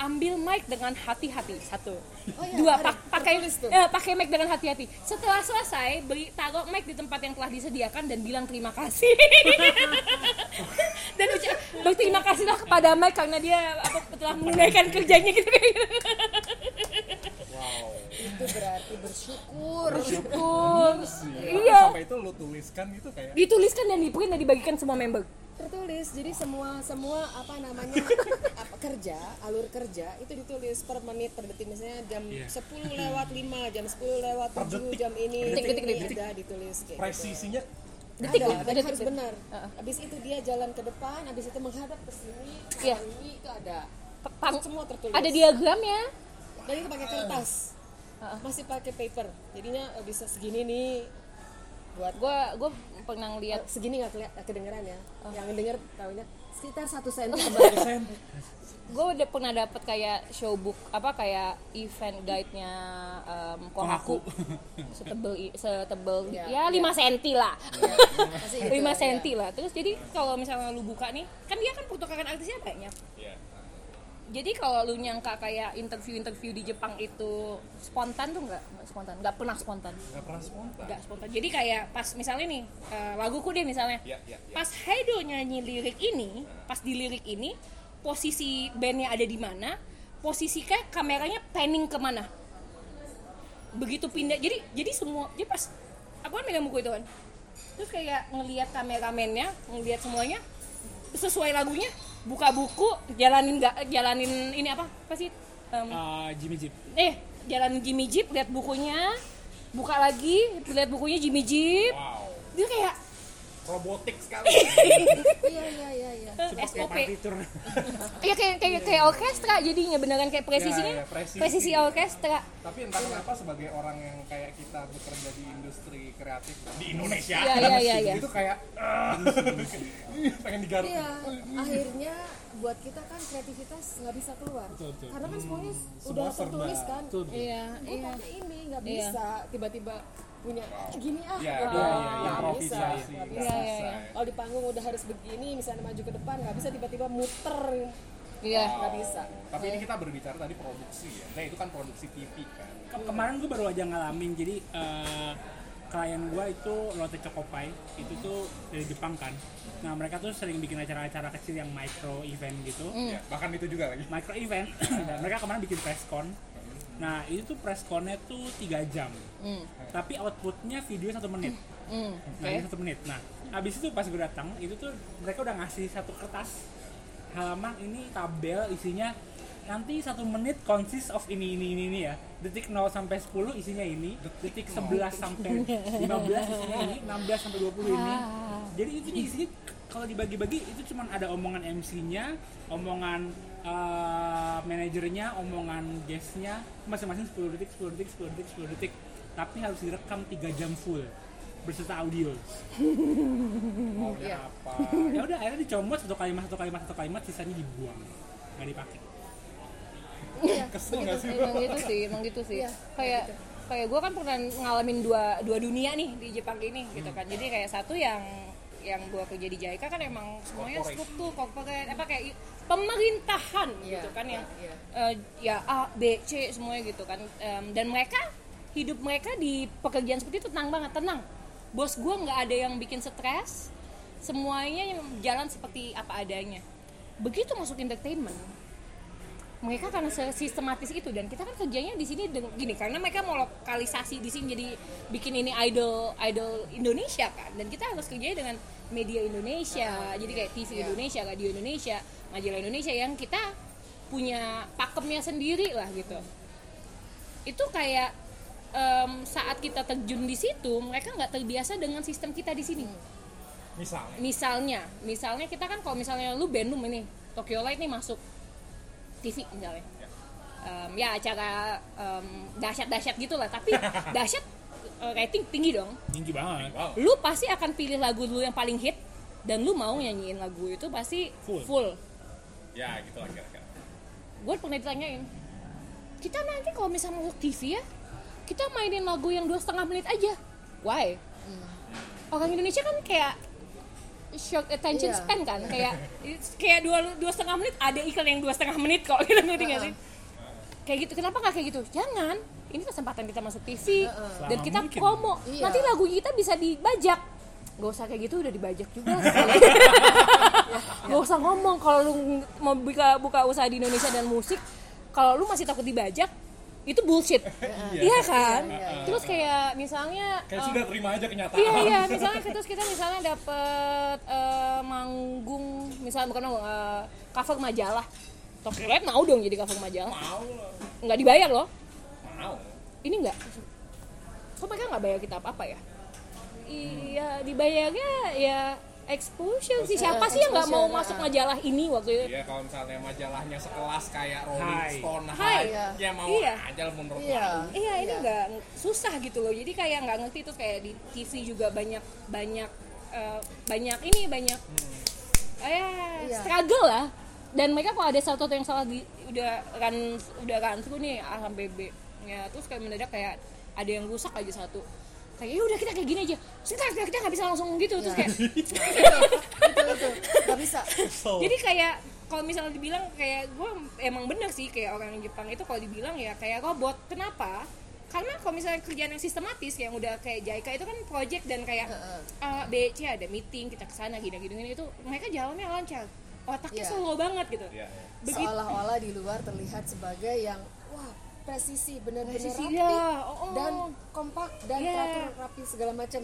[SPEAKER 1] ambil mic dengan hati-hati. Satu.
[SPEAKER 4] Oh iya,
[SPEAKER 1] dua pak- pakai eh, pakai mic dengan hati-hati. Setelah selesai beri taruh mic di tempat yang telah disediakan dan bilang terima kasih. [LAUGHS] Dan ucap berterima kasihlah kepada mic karena dia apa telah menunaikan kerjanya. [LAUGHS] Gitu
[SPEAKER 4] itu berarti bersyukur.
[SPEAKER 1] Bersyukur.
[SPEAKER 5] Iya.
[SPEAKER 1] iya.
[SPEAKER 5] Sampai itu lu tuliskan gitu kayak.
[SPEAKER 1] Dituliskan dan di print dan dibagikan semua member
[SPEAKER 4] tertulis jadi semua semua apa namanya [LAUGHS] apa kerja alur kerja itu ditulis per menit per detik. Misalnya jam 10 lewat 5 jam 10 lewat 7 jam ini
[SPEAKER 1] Detik, detik,
[SPEAKER 4] ini
[SPEAKER 1] detik.
[SPEAKER 4] ada ditulis kayak gitu.
[SPEAKER 5] presisinya
[SPEAKER 1] detik
[SPEAKER 4] ada, dan
[SPEAKER 1] ada
[SPEAKER 4] harus
[SPEAKER 1] detik.
[SPEAKER 4] benar. Habis itu dia jalan ke depan habis itu menghadap ke sini ke
[SPEAKER 1] Iya.
[SPEAKER 4] ini itu ada.
[SPEAKER 1] Pang-
[SPEAKER 4] semua tertulis.
[SPEAKER 1] ada diagramnya
[SPEAKER 4] dan itu pakai kertas. Masih pakai paper. Jadinya eh, bisa segini nih. Buat
[SPEAKER 1] gue gue pernah ngeliat?
[SPEAKER 4] Segini nggak keliat- kedengeran ya. Yang denger tahunya sekitar satu senti [LAUGHS]
[SPEAKER 1] gue udah pernah dapet kayak showbook apa kayak event guide nya um, Kohaku [LAUGHS] setebel setebel
[SPEAKER 4] Ya,
[SPEAKER 1] ya 5 senti lah. [LAUGHS]
[SPEAKER 4] Masih
[SPEAKER 1] 5
[SPEAKER 4] gitu, ya.
[SPEAKER 1] senti lah. Terus jadi kalau misalnya lu buka nih kan dia kan pertukaran artisnya banyak.
[SPEAKER 5] Iya.
[SPEAKER 1] Jadi kalau lu nyangka kayak interview-interview di Jepang itu spontan tuh nggak? Spontan. Nggak pernah spontan.
[SPEAKER 5] Nggak pernah spontan.
[SPEAKER 1] Nggak spontan. Jadi kayak pas misalnya nih eh, laguku deh misalnya.
[SPEAKER 5] Iya, iya, iya.
[SPEAKER 1] pas Haido nyanyi lirik ini pas di lirik ini posisi bandnya ada di mana posisi kayak kameranya panning ke mana. Begitu pindah. Jadi jadi semua jadi pas aku kan megang buku itu kan. Terus kayak ngelihat kameramennya ngelihat semuanya sesuai lagunya buka buku jalanin nggak jalanin ini apa apa sih? Em,
[SPEAKER 2] Eh, Jimmy Jeep.
[SPEAKER 1] eh jalan Jimmy Jeep lihat bukunya buka lagi lihat bukunya Jimmy Jeep.
[SPEAKER 5] Wow.
[SPEAKER 1] Dia kayak
[SPEAKER 5] robotik sekali. [LAUGHS]
[SPEAKER 4] Iya iya iya iya.
[SPEAKER 1] SOP Iya kayak kayak kayak orkestra jadinya beneran kayak presisinya.
[SPEAKER 5] Ya, ya, presisi.
[SPEAKER 1] presisi orkestra.
[SPEAKER 5] Tapi entah kenapa sebagai orang yang kayak kita bekerja di industri kreatif di Indonesia
[SPEAKER 1] Iya, iya, iya, iya.
[SPEAKER 5] itu kayak ah, [LAUGHS] pengen digaruk.
[SPEAKER 4] Iya, akhirnya buat kita kan kreativitas nggak bisa keluar. Karena kan semuanya udah
[SPEAKER 5] Semua serba.
[SPEAKER 4] tertulis kan.
[SPEAKER 1] iya
[SPEAKER 4] Gue pakai ini nggak
[SPEAKER 1] Iya.
[SPEAKER 4] bisa. Tiba-tiba punya "Eh, gini ah.
[SPEAKER 5] Iya, iya,
[SPEAKER 4] nggak
[SPEAKER 5] improvisasi.
[SPEAKER 4] bisa, nggak
[SPEAKER 5] Iya,
[SPEAKER 4] bisa.
[SPEAKER 1] iya, iya.
[SPEAKER 4] Kalau di panggung udah harus begini, misalnya maju ke depan nggak bisa tiba-tiba muter,
[SPEAKER 1] iya
[SPEAKER 4] nggak bisa.
[SPEAKER 5] tapi ini kita berbicara tadi produksi ya nah itu kan produksi TV kan
[SPEAKER 2] Ke- kemarin gue baru aja ngalamin jadi eh, klien gue itu Lotte Chocopai itu tuh dari Jepang kan nah mereka tuh sering bikin acara-acara kecil yang micro event gitu
[SPEAKER 1] Hmm.
[SPEAKER 5] ya, bahkan itu juga lagi
[SPEAKER 2] micro event dan [CLEARS THROAT] mereka kemarin bikin press con nah itu tuh press connya tuh tiga jam.
[SPEAKER 1] Hmm.
[SPEAKER 2] tapi outputnya video satu menit.
[SPEAKER 1] Hmm,
[SPEAKER 2] nah
[SPEAKER 1] oke.
[SPEAKER 2] itu satu menit. Nah abis itu pas gue datang itu tuh mereka udah ngasih satu kertas halaman ini tabel isinya nanti satu menit consist of ini ini ini, ini ya. Detik 0 sampai 10 isinya ini detik 11 sampai 15 isinya ini 16 sampai 20 ini. Jadi itu isinya kalau dibagi-bagi itu cuman ada omongan MC-nya omongan eh, manajernya omongan guest-nya masing-masing 10 detik 10 detik 10 detik 10 detik. Tapi harus direkam 3 jam full berserta audio. [LAUGHS]
[SPEAKER 5] Maunya apa?
[SPEAKER 2] Ya udah akhirnya dicomot satu kalimat satu kalimat satu kalimat sisanya dibuang nggak dipakai.
[SPEAKER 4] Iya, [LAUGHS]
[SPEAKER 5] kesel
[SPEAKER 4] begitu.
[SPEAKER 5] nggak sih
[SPEAKER 1] emang gitu sih emang gitu sih.
[SPEAKER 4] Iya,
[SPEAKER 1] kayak kayak gue kan pernah ngalamin dua dua dunia nih di Jepang ini gitu kan. Jadi kayak satu yang yang gue kerja di JICA kan emang semuanya struktur corporate apa kayak pemerintahan
[SPEAKER 4] Iya,
[SPEAKER 1] gitu kan yang
[SPEAKER 4] iya.
[SPEAKER 1] eh, ya A B C semuanya gitu kan. Em, dan mereka hidup mereka di pekerjaan seperti itu tenang banget tenang. Bos gue nggak ada yang bikin stres semuanya yang jalan seperti apa adanya. Begitu masuk entertainment mereka karena sistematis itu dan kita kan kerjanya di sini gini karena mereka mau lokalisasi di sini jadi bikin ini idol idol Indonesia kan? Dan kita harus kerjanya dengan media Indonesia jadi kayak TV
[SPEAKER 4] Iya.
[SPEAKER 1] Indonesia. Radio Indonesia majalah Indonesia yang kita punya pakemnya sendiri lah gitu. Itu kayak em, saat kita terjun di situ mereka nggak terbiasa dengan sistem kita di sini.
[SPEAKER 5] Misalnya?
[SPEAKER 1] Misalnya misalnya kita kan kalau misalnya lu Bandung ini Tokyo Light nih masuk TV misalnya. Em, ya acara em, dahsyat-dahsyat gitu lah tapi [LAUGHS] dahsyat eh, rating tinggi dong.
[SPEAKER 2] Tinggi banget.
[SPEAKER 5] Wow.
[SPEAKER 1] Lu pasti akan pilih lagu lu yang paling hit dan lu mau nyanyiin lagu itu pasti
[SPEAKER 2] Full.
[SPEAKER 1] full.
[SPEAKER 5] ya gitu lah kira-kira.
[SPEAKER 1] Gue pernah ditanyain kita nanti kalau misalnya masuk TV ya kita mainin lagu yang dua setengah menit aja. Why? Orang Indonesia kan kayak short attention
[SPEAKER 4] Iya.
[SPEAKER 1] span kan? Kayak [LAUGHS] kayak dua dua setengah menit ada iklan yang dua setengah menit kok [LAUGHS] gitu ngerti nggak sih? Kayak gitu kenapa nggak kayak gitu? Jangan. Ini kesempatan kita masuk TV dan
[SPEAKER 2] Selama
[SPEAKER 1] kita
[SPEAKER 2] mungkin.
[SPEAKER 1] promo.
[SPEAKER 4] Iya.
[SPEAKER 1] nanti lagu kita bisa dibajak. Gak usah kayak gitu udah dibajak juga. [LAUGHS] Gak usah ngomong kalau lu mau buka buka usaha di Indonesia dan musik. Kalau lu masih takut dibajak itu bullshit. [LAUGHS] Iya kan? Terus kayak misalnya
[SPEAKER 5] kayak
[SPEAKER 1] eh,
[SPEAKER 5] sudah terima aja kenyataan.
[SPEAKER 1] Iya iya, [LAUGHS] misalnya terus kita misalnya dapet eh, manggung, misalnya bukan manggung, eh, cover majalah. Tokyo Light mau dong jadi cover majalah,
[SPEAKER 5] mau.
[SPEAKER 1] Nggak dibayar loh.
[SPEAKER 5] mau.
[SPEAKER 1] Ini nggak, kok mereka nggak bayar kita apa apa ya? Iya dibayarnya ya exposure sih. Siapa sih yang nggak mau masuk
[SPEAKER 4] ah.
[SPEAKER 1] majalah ini waktu itu?
[SPEAKER 5] Iya kalau misalnya majalahnya sekelas kayak Rolling
[SPEAKER 2] Hai.
[SPEAKER 5] Stone,
[SPEAKER 1] Hai.
[SPEAKER 4] Iya.
[SPEAKER 5] ya mau
[SPEAKER 1] Iya.
[SPEAKER 5] aja lah menurut
[SPEAKER 4] Iya.
[SPEAKER 5] aku.
[SPEAKER 1] Iya ini
[SPEAKER 4] Iya.
[SPEAKER 1] nggak susah gitu loh. Jadi kayak nggak ngerti tuh kayak di TV juga banyak banyak eh, banyak ini banyak eh
[SPEAKER 4] Iya.
[SPEAKER 1] struggle lah. Dan mereka kalau ada satu yang salah di udah run udah run through nih A sampai B. Ya terus kayak mendadak kayak ada yang rusak aja satu. Kayak ya udah kita kayak gini aja. Sebentar kita nggak bisa langsung gitu terus
[SPEAKER 4] Iya.
[SPEAKER 1] kayak
[SPEAKER 4] itu itu nggak bisa
[SPEAKER 1] jadi kayak kalau misalnya dibilang kayak gue emang bener sih kayak orang Jepang itu kalau dibilang ya kayak robot kenapa karena kalau misalnya kerjaan yang sistematis yang udah kayak JICA itu kan project dan kayak. A B C ada meeting kita ke sana gini gini gini itu mereka jalannya lancar otaknya
[SPEAKER 4] Iya.
[SPEAKER 1] slow banget gitu
[SPEAKER 5] Iya, iya.
[SPEAKER 1] begitu
[SPEAKER 4] seolah-olah di luar terlihat sebagai yang wah presisi benar-benar rapi
[SPEAKER 1] ya, oh, oh.
[SPEAKER 4] dan kompak dan
[SPEAKER 1] Iya.
[SPEAKER 4] teratur rapi segala macam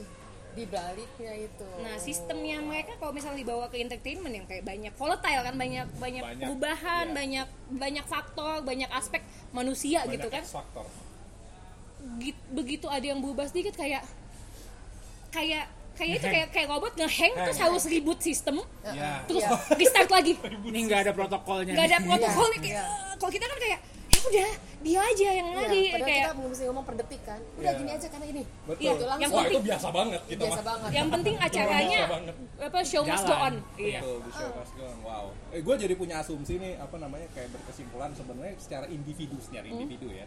[SPEAKER 4] di baliknya itu
[SPEAKER 1] Nah sistemnya mereka kalau misalnya dibawa ke entertainment yang kayak banyak volatile kan banyak banyak,
[SPEAKER 5] Banyak,
[SPEAKER 1] perubahan
[SPEAKER 5] iya.
[SPEAKER 1] banyak banyak faktor banyak aspek manusia
[SPEAKER 5] Banyak
[SPEAKER 1] gitu kan
[SPEAKER 5] faktor.
[SPEAKER 1] Git- begitu ada yang berubah sedikit kayak kayak kayak itu kayak kayak robot ngehang terus harus ribut sistem
[SPEAKER 5] Iya.
[SPEAKER 1] terus
[SPEAKER 4] Iya.
[SPEAKER 1] restart lagi
[SPEAKER 2] ini nggak ada protokolnya
[SPEAKER 1] nggak ada protokolnya kayak kalau kita kan kayak ya udah dia aja yang
[SPEAKER 4] Iya,
[SPEAKER 1] lari
[SPEAKER 4] padahal
[SPEAKER 1] kayak
[SPEAKER 4] kita mesti ngomong per detik kan udah
[SPEAKER 5] Iya.
[SPEAKER 4] gini aja karena ini
[SPEAKER 5] Betul.
[SPEAKER 1] Iya,
[SPEAKER 4] Itu langsung.
[SPEAKER 1] yang
[SPEAKER 5] Wah,
[SPEAKER 1] penting
[SPEAKER 5] itu biasa banget kita
[SPEAKER 4] biasa
[SPEAKER 5] mah.
[SPEAKER 4] banget
[SPEAKER 1] yang penting acaranya apa show must go
[SPEAKER 2] Jalan.
[SPEAKER 1] on iya
[SPEAKER 5] Betul, show must go on. Wow. Eh, gue jadi punya asumsi nih, apa namanya, kayak berkesimpulan sebenarnya secara individu, secara individu ya,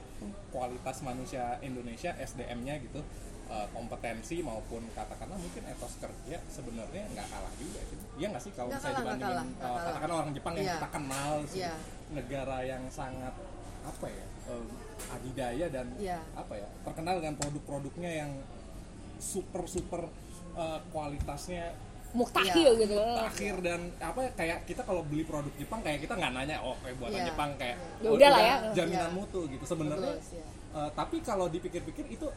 [SPEAKER 5] kualitas manusia Indonesia, SDM-nya gitu, eh, kompetensi maupun katakanlah mungkin etos kerja sebenarnya nggak kalah juga sih. Iya nggak sih kalau misalnya dibandingin
[SPEAKER 4] kalah,
[SPEAKER 5] eh,
[SPEAKER 4] kalah.
[SPEAKER 5] katakanlah orang Jepang yang
[SPEAKER 4] Iya.
[SPEAKER 5] kita kenal, sih,
[SPEAKER 4] Iya.
[SPEAKER 5] negara yang sangat apa ya, eh, adidaya dan
[SPEAKER 4] Iya.
[SPEAKER 5] apa ya, terkenal dengan produk-produknya yang super super eh, kualitasnya
[SPEAKER 1] muktahil
[SPEAKER 4] Iya.
[SPEAKER 1] gitu
[SPEAKER 5] akhir dan apa ya, kayak kita kalau beli produk Jepang kayak kita nggak nanya oh kayak buatan
[SPEAKER 4] Iya.
[SPEAKER 5] Jepang kayak
[SPEAKER 1] Ya
[SPEAKER 5] oh,
[SPEAKER 1] udah lah ya.
[SPEAKER 5] jaminan
[SPEAKER 4] Iya.
[SPEAKER 5] mutu gitu sebenarnya
[SPEAKER 4] ya.
[SPEAKER 5] eh, tapi kalau dipikir-pikir itu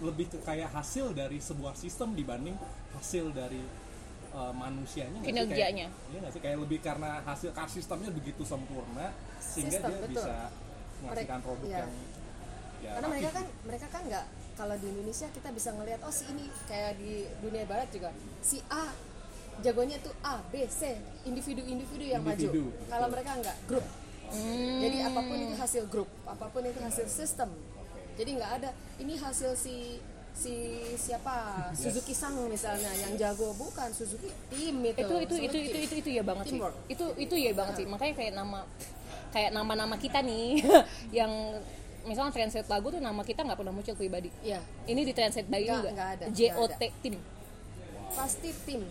[SPEAKER 5] lebih ke kayak hasil dari sebuah sistem dibanding hasil dari eh, manusianya?
[SPEAKER 1] Kinerjanya.
[SPEAKER 5] iya nggak sih kayak lebih karena hasil sistemnya begitu sempurna sehingga
[SPEAKER 4] Sistem,
[SPEAKER 5] dia
[SPEAKER 4] betul.
[SPEAKER 5] bisa menghasilkan
[SPEAKER 4] Mereka-
[SPEAKER 5] produk
[SPEAKER 4] iya.
[SPEAKER 5] yang ya,
[SPEAKER 4] karena
[SPEAKER 5] rapi.
[SPEAKER 4] mereka kan mereka kan nggak kalau di Indonesia kita bisa ngelihat oh si ini kayak di dunia barat juga. Si A jagonya tuh A B C individu-individu yang
[SPEAKER 5] Individu,
[SPEAKER 4] maju kalau mereka nggak grup. Jadi apa pun itu hasil grup apa pun itu hasil sistem. Jadi nggak ada ini hasil si si siapa? [LAUGHS] Suzuki Sang misalnya yang jago bukan Suzuki tim itu.
[SPEAKER 1] Itu itu itu itu itu itu ya banget sih.
[SPEAKER 4] Teamwork.
[SPEAKER 1] itu itu ya banget sih. Makanya kayak nama kayak nama-nama kita nih [LAUGHS] yang misalnya translate lagu tuh nama kita nggak pernah muncul pribadi
[SPEAKER 4] Iya,
[SPEAKER 1] ini di translate by
[SPEAKER 4] Nggak,
[SPEAKER 1] juga
[SPEAKER 4] nggak ada,
[SPEAKER 1] J O
[SPEAKER 4] ada.
[SPEAKER 1] T tim
[SPEAKER 4] pasti tim.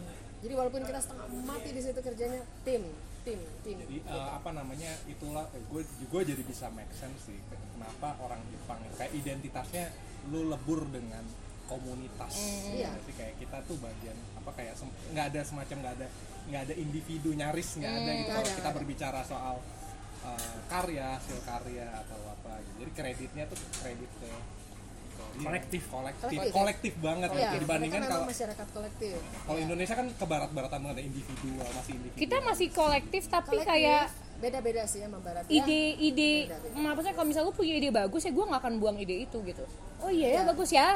[SPEAKER 4] Jadi walaupun kita setengah mati di situ kerjanya tim, tim, tim.
[SPEAKER 5] jadi eh, apa namanya itulah gue gue jadi bisa make sense sih kenapa orang Jepang kayak identitasnya lu lebur dengan komunitas
[SPEAKER 4] Iya.
[SPEAKER 5] Jadi kayak kita tuh bagian apa kayak nggak ada semacam nggak ada nggak ada individu nyaris nggak ada gitu
[SPEAKER 4] nggak
[SPEAKER 5] kalau kita
[SPEAKER 4] ada.
[SPEAKER 5] berbicara soal eh, karya hasil karya atau apa gitu jadi kreditnya tuh kredit ke, iya,
[SPEAKER 2] Kolektif.
[SPEAKER 5] kolektif
[SPEAKER 4] Kolektif.
[SPEAKER 5] kolektif banget
[SPEAKER 4] Iya,
[SPEAKER 5] gitu. dibandingkan
[SPEAKER 4] mereka
[SPEAKER 5] kalau
[SPEAKER 4] masyarakat kolektif.
[SPEAKER 5] kalau Indonesia kan ke barat-baratan banget ada individual masih individu
[SPEAKER 1] kita masih kolektif tapi
[SPEAKER 4] Kolektif,
[SPEAKER 1] kayak
[SPEAKER 4] beda-beda sih sama barat. Ya,
[SPEAKER 1] ide-ide
[SPEAKER 4] Beda-beda.
[SPEAKER 1] maksudnya kalau misalnya gue punya ide bagus ya gue nggak akan buang ide itu gitu oh iya ya
[SPEAKER 4] Ya.
[SPEAKER 1] bagus ya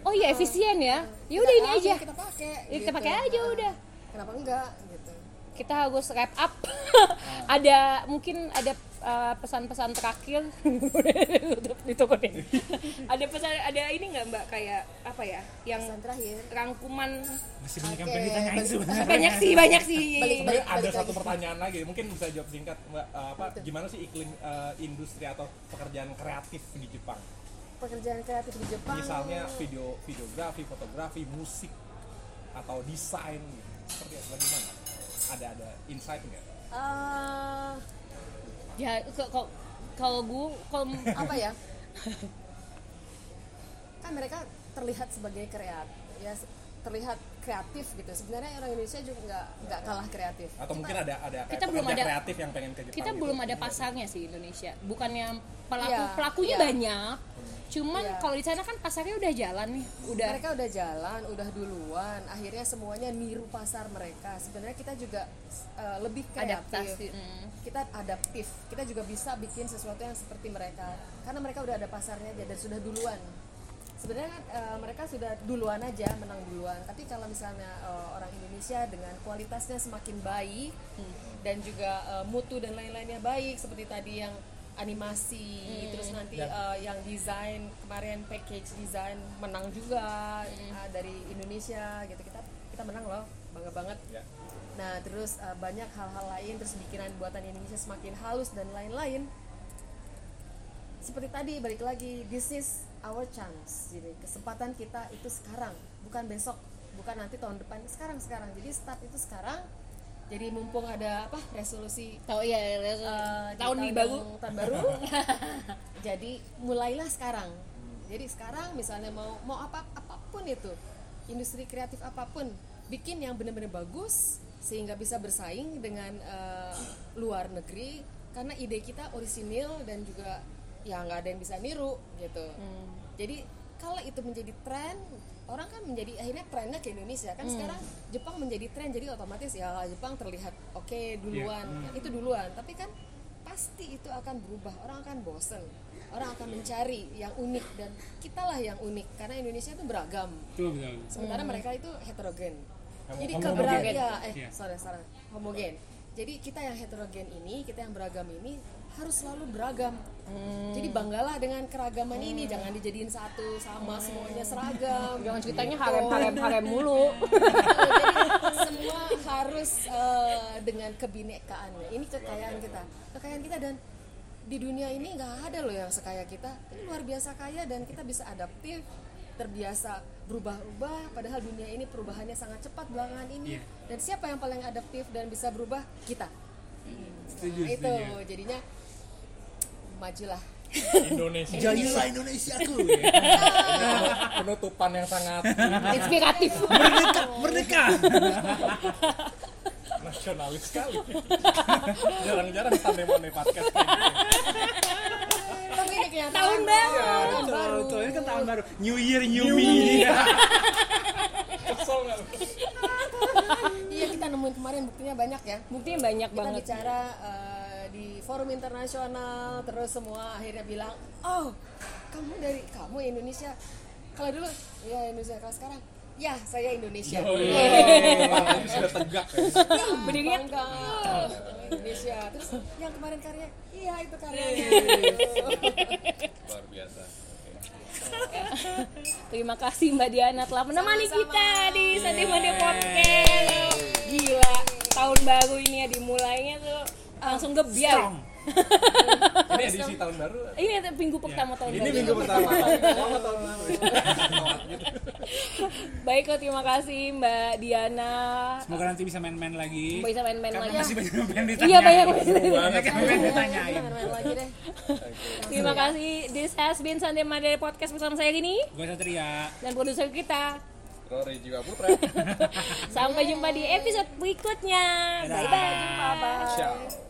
[SPEAKER 1] oh iya efisien ya ya udah
[SPEAKER 4] Kita
[SPEAKER 1] ini aja
[SPEAKER 4] Kita pakai.
[SPEAKER 1] Ya, kita
[SPEAKER 4] gitu.
[SPEAKER 1] pakai aja udah
[SPEAKER 4] Kenapa enggak.
[SPEAKER 1] Kita harus wrap up [LAUGHS] ada mungkin ada uh, pesan-pesan terakhir [LAUGHS] ditutup deh ada pesan ada ini nggak mbak kayak apa ya yang
[SPEAKER 4] Pesan terakhir.
[SPEAKER 1] rangkuman
[SPEAKER 2] masih banyak yang
[SPEAKER 4] Oke,
[SPEAKER 2] pengen ditanyain
[SPEAKER 4] balik-
[SPEAKER 2] sebenarnya
[SPEAKER 1] banyak sih banyak sih
[SPEAKER 4] Balik-
[SPEAKER 5] Sebenarnya ada
[SPEAKER 4] balik
[SPEAKER 5] satu
[SPEAKER 4] lagi.
[SPEAKER 5] pertanyaan lagi, mungkin bisa jawab singkat, Mbak. Eh, apa gimana sih iklim eh, industri atau pekerjaan kreatif di Jepang?
[SPEAKER 4] Pekerjaan kreatif di Jepang.
[SPEAKER 5] Misalnya video videografi, fotografi, musik atau desain gitu. Seperti apa gimana? Ada ada insight nggak?
[SPEAKER 4] eh,
[SPEAKER 1] ya kalau kalau gue kalau [LAUGHS]
[SPEAKER 4] apa ya? kan mereka terlihat sebagai kreatif ya terlihat kreatif gitu sebenarnya orang Indonesia juga nggak nggak kalah kreatif
[SPEAKER 5] Atau mungkin ada ada kayak
[SPEAKER 1] Kita belum ada-
[SPEAKER 5] kreatif yang pengen ke Jepang?
[SPEAKER 1] kita
[SPEAKER 5] gitu.
[SPEAKER 1] belum ada pasarnya sih Indonesia bukannya pelaku
[SPEAKER 4] Iya,
[SPEAKER 1] pelakunya
[SPEAKER 4] iya.
[SPEAKER 1] banyak cuman
[SPEAKER 4] Iya.
[SPEAKER 1] kalau di sana kan pasarnya udah jalan nih udah
[SPEAKER 4] mereka udah jalan udah duluan akhirnya semuanya niru pasar mereka sebenarnya kita juga uh, lebih kreatif
[SPEAKER 1] adaptasi mm.
[SPEAKER 4] kita adaptif kita juga bisa bikin sesuatu yang seperti mereka karena mereka udah ada pasarnya aja dan sudah duluan sebenarnya kan, uh, mereka sudah duluan aja menang duluan. Tapi kalau misalnya uh, orang Indonesia dengan kualitasnya semakin baik dan juga uh, mutu dan lain-lainnya baik seperti tadi yang animasi terus nanti uh, yang desain kemarin package desain menang juga uh, dari Indonesia gitu. Kita kita menang loh bangga banget.
[SPEAKER 5] Ya.
[SPEAKER 4] Nah, terus uh, banyak hal-hal lain, terus bikinan buatan Indonesia semakin halus dan lain-lain. Seperti tadi, balik lagi, this is our chance. Jadi kesempatan kita itu sekarang, bukan besok, bukan nanti tahun depan, sekarang sekarang. Jadi start itu sekarang. Jadi mumpung ada apa resolusi
[SPEAKER 1] tahu ya
[SPEAKER 4] uh, di
[SPEAKER 1] tahun di baru
[SPEAKER 4] tahun baru. [LAUGHS] jadi mulailah sekarang. Jadi sekarang misalnya mau mau apa apa pun itu, industri kreatif apa pun, bikin yang benar-benar bagus sehingga bisa bersaing dengan uh, luar negeri karena ide kita orisinil dan juga ya nggak ada yang bisa niru gitu. Jadi kalau itu menjadi tren orang kan menjadi akhirnya trennya ke Indonesia. Kan sekarang Jepang menjadi tren jadi otomatis ya Jepang terlihat oke duluan. Kan itu duluan. Tapi kan pasti itu akan berubah. Orang akan bosen. Orang akan mencari yang unik. Dan kitalah yang unik karena Indonesia itu beragam. Sementara mereka itu heterogen. Jadi keberagaman ya eh
[SPEAKER 2] Iya.
[SPEAKER 4] sorry sorry. Homogen. Jadi kita yang heterogen ini kita yang beragam ini harus selalu beragam. Jadi banggalah dengan keragaman ini jangan dijadiin satu sama semuanya seragam. [LAUGHS]
[SPEAKER 1] Jangan ceritanya
[SPEAKER 4] Gitu.
[SPEAKER 1] harem harem harem mulu. [LAUGHS]
[SPEAKER 4] Jadi semua harus eh, dengan kebinekaannya. Ini kekayaan kita. Kekayaan kita dan di dunia ini nggak ada loh yang sekaya kita. Ini luar biasa kaya dan kita bisa adaptif terbiasa berubah-ubah. Padahal dunia ini perubahannya sangat cepat belakangan ini.
[SPEAKER 2] Iya.
[SPEAKER 4] dan siapa yang paling adaptif dan bisa berubah? Kita.
[SPEAKER 2] Setuju
[SPEAKER 4] Nah, itu jadinya majulah
[SPEAKER 5] Indonesia.
[SPEAKER 3] Jadilah Indonesiaku. [LAUGHS]
[SPEAKER 5] Penutupan yang sangat
[SPEAKER 1] inspiratif
[SPEAKER 3] Merdeka, merdeka.
[SPEAKER 5] nasionalis sekali. Jarang-jarang podcast kayak gitu.
[SPEAKER 4] tapi ini kenyataan
[SPEAKER 1] Tahun baru.
[SPEAKER 4] tahun
[SPEAKER 2] betul
[SPEAKER 4] baru
[SPEAKER 2] betul ini kan tahun baru New Year New, Me
[SPEAKER 5] Kesel nggak
[SPEAKER 4] iya kita nemuin kemarin buktinya banyak ya
[SPEAKER 1] buktinya banyak
[SPEAKER 4] kita
[SPEAKER 1] banget
[SPEAKER 4] bicara eh, di forum internasional terus semua akhirnya bilang oh kamu dari kamu Indonesia. Kalau dulu ya Indonesia. Kalau sekarang ya saya Indonesia.
[SPEAKER 5] Oh iya. [LAUGHS] Sudah tegak ya.
[SPEAKER 1] berdirinya
[SPEAKER 4] bangga. Indonesia. Terus yang kemarin karya iya itu karyanya
[SPEAKER 5] Luar biasa.
[SPEAKER 1] Terima kasih Mbak Diana telah menemani
[SPEAKER 4] Sama-sama.
[SPEAKER 1] kita di Sunday Monday Podcast. Gila, tahun baru ini ya dimulainya tuh langsung gebiar. [LAUGHS]
[SPEAKER 5] Ini edisi tahun baru.
[SPEAKER 1] Ini ada minggu pertama tahun
[SPEAKER 3] Ini
[SPEAKER 1] baru.
[SPEAKER 3] minggu pertama. [LAUGHS]
[SPEAKER 6] Tahun baru.
[SPEAKER 1] Baik kok, terima kasih Mbak Diana.
[SPEAKER 2] Semoga nanti bisa main-main lagi.
[SPEAKER 1] Bisa main-main lagi.
[SPEAKER 2] masih banyak yang pengen ditanyain.
[SPEAKER 1] Iya
[SPEAKER 2] banyak yang pengen ditanyain.
[SPEAKER 7] Main-main lagi deh
[SPEAKER 1] Terima kasih. This has been Sunday Monday Podcast bersama saya gini
[SPEAKER 2] Gue Satria.
[SPEAKER 1] dan produser kita.
[SPEAKER 5] Rory Jiwa Putra. [LAUGHS]
[SPEAKER 1] Sampai jumpa di episode berikutnya. Bye bye.
[SPEAKER 5] Ciao.